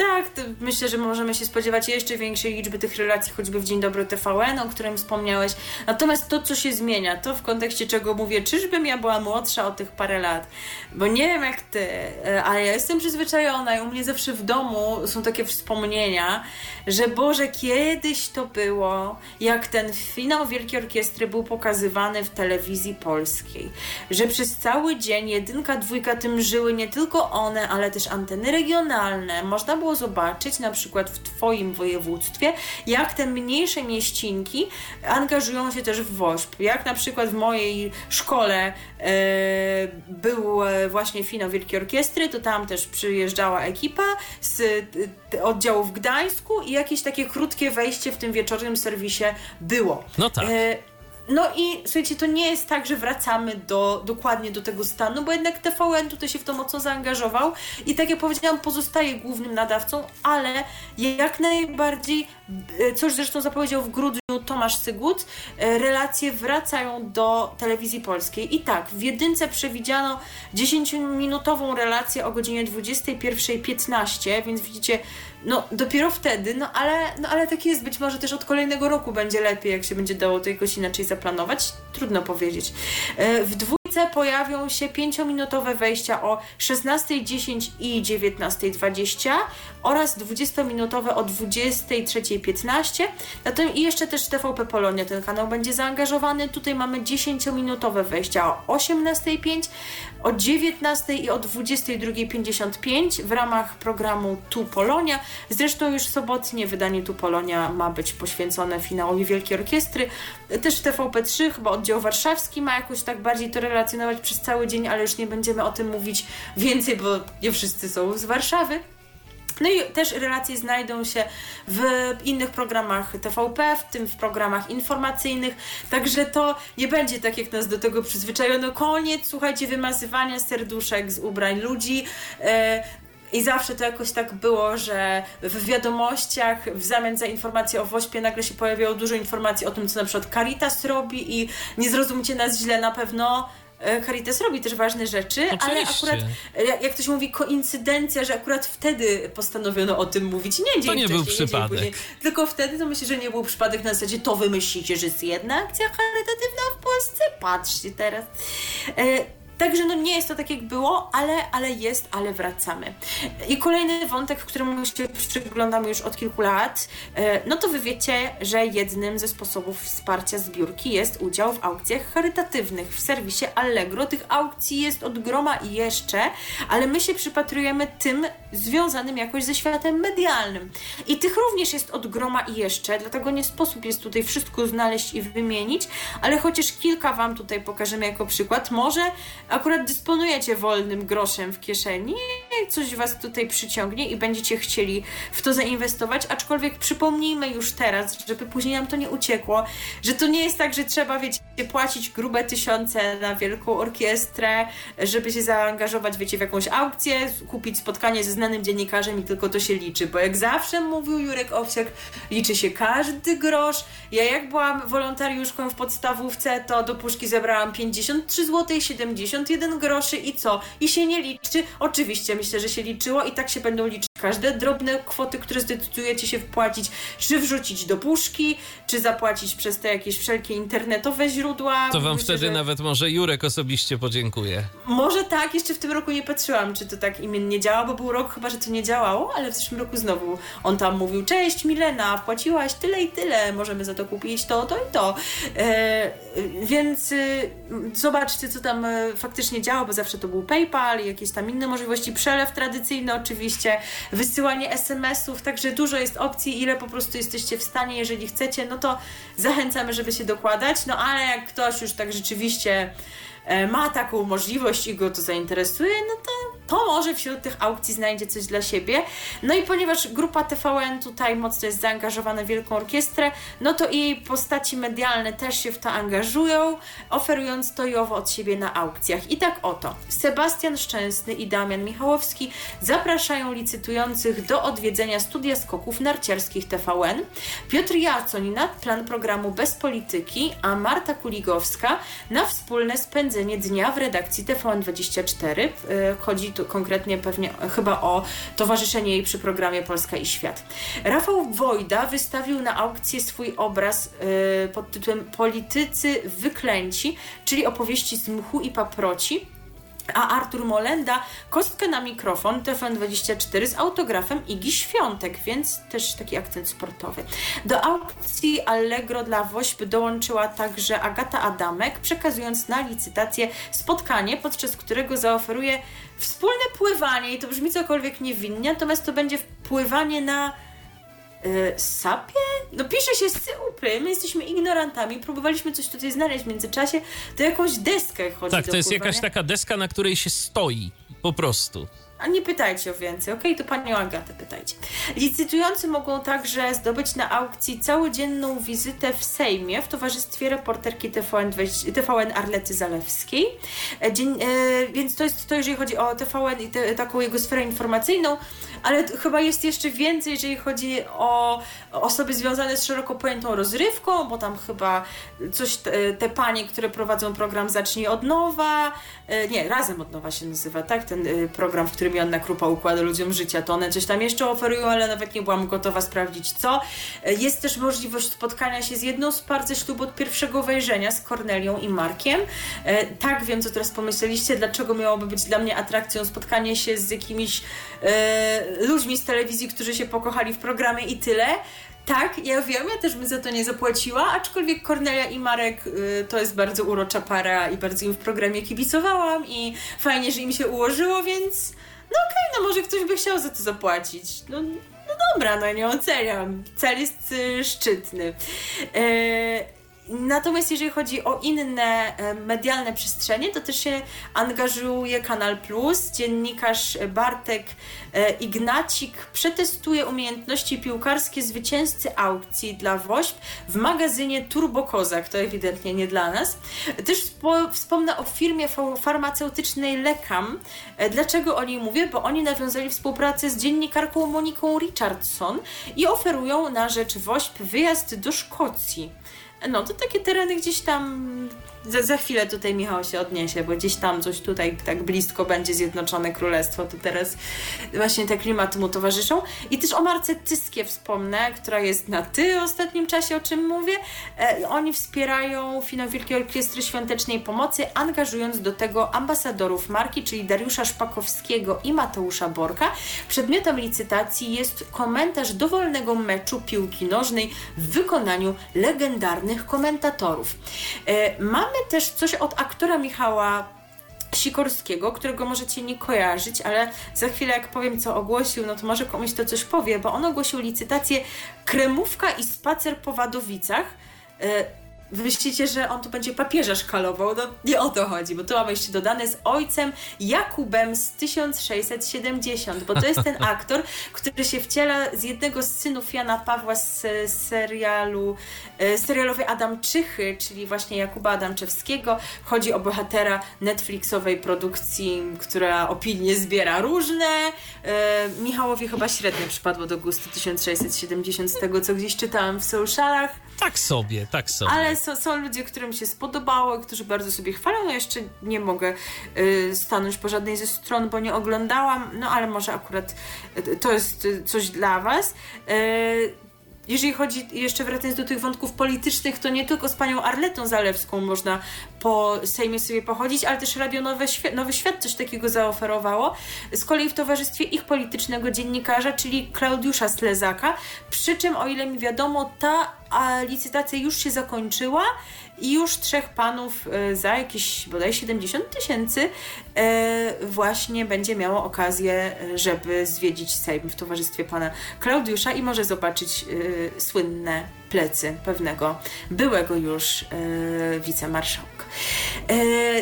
Tak, myślę, że możemy się spodziewać jeszcze większej liczby tych relacji, choćby w Dzień Dobry TVN, o którym wspomniałeś. Natomiast to, co się zmienia, to w kontekście czego mówię, czyżbym ja była młodsza o tych parę lat, bo nie wiem jak ty, e, ale ja jestem przyzwyczajona i u mnie zawsze w domu są takie wspomnienia, że Boże, kiedyś to było, jak ten finał Wielkiej Orkiestry był pokazywany w telewizji polskiej, że przez cały dzień jedynka, dwójka tym żyły nie tylko one, ale też anteny regionalne. Można było zobaczyć na przykład w Twoim województwie, jak te mniejsze mieścinki angażują się też w WOŚP. Jak na przykład w mojej szkole e, był e, właśnie finał Wielkiej Orkiestry, to tam też przyjeżdżała ekipa z e, oddziału w Gdańsku i jakieś takie krótkie wejście w tym wieczornym serwisie było. No tak. No i słuchajcie, to nie jest tak, że wracamy do, dokładnie do tego stanu, bo jednak TVN tutaj się w to mocno zaangażował i tak jak powiedziałam, pozostaje głównym nadawcą, ale jak najbardziej, e, coś zresztą zapowiedział w grudniu Tomasz Sygut, e, relacje wracają do telewizji polskiej. I tak, w jedynce przewidziano 10-minutową relację o godzinie 21.15, więc widzicie, no dopiero wtedy, no ale, no ale tak jest, być może też od kolejnego roku będzie lepiej, jak się będzie dało to jakoś inaczej zaplanować, trudno powiedzieć. E, w dwójce pojawią się 5-minutowe wejścia o 16.10 i 19.20 oraz 20-minutowe o 23.15. Natomiast i jeszcze też TVP Polonia, ten kanał będzie zaangażowany. Tutaj mamy 10-minutowe wejścia o 18.05, o 19 i o 22.55 w ramach programu Tu Polonia. Zresztą już sobotnie wydanie Tu Polonia ma być poświęcone finałowi Wielkiej Orkiestry. Też w TVP3 chyba oddział warszawski ma jakoś tak bardziej to relacjonować przez cały dzień, ale już nie będziemy o tym mówić więcej, bo nie wszyscy są z Warszawy. No i też relacje znajdą się w innych programach TVP, w tym w programach informacyjnych, także to nie będzie tak, jak nas do tego przyzwyczajono. Koniec, słuchajcie, wymazywania serduszek z ubrań ludzi. E, i zawsze to jakoś tak było, że w wiadomościach w zamian za informacje o Wośpie nagle się pojawiało dużo informacji o tym, co na przykład Caritas robi i nie zrozumcie nas źle na pewno Caritas robi też ważne rzeczy, Oczywiście. ale akurat, e, jak ktoś mówi, koincydencja, że akurat wtedy postanowiono o tym mówić. Nie dzień To nie był przypadek. Nie tylko wtedy to myślę, że nie był przypadek na zasadzie to wy myślicie, że jest jedna akcja charytatywna w Polsce? Patrzcie teraz. E, Także no nie jest to tak jak było, ale, ale jest, ale wracamy. I kolejny wątek, w którym się przyglądamy już od kilku lat, e, no to wy wiecie, że jednym ze sposobów wsparcia zbiórki jest udział w aukcjach charytatywnych w serwisie Allegro. Tych aukcji jest od groma i jeszcze, ale my się przypatrujemy tym związanym jakoś ze światem medialnym. I tych również jest od groma i jeszcze, dlatego nie sposób jest tutaj wszystko znaleźć i wymienić, ale chociaż kilka Wam tutaj pokażemy jako przykład. Może akurat dysponujecie wolnym groszem w kieszeni, coś Was tutaj przyciągnie i będziecie chcieli w to zainwestować, aczkolwiek przypomnijmy już teraz, żeby później nam to nie uciekło, że to nie jest tak, że trzeba, wiecie, płacić grube tysiące na wielką orkiestrę, żeby się zaangażować, wiecie, w jakąś aukcję, kupić spotkanie ze znanym dziennikarzem i tylko to się liczy, bo jak zawsze mówił Jurek Owsiak, liczy się każdy grosz. Ja jak byłam wolontariuszką w podstawówce, to do puszki zebrałam 53 zł 71 groszy i co? I się nie liczy? Oczywiście, myślę, że się liczyło i tak się będą liczyć każde drobne kwoty, które zdecydujecie się wpłacić, czy wrzucić do puszki, czy zapłacić przez te jakieś wszelkie internetowe źródła. To wam Myślę, wtedy że... nawet może Jurek osobiście podziękuje. Może tak, jeszcze w tym roku nie patrzyłam, czy to tak imiennie działa, bo był rok chyba, że to nie działało, ale w zeszłym roku znowu on tam mówił, cześć Milena, wpłaciłaś tyle i tyle, możemy za to kupić to, to i to. E, więc y, zobaczcie, co tam y, faktycznie działa, bo zawsze to był PayPal i jakieś tam inne możliwości, przelew tradycyjny oczywiście, wysyłanie SMS-ów, także dużo jest opcji, ile po prostu jesteście w stanie, jeżeli chcecie, no to zachęcamy, żeby się dokładać, no ale jak ktoś już tak rzeczywiście ma taką możliwość i go to zainteresuje, no to, to może wśród tych aukcji znajdzie coś dla siebie. No i ponieważ grupa TVN tutaj mocno jest zaangażowana w Wielką Orkiestrę, no to i jej postaci medialne też się w to angażują, oferując to i owo od siebie na aukcjach. I tak oto, Sebastian Szczęsny i Damian Michałowski zapraszają licytujących do odwiedzenia studia skoków narciarskich TVN. Piotr Jacoń na plan programu Bez Polityki, a Marta Kuligowska na wspólne spędzenie dnia w redakcji TVN24. E, Chodzi tu konkretnie pewnie e, chyba o towarzyszenie jej przy programie Polska i Świat. Rafał Wojda wystawił na aukcję swój obraz e, pod tytułem Politycy wyklęci, czyli opowieści z mchu i paproci a Artur Molenda kostkę na mikrofon TFN24 z autografem Igi Świątek, więc też taki akcent sportowy. Do aukcji Allegro dla Wośp dołączyła także Agata Adamek, przekazując na licytację spotkanie, podczas którego zaoferuje wspólne pływanie i to brzmi cokolwiek niewinnie, natomiast to będzie pływanie na y, sapie? No pisze się syupy, my jesteśmy ignorantami, próbowaliśmy coś tutaj znaleźć w międzyczasie, to jakąś deskę chodzi Tak, to jest jakaś taka deska, na której się stoi. Po prostu. A nie pytajcie o więcej, okej? To panią Agatę pytajcie. Licytujący mogą także zdobyć na aukcji całodzienną wizytę w Sejmie w towarzystwie reporterki TVN, TVN Arlety Zalewskiej. E, Dzień, e, więc to jest to, jeżeli chodzi o TVN i te, taką jego sferę informacyjną, ale chyba jest jeszcze więcej, jeżeli chodzi o osoby związane z szeroko pojętą rozrywką, bo tam chyba coś, te, panie, które prowadzą program Zacznij od nowa, e, nie, Razem od nowa się nazywa, tak? Ten program, w którym Joanna Krupa układa ludziom życia, to one coś tam jeszcze oferują, ale nawet nie byłam gotowa sprawdzić co. E, Jest też możliwość spotkania się z jedną z par ze ślubu od pierwszego wejrzenia, z Kornelią i Markiem. E, Tak, wiem, co teraz pomyśleliście, dlaczego miałoby być dla mnie atrakcją spotkanie się z jakimiś e, ludźmi z telewizji, którzy się pokochali w programie i tyle. Tak, ja wiem, ja też bym za to nie zapłaciła, aczkolwiek Kornelia i Marek y, to jest bardzo urocza para i bardzo im w programie kibicowałam i fajnie, że im się ułożyło, więc no okej, no może ktoś by chciał za to zapłacić. No, no dobra, no nie oceniam. Cel jest y, szczytny. E, Natomiast jeżeli chodzi o inne e, medialne przestrzenie, to też się angażuje Kanal Plus. Dziennikarz Bartek e, Ignacik przetestuje umiejętności piłkarskie zwycięzcy aukcji dla WOŚP w magazynie Turbo Kozak. To ewidentnie nie dla nas. Też spo, wspomnę o firmie fa- farmaceutycznej Lekam. E, Dlaczego o niej mówię? Bo oni nawiązali współpracę z dziennikarką Moniką Richardson i oferują na rzecz WOŚP wyjazd do Szkocji. No, to takie tereny gdzieś tam. Za, za chwilę tutaj Michał się odniesie, bo gdzieś tam coś tutaj tak blisko będzie Zjednoczone Królestwo. To teraz właśnie te klimaty mu towarzyszą. I też o Marce Tyskie wspomnę, która jest na ty ostatnim czasie, o czym mówię. E, oni wspierają finał Wielkiej Orkiestry Świątecznej Pomocy, angażując do tego ambasadorów marki, czyli Dariusza Szpakowskiego i Mateusza Borka. Przedmiotem licytacji jest komentarz dowolnego meczu piłki nożnej w wykonaniu legendarnych komentatorów. E, mamy też coś od aktora Michała Sikorskiego, którego możecie nie kojarzyć, ale za chwilę jak powiem co ogłosił, no to może komuś to coś powie, bo on ogłosił licytację Kremówka i spacer po Wadowicach. E, myślicie, że on tu będzie papieża szkalował? No nie o to chodzi, bo tu mamy jeszcze dodane z ojcem Jakubem z 1670, bo to jest ten aktor, który się wciela z jednego z synów Jana Pawła z serialu, e, serialowej Adamczychy, czyli właśnie Jakuba Adamczewskiego. Chodzi o bohatera Netflixowej produkcji, która opinie zbiera różne. E, Michałowi chyba średnio przypadło do gustu 1670 z tego, co gdzieś czytałam w socialach. Tak sobie, tak sobie. Ale są, są ludzie, którym się spodobało, którzy bardzo sobie chwalą. Ja jeszcze nie mogę y, stanąć po żadnej ze stron, bo nie oglądałam, no ale może akurat y, to jest y, coś dla Was. Y, jeżeli chodzi, jeszcze wracając do tych wątków politycznych, to nie tylko z panią Arletą Zalewską można po Sejmie sobie pochodzić, ale też Radio Nowy Świat, Nowy Świat coś takiego zaoferowało. Z kolei w towarzystwie ich politycznego dziennikarza, czyli Klaudiusza Slezaka. Przy czym, o ile mi wiadomo, ta licytacja już się zakończyła i już trzech panów e, za jakieś bodaj 70 tysięcy e, właśnie będzie miało okazję, e, żeby zwiedzić Sejm w towarzystwie pana Klaudiusza i może zobaczyć słynne plecy pewnego byłego już wicemarszałka.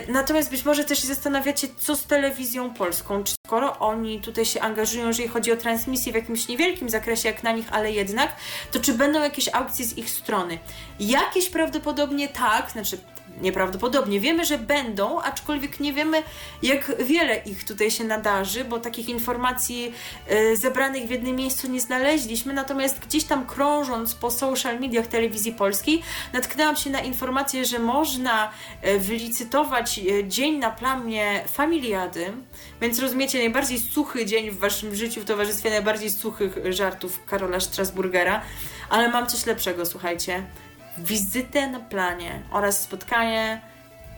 Natomiast być może też się zastanawiacie, co z telewizją polską. Czy skoro oni tutaj się angażują, jeżeli chodzi o transmisję w jakimś niewielkim zakresie, jak na nich, ale jednak, to czy będą jakieś aukcje z ich strony? Jakieś prawdopodobnie tak, znaczy nieprawdopodobnie. Wiemy, że będą, aczkolwiek nie wiemy, jak wiele ich tutaj się nadarzy, bo takich informacji y, zebranych w jednym miejscu nie znaleźliśmy. Natomiast gdzieś tam krążąc po social mediach telewizji polskiej, natknęłam się na informację, że można y, wylicytować y, dzień na plamie familiady. Więc rozumiecie, najbardziej suchy dzień w waszym życiu w towarzystwie najbardziej suchych żartów Karola Strasburgera. Ale mam coś lepszego, słuchajcie wizytę na planie oraz spotkanie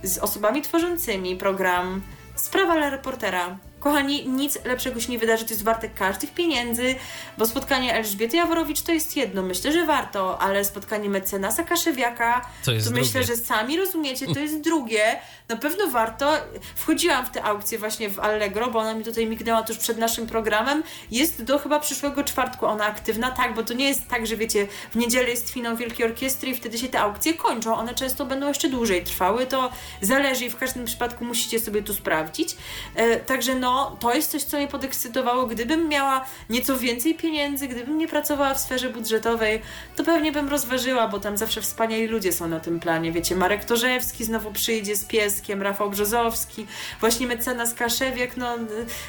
z osobami tworzącymi program Sprawa dla reportera Kochani, nic lepszego się nie wydarzy, to jest warte każdych pieniędzy, bo spotkanie Elżbiety Jaworowicz to jest jedno, myślę, że warto, ale spotkanie mecenasa Kaszewiaka, to, to myślę, że sami rozumiecie, to jest drugie. Na pewno warto. Wchodziłam w tę aukcję właśnie w Allegro, bo ona mi tutaj mignęła tuż przed naszym programem. Jest do chyba przyszłego czwartku ona aktywna, tak, bo to nie jest tak, że wiecie, w niedzielę jest finał Wielkiej Orkiestry i wtedy się te aukcje kończą. One często będą jeszcze dłużej trwały, to zależy i w każdym przypadku musicie sobie tu sprawdzić. E, także no, no to jest coś, co mnie podekscytowało. Gdybym miała nieco więcej pieniędzy, gdybym nie pracowała w sferze budżetowej, to pewnie bym rozważyła, bo tam zawsze wspaniali ludzie są na tym planie. Wiecie, Marek Torzewski znowu przyjdzie z pieskiem, Rafał Brzozowski, właśnie mecenas Kaszewiek, no...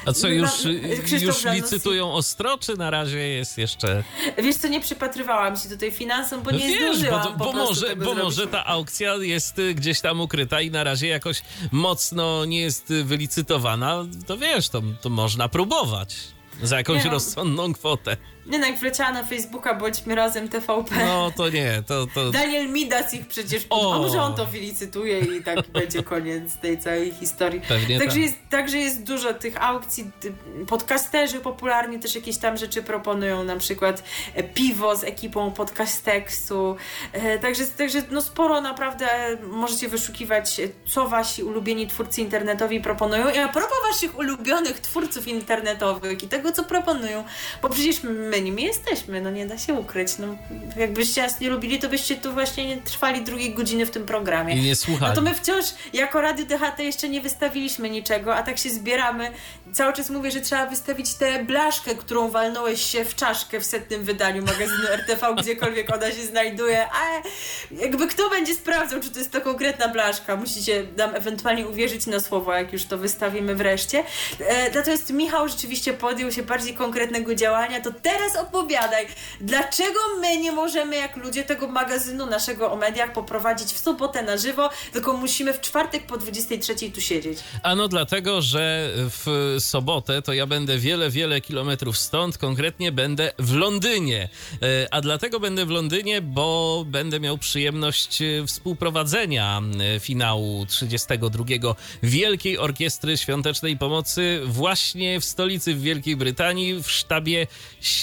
A co, już, już licytują ostro, czy na razie jest jeszcze... Wiesz co, nie przypatrywałam się tutaj finansom, bo nie Wiesz, zdążyłam bo, bo może, bo może ta aukcja jest y, gdzieś tam ukryta i na razie jakoś mocno nie jest wylicytowana, to wiesz, wiesz, to, to można próbować za jakąś nie no. rozsądną kwotę. Nie no, jak wleciała na Facebooka, bądźmy razem TVP. No to nie, to... to... Daniel Midas ich przecież... O! A może on to wylicytuje i tak będzie koniec tej całej historii. Pewnie także, tak. jest, także jest dużo tych aukcji. Podcasterzy popularni też jakieś tam rzeczy proponują, na przykład e, piwo z ekipą Podcasteksu. E, także, także no sporo naprawdę możecie wyszukiwać, co wasi ulubieni twórcy internetowi proponują. I a propos waszych ulubionych twórców internetowych i tego, co proponują, bo przecież my nimi jesteśmy, no nie da się ukryć. No, jakbyście nas nie lubili, to byście tu właśnie nie trwali drugiej godziny w tym programie. I nie słuchali. No to my wciąż jako Radio DHT jeszcze nie wystawiliśmy niczego, a tak się zbieramy. Cały czas mówię, że trzeba wystawić tę blaszkę, którą walnąłeś się w czaszkę w setnym wydaniu magazynu RTV, gdziekolwiek ona się znajduje. A jakby kto będzie sprawdzał, czy to jest to konkretna blaszka, musicie nam ewentualnie uwierzyć na słowo, jak już to wystawimy wreszcie. E, natomiast Michał rzeczywiście podjął się bardziej konkretnego działania, to teraz teraz opowiadaj, dlaczego my nie możemy, jak ludzie tego magazynu naszego o mediach, poprowadzić w sobotę na żywo, tylko musimy w czwartek po 23 tu siedzieć? Ano dlatego, że w sobotę to ja będę wiele, wiele kilometrów stąd, konkretnie będę w Londynie. E, a dlatego będę w Londynie, bo będę miał przyjemność e, współprowadzenia e, finału 32 Wielkiej Orkiestry Świątecznej Pomocy właśnie w stolicy w Wielkiej Brytanii w sztabie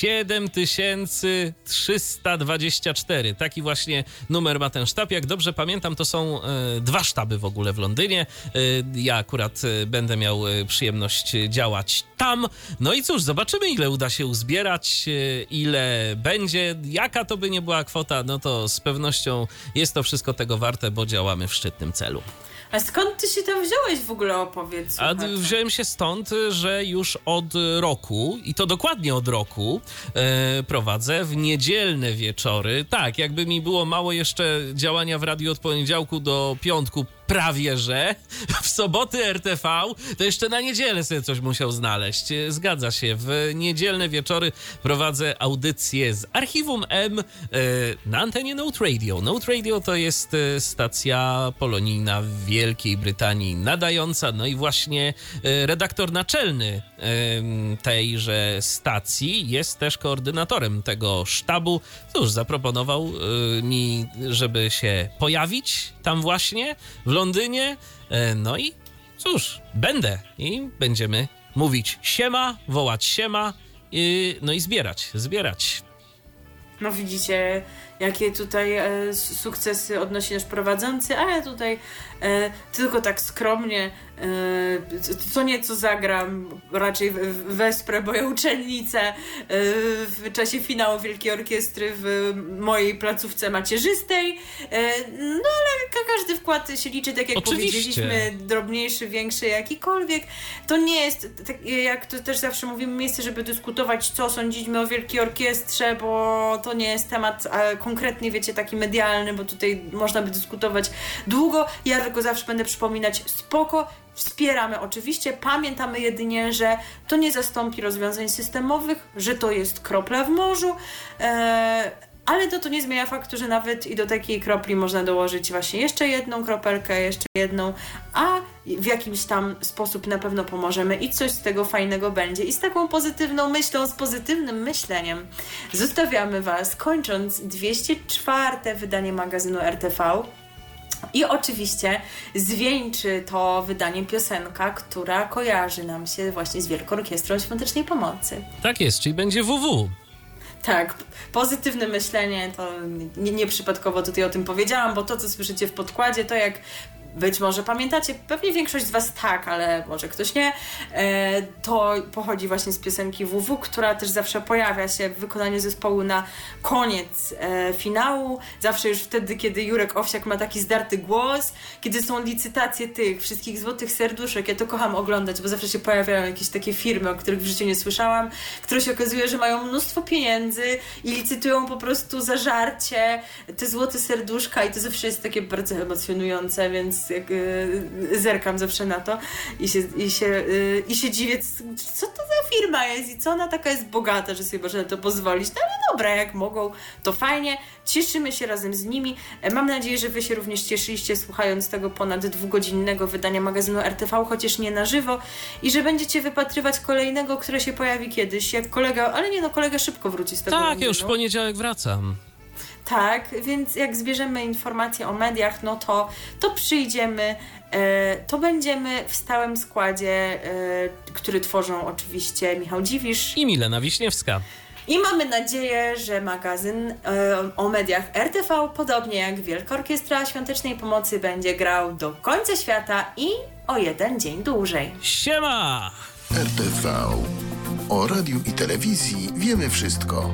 7324. Taki właśnie numer ma ten sztab. Jak dobrze pamiętam, to są e, dwa sztaby w ogóle w Londynie. E, ja akurat e, będę miał przyjemność działać tam. No i cóż, zobaczymy, ile uda się uzbierać, ile będzie. Jaka to by nie była kwota, no to z pewnością jest to wszystko tego warte, bo działamy w szczytnym celu. A skąd ty się tam wziąłeś w ogóle opowiedz? A wziąłem się stąd, że już od roku, i to dokładnie od roku, e, prowadzę w niedzielne wieczory. Tak, jakby mi było mało jeszcze działania w radiu od poniedziałku do piątku prawie że. W soboty RTV to jeszcze na niedzielę sobie coś musiał znaleźć. Zgadza się, w niedzielne wieczory prowadzę audycję z Archiwum M e, na antenie Note Radio. Note Radio to jest e, stacja polonijna w Wielkiej Brytanii nadająca, no i właśnie e, redaktor naczelny tejże stacji jest też koordynatorem tego sztabu. Cóż, zaproponował mi, żeby się pojawić tam właśnie w Londynie. No i cóż, będę i będziemy mówić siema, wołać siema, no i zbierać, zbierać. No widzicie, jakie tutaj e, sukcesy odnosi nasz prowadzący, a ja tutaj e, tylko tak skromnie e, co nieco zagram, raczej wesprę moją uczennicę e, w czasie finału Wielkiej Orkiestry w mojej placówce macierzystej. E, no ale każdy wkład się liczy, tak jak Oczywiście. powiedzieliśmy, drobniejszy, większy, jakikolwiek. To nie jest, tak jak to też zawsze mówimy, miejsce, żeby dyskutować, co sądzimy o Wielkiej Orkiestrze, bo to nie jest temat konkretnie, wiecie, taki medialny, bo tutaj można by dyskutować długo. Ja tylko zawsze będę przypominać, spoko, Wspieramy oczywiście, pamiętamy jedynie, że to nie zastąpi rozwiązań systemowych, że to jest kropla w morzu, e, ale to, to nie zmienia faktu, że nawet i do takiej kropli można dołożyć właśnie jeszcze jedną kropelkę, jeszcze jedną, a w jakimś tam sposób na pewno pomożemy i coś z tego fajnego będzie. I z taką pozytywną myślą, z pozytywnym myśleniem zostawiamy Was, kończąc 204. wydanie magazynu RTV. I oczywiście zwieńczy to wydanie piosenka, która kojarzy nam się właśnie z Wielką Orkiestrą Świątecznej Pomocy. Tak jest, czyli będzie WW. Tak, pozytywne myślenie to nieprzypadkowo nie tutaj o tym powiedziałam, bo to, co słyszycie w podkładzie, to jak być może pamiętacie, pewnie większość z Was tak, ale może ktoś nie. E, to pochodzi właśnie z piosenki WW, która też zawsze pojawia się w wykonaniu zespołu na koniec e, finału. Zawsze już wtedy, kiedy Jurek Owsiak ma taki zdarty głos, kiedy są licytacje tych wszystkich złotych serduszek. Ja to kocham oglądać, bo zawsze się pojawiają jakieś takie firmy, o których w życiu nie słyszałam, które się okazuje, że mają mnóstwo pieniędzy i licytują po prostu za żarcie te złote serduszka i to zawsze jest takie bardzo emocjonujące, więc jak y, zerkam zawsze na to i się, i się, y, i się dziwię, co to za firma jest i co ona taka jest bogata, że sobie może na to pozwolić. No ale dobra, jak mogą, to fajnie. Cieszymy się razem z nimi. E, mam nadzieję, że Wy się również cieszyliście słuchając tego ponad dwugodzinnego wydania magazynu RTV, chociaż nie na żywo i że będziecie wypatrywać kolejnego, które się pojawi kiedyś, jak kolega, ale nie no, kolega szybko wróci z tego. Tak, już w poniedziałek wracam. Tak, więc jak zbierzemy informacje o mediach, no to, to przyjdziemy, e, to będziemy w stałym składzie, e, który tworzą oczywiście Michał Dziwisz i Milena Wiśniewska. I mamy nadzieję, że magazyn e, o mediach RTV, podobnie jak Wielka Orkiestra Świątecznej Pomocy, będzie grał do końca świata i o jeden dzień dłużej. Siema! RTV. O radiu i telewizji wiemy wszystko.